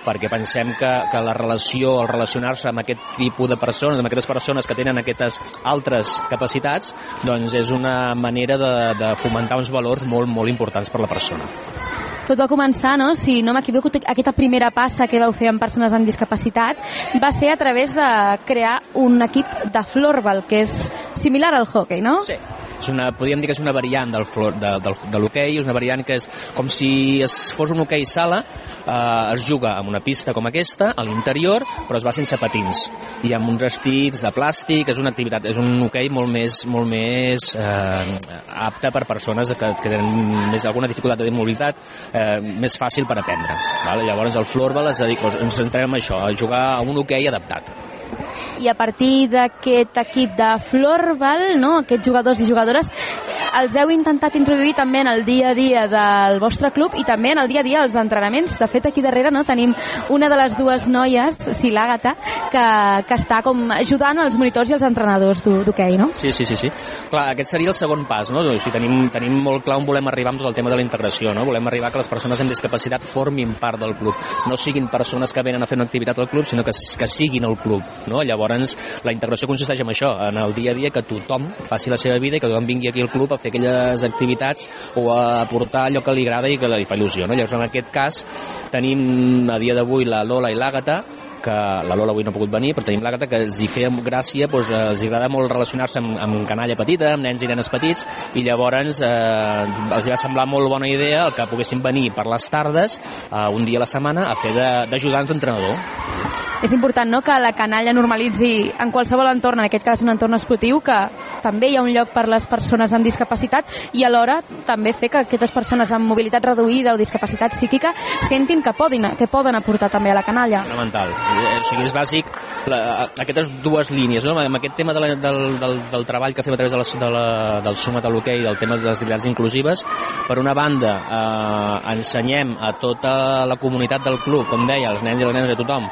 perquè pensem que, que la relació, el relacionar-se amb aquest tipus de persones, amb aquestes persones que tenen aquestes altres capacitats, doncs és una manera de, de fomentar uns valors molt, molt importants per la persona. Tot va començar, no? si no m'equivoco, aquesta primera passa que vau fer amb persones amb discapacitat va ser a través de crear un equip de florbal, que és similar al hockey, no? Sí és una, podríem dir que és una variant del, flor, de, de, de l'hoquei, és una variant que és com si es fos un hoquei sala, eh, es juga amb una pista com aquesta, a l'interior, però es va sense patins, i amb uns vestits de plàstic, és una activitat, és un hoquei molt més, molt més eh, apte per persones que, que tenen més alguna dificultat de mobilitat, eh, més fàcil per aprendre. Vale? Llavors el floorball es dedica, ens centrem en això, a jugar a un hoquei adaptat i a partir d'aquest equip de florbal, no, aquests jugadors i jugadores, els heu intentat introduir també en el dia a dia del vostre club i també en el dia a dia als entrenaments. De fet, aquí darrere no, tenim una de les dues noies, sí, l'Àgata, que, que està com ajudant els monitors i els entrenadors d'hoquei, no? Sí, sí, sí, sí. Clar, aquest seria el segon pas, no? O sigui, tenim, tenim molt clar on volem arribar amb tot el tema de la integració, no? Volem arribar que les persones amb discapacitat formin part del club, no siguin persones que venen a fer una activitat al club, sinó que, que siguin el club, no? Llavors, la integració consisteix en això, en el dia a dia que tothom faci la seva vida i que tothom vingui aquí al club a fer aquelles activitats o a aportar allò que li agrada i que li fa il·lusió. No? Llavors, en aquest cas, tenim a dia d'avui la Lola i l'Àgata, que la Lola avui no ha pogut venir, però tenim l'Àgata que els hi feia gràcia, doncs, els agrada molt relacionar-se amb, amb canalla petita, amb nens i nenes petits, i llavors eh, els va semblar molt bona idea el que poguessin venir per les tardes, eh, un dia a la setmana, a fer d'ajudants d'entrenador és important no, que la canalla normalitzi en qualsevol entorn, en aquest cas un entorn esportiu, que també hi ha un lloc per les persones amb discapacitat i alhora també fer que aquestes persones amb mobilitat reduïda o discapacitat psíquica sentin que poden, que poden aportar també a la canalla. Fonamental. Eh, o sigui, és bàsic la, aquestes dues línies, no? amb aquest tema de la, del, del, del treball que fem a través de la, de la, del sumat a l'hoquei, del tema de les activitats inclusives, per una banda eh, ensenyem a tota la comunitat del club, com deia, els nens i les nenes de tothom,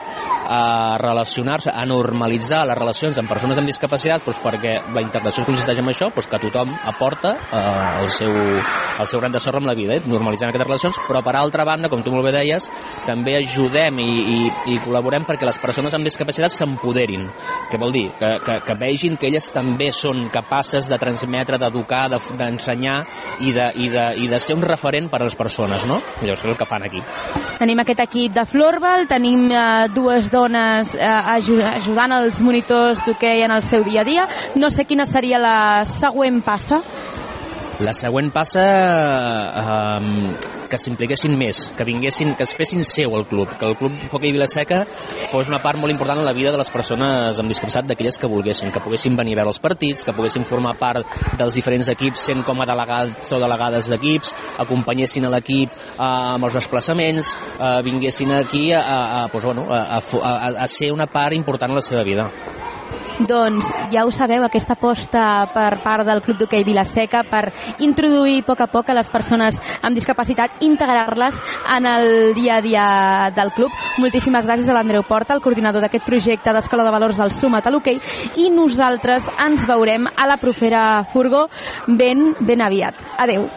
a relacionar-se, a normalitzar les relacions amb persones amb discapacitat doncs perquè la integració consisteix en això, doncs que tothom aporta eh, el, seu, el seu gran de sorra amb la vida, eh, normalitzant aquestes relacions, però per altra banda, com tu molt bé deies, també ajudem i, i, i col·laborem perquè les persones amb discapacitat s'empoderin. Què vol dir? Que, que, que vegin que elles també són capaces de transmetre, d'educar, d'ensenyar i, de, i, de, i de ser un referent per a les persones, no? Llavors, és el que fan aquí. Tenim aquest equip de florbal, tenim eh, dues dones eh, ajudant els monitors d'hoquei en el seu dia a dia. No sé quina seria la següent passa. La següent passa eh, que s'impliquessin més, que vinguessin, que es fessin seu el club, que el club Hockey Vilaseca fos una part molt important en la vida de les persones amb discapacitat, d'aquelles que volguessin, que poguessin venir a veure els partits, que poguessin formar part dels diferents equips sent com a delegats o delegades d'equips, acompanyessin a l'equip eh, amb els desplaçaments, eh, vinguessin aquí a, a, a, bueno, a, a, a ser una part important en la seva vida. Doncs ja ho sabeu, aquesta aposta per part del Club d'Hockey Vilaseca per introduir a poc a poc a les persones amb discapacitat, integrar-les en el dia a dia del club. Moltíssimes gràcies a l'Andreu Porta, el coordinador d'aquest projecte d'Escola de Valors al Sumat a l'Hockey, i nosaltres ens veurem a la profera Furgó ben, ben aviat. Adeu.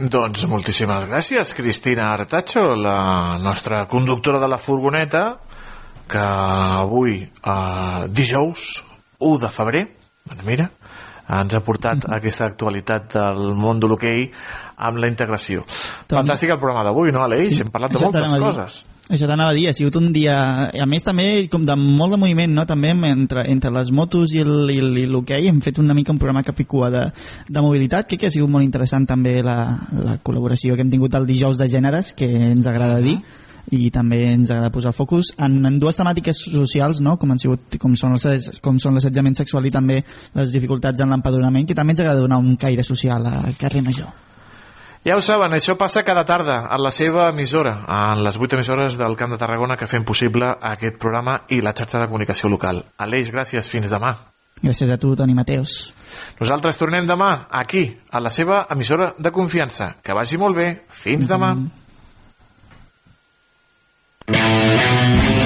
Doncs moltíssimes gràcies, Cristina Artacho, la nostra conductora de la furgoneta, que avui, eh, dijous 1 de febrer, doncs mira, ens ha portat mm -hmm. aquesta actualitat del món de l'hoquei amb la integració. Toni. Fantàstic el programa d'avui, no, Aleix? Sí. Hem parlat de Això moltes coses. Això t'anava a dir, ha sigut un dia... A més, també, com de molt de moviment, no? També entre, entre les motos i l'hoquei hem fet una mica un programa capicua de, de mobilitat. Crec que ha sigut molt interessant també la, la col·laboració que hem tingut el dijous de gèneres, que ens agrada dir. Uh -huh i també ens agrada posar focus en, en dues temàtiques socials no? com, han sigut, com són els, com són l'assetjament sexual i també les dificultats en l'empadronament que també ens agrada donar un caire social a carrer Major ja ho saben, això passa cada tarda a la seva emissora, en les 8 emissores del Camp de Tarragona que fem possible aquest programa i la xarxa de comunicació local. Aleix, gràcies, fins demà. Gràcies a tu, Toni Mateus. Nosaltres tornem demà, aquí, a la seva emissora de confiança. Que vagi molt bé. Fins demà. Mm -hmm. tocado Thank you.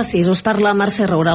Les 6. Us parla Mercè Roura.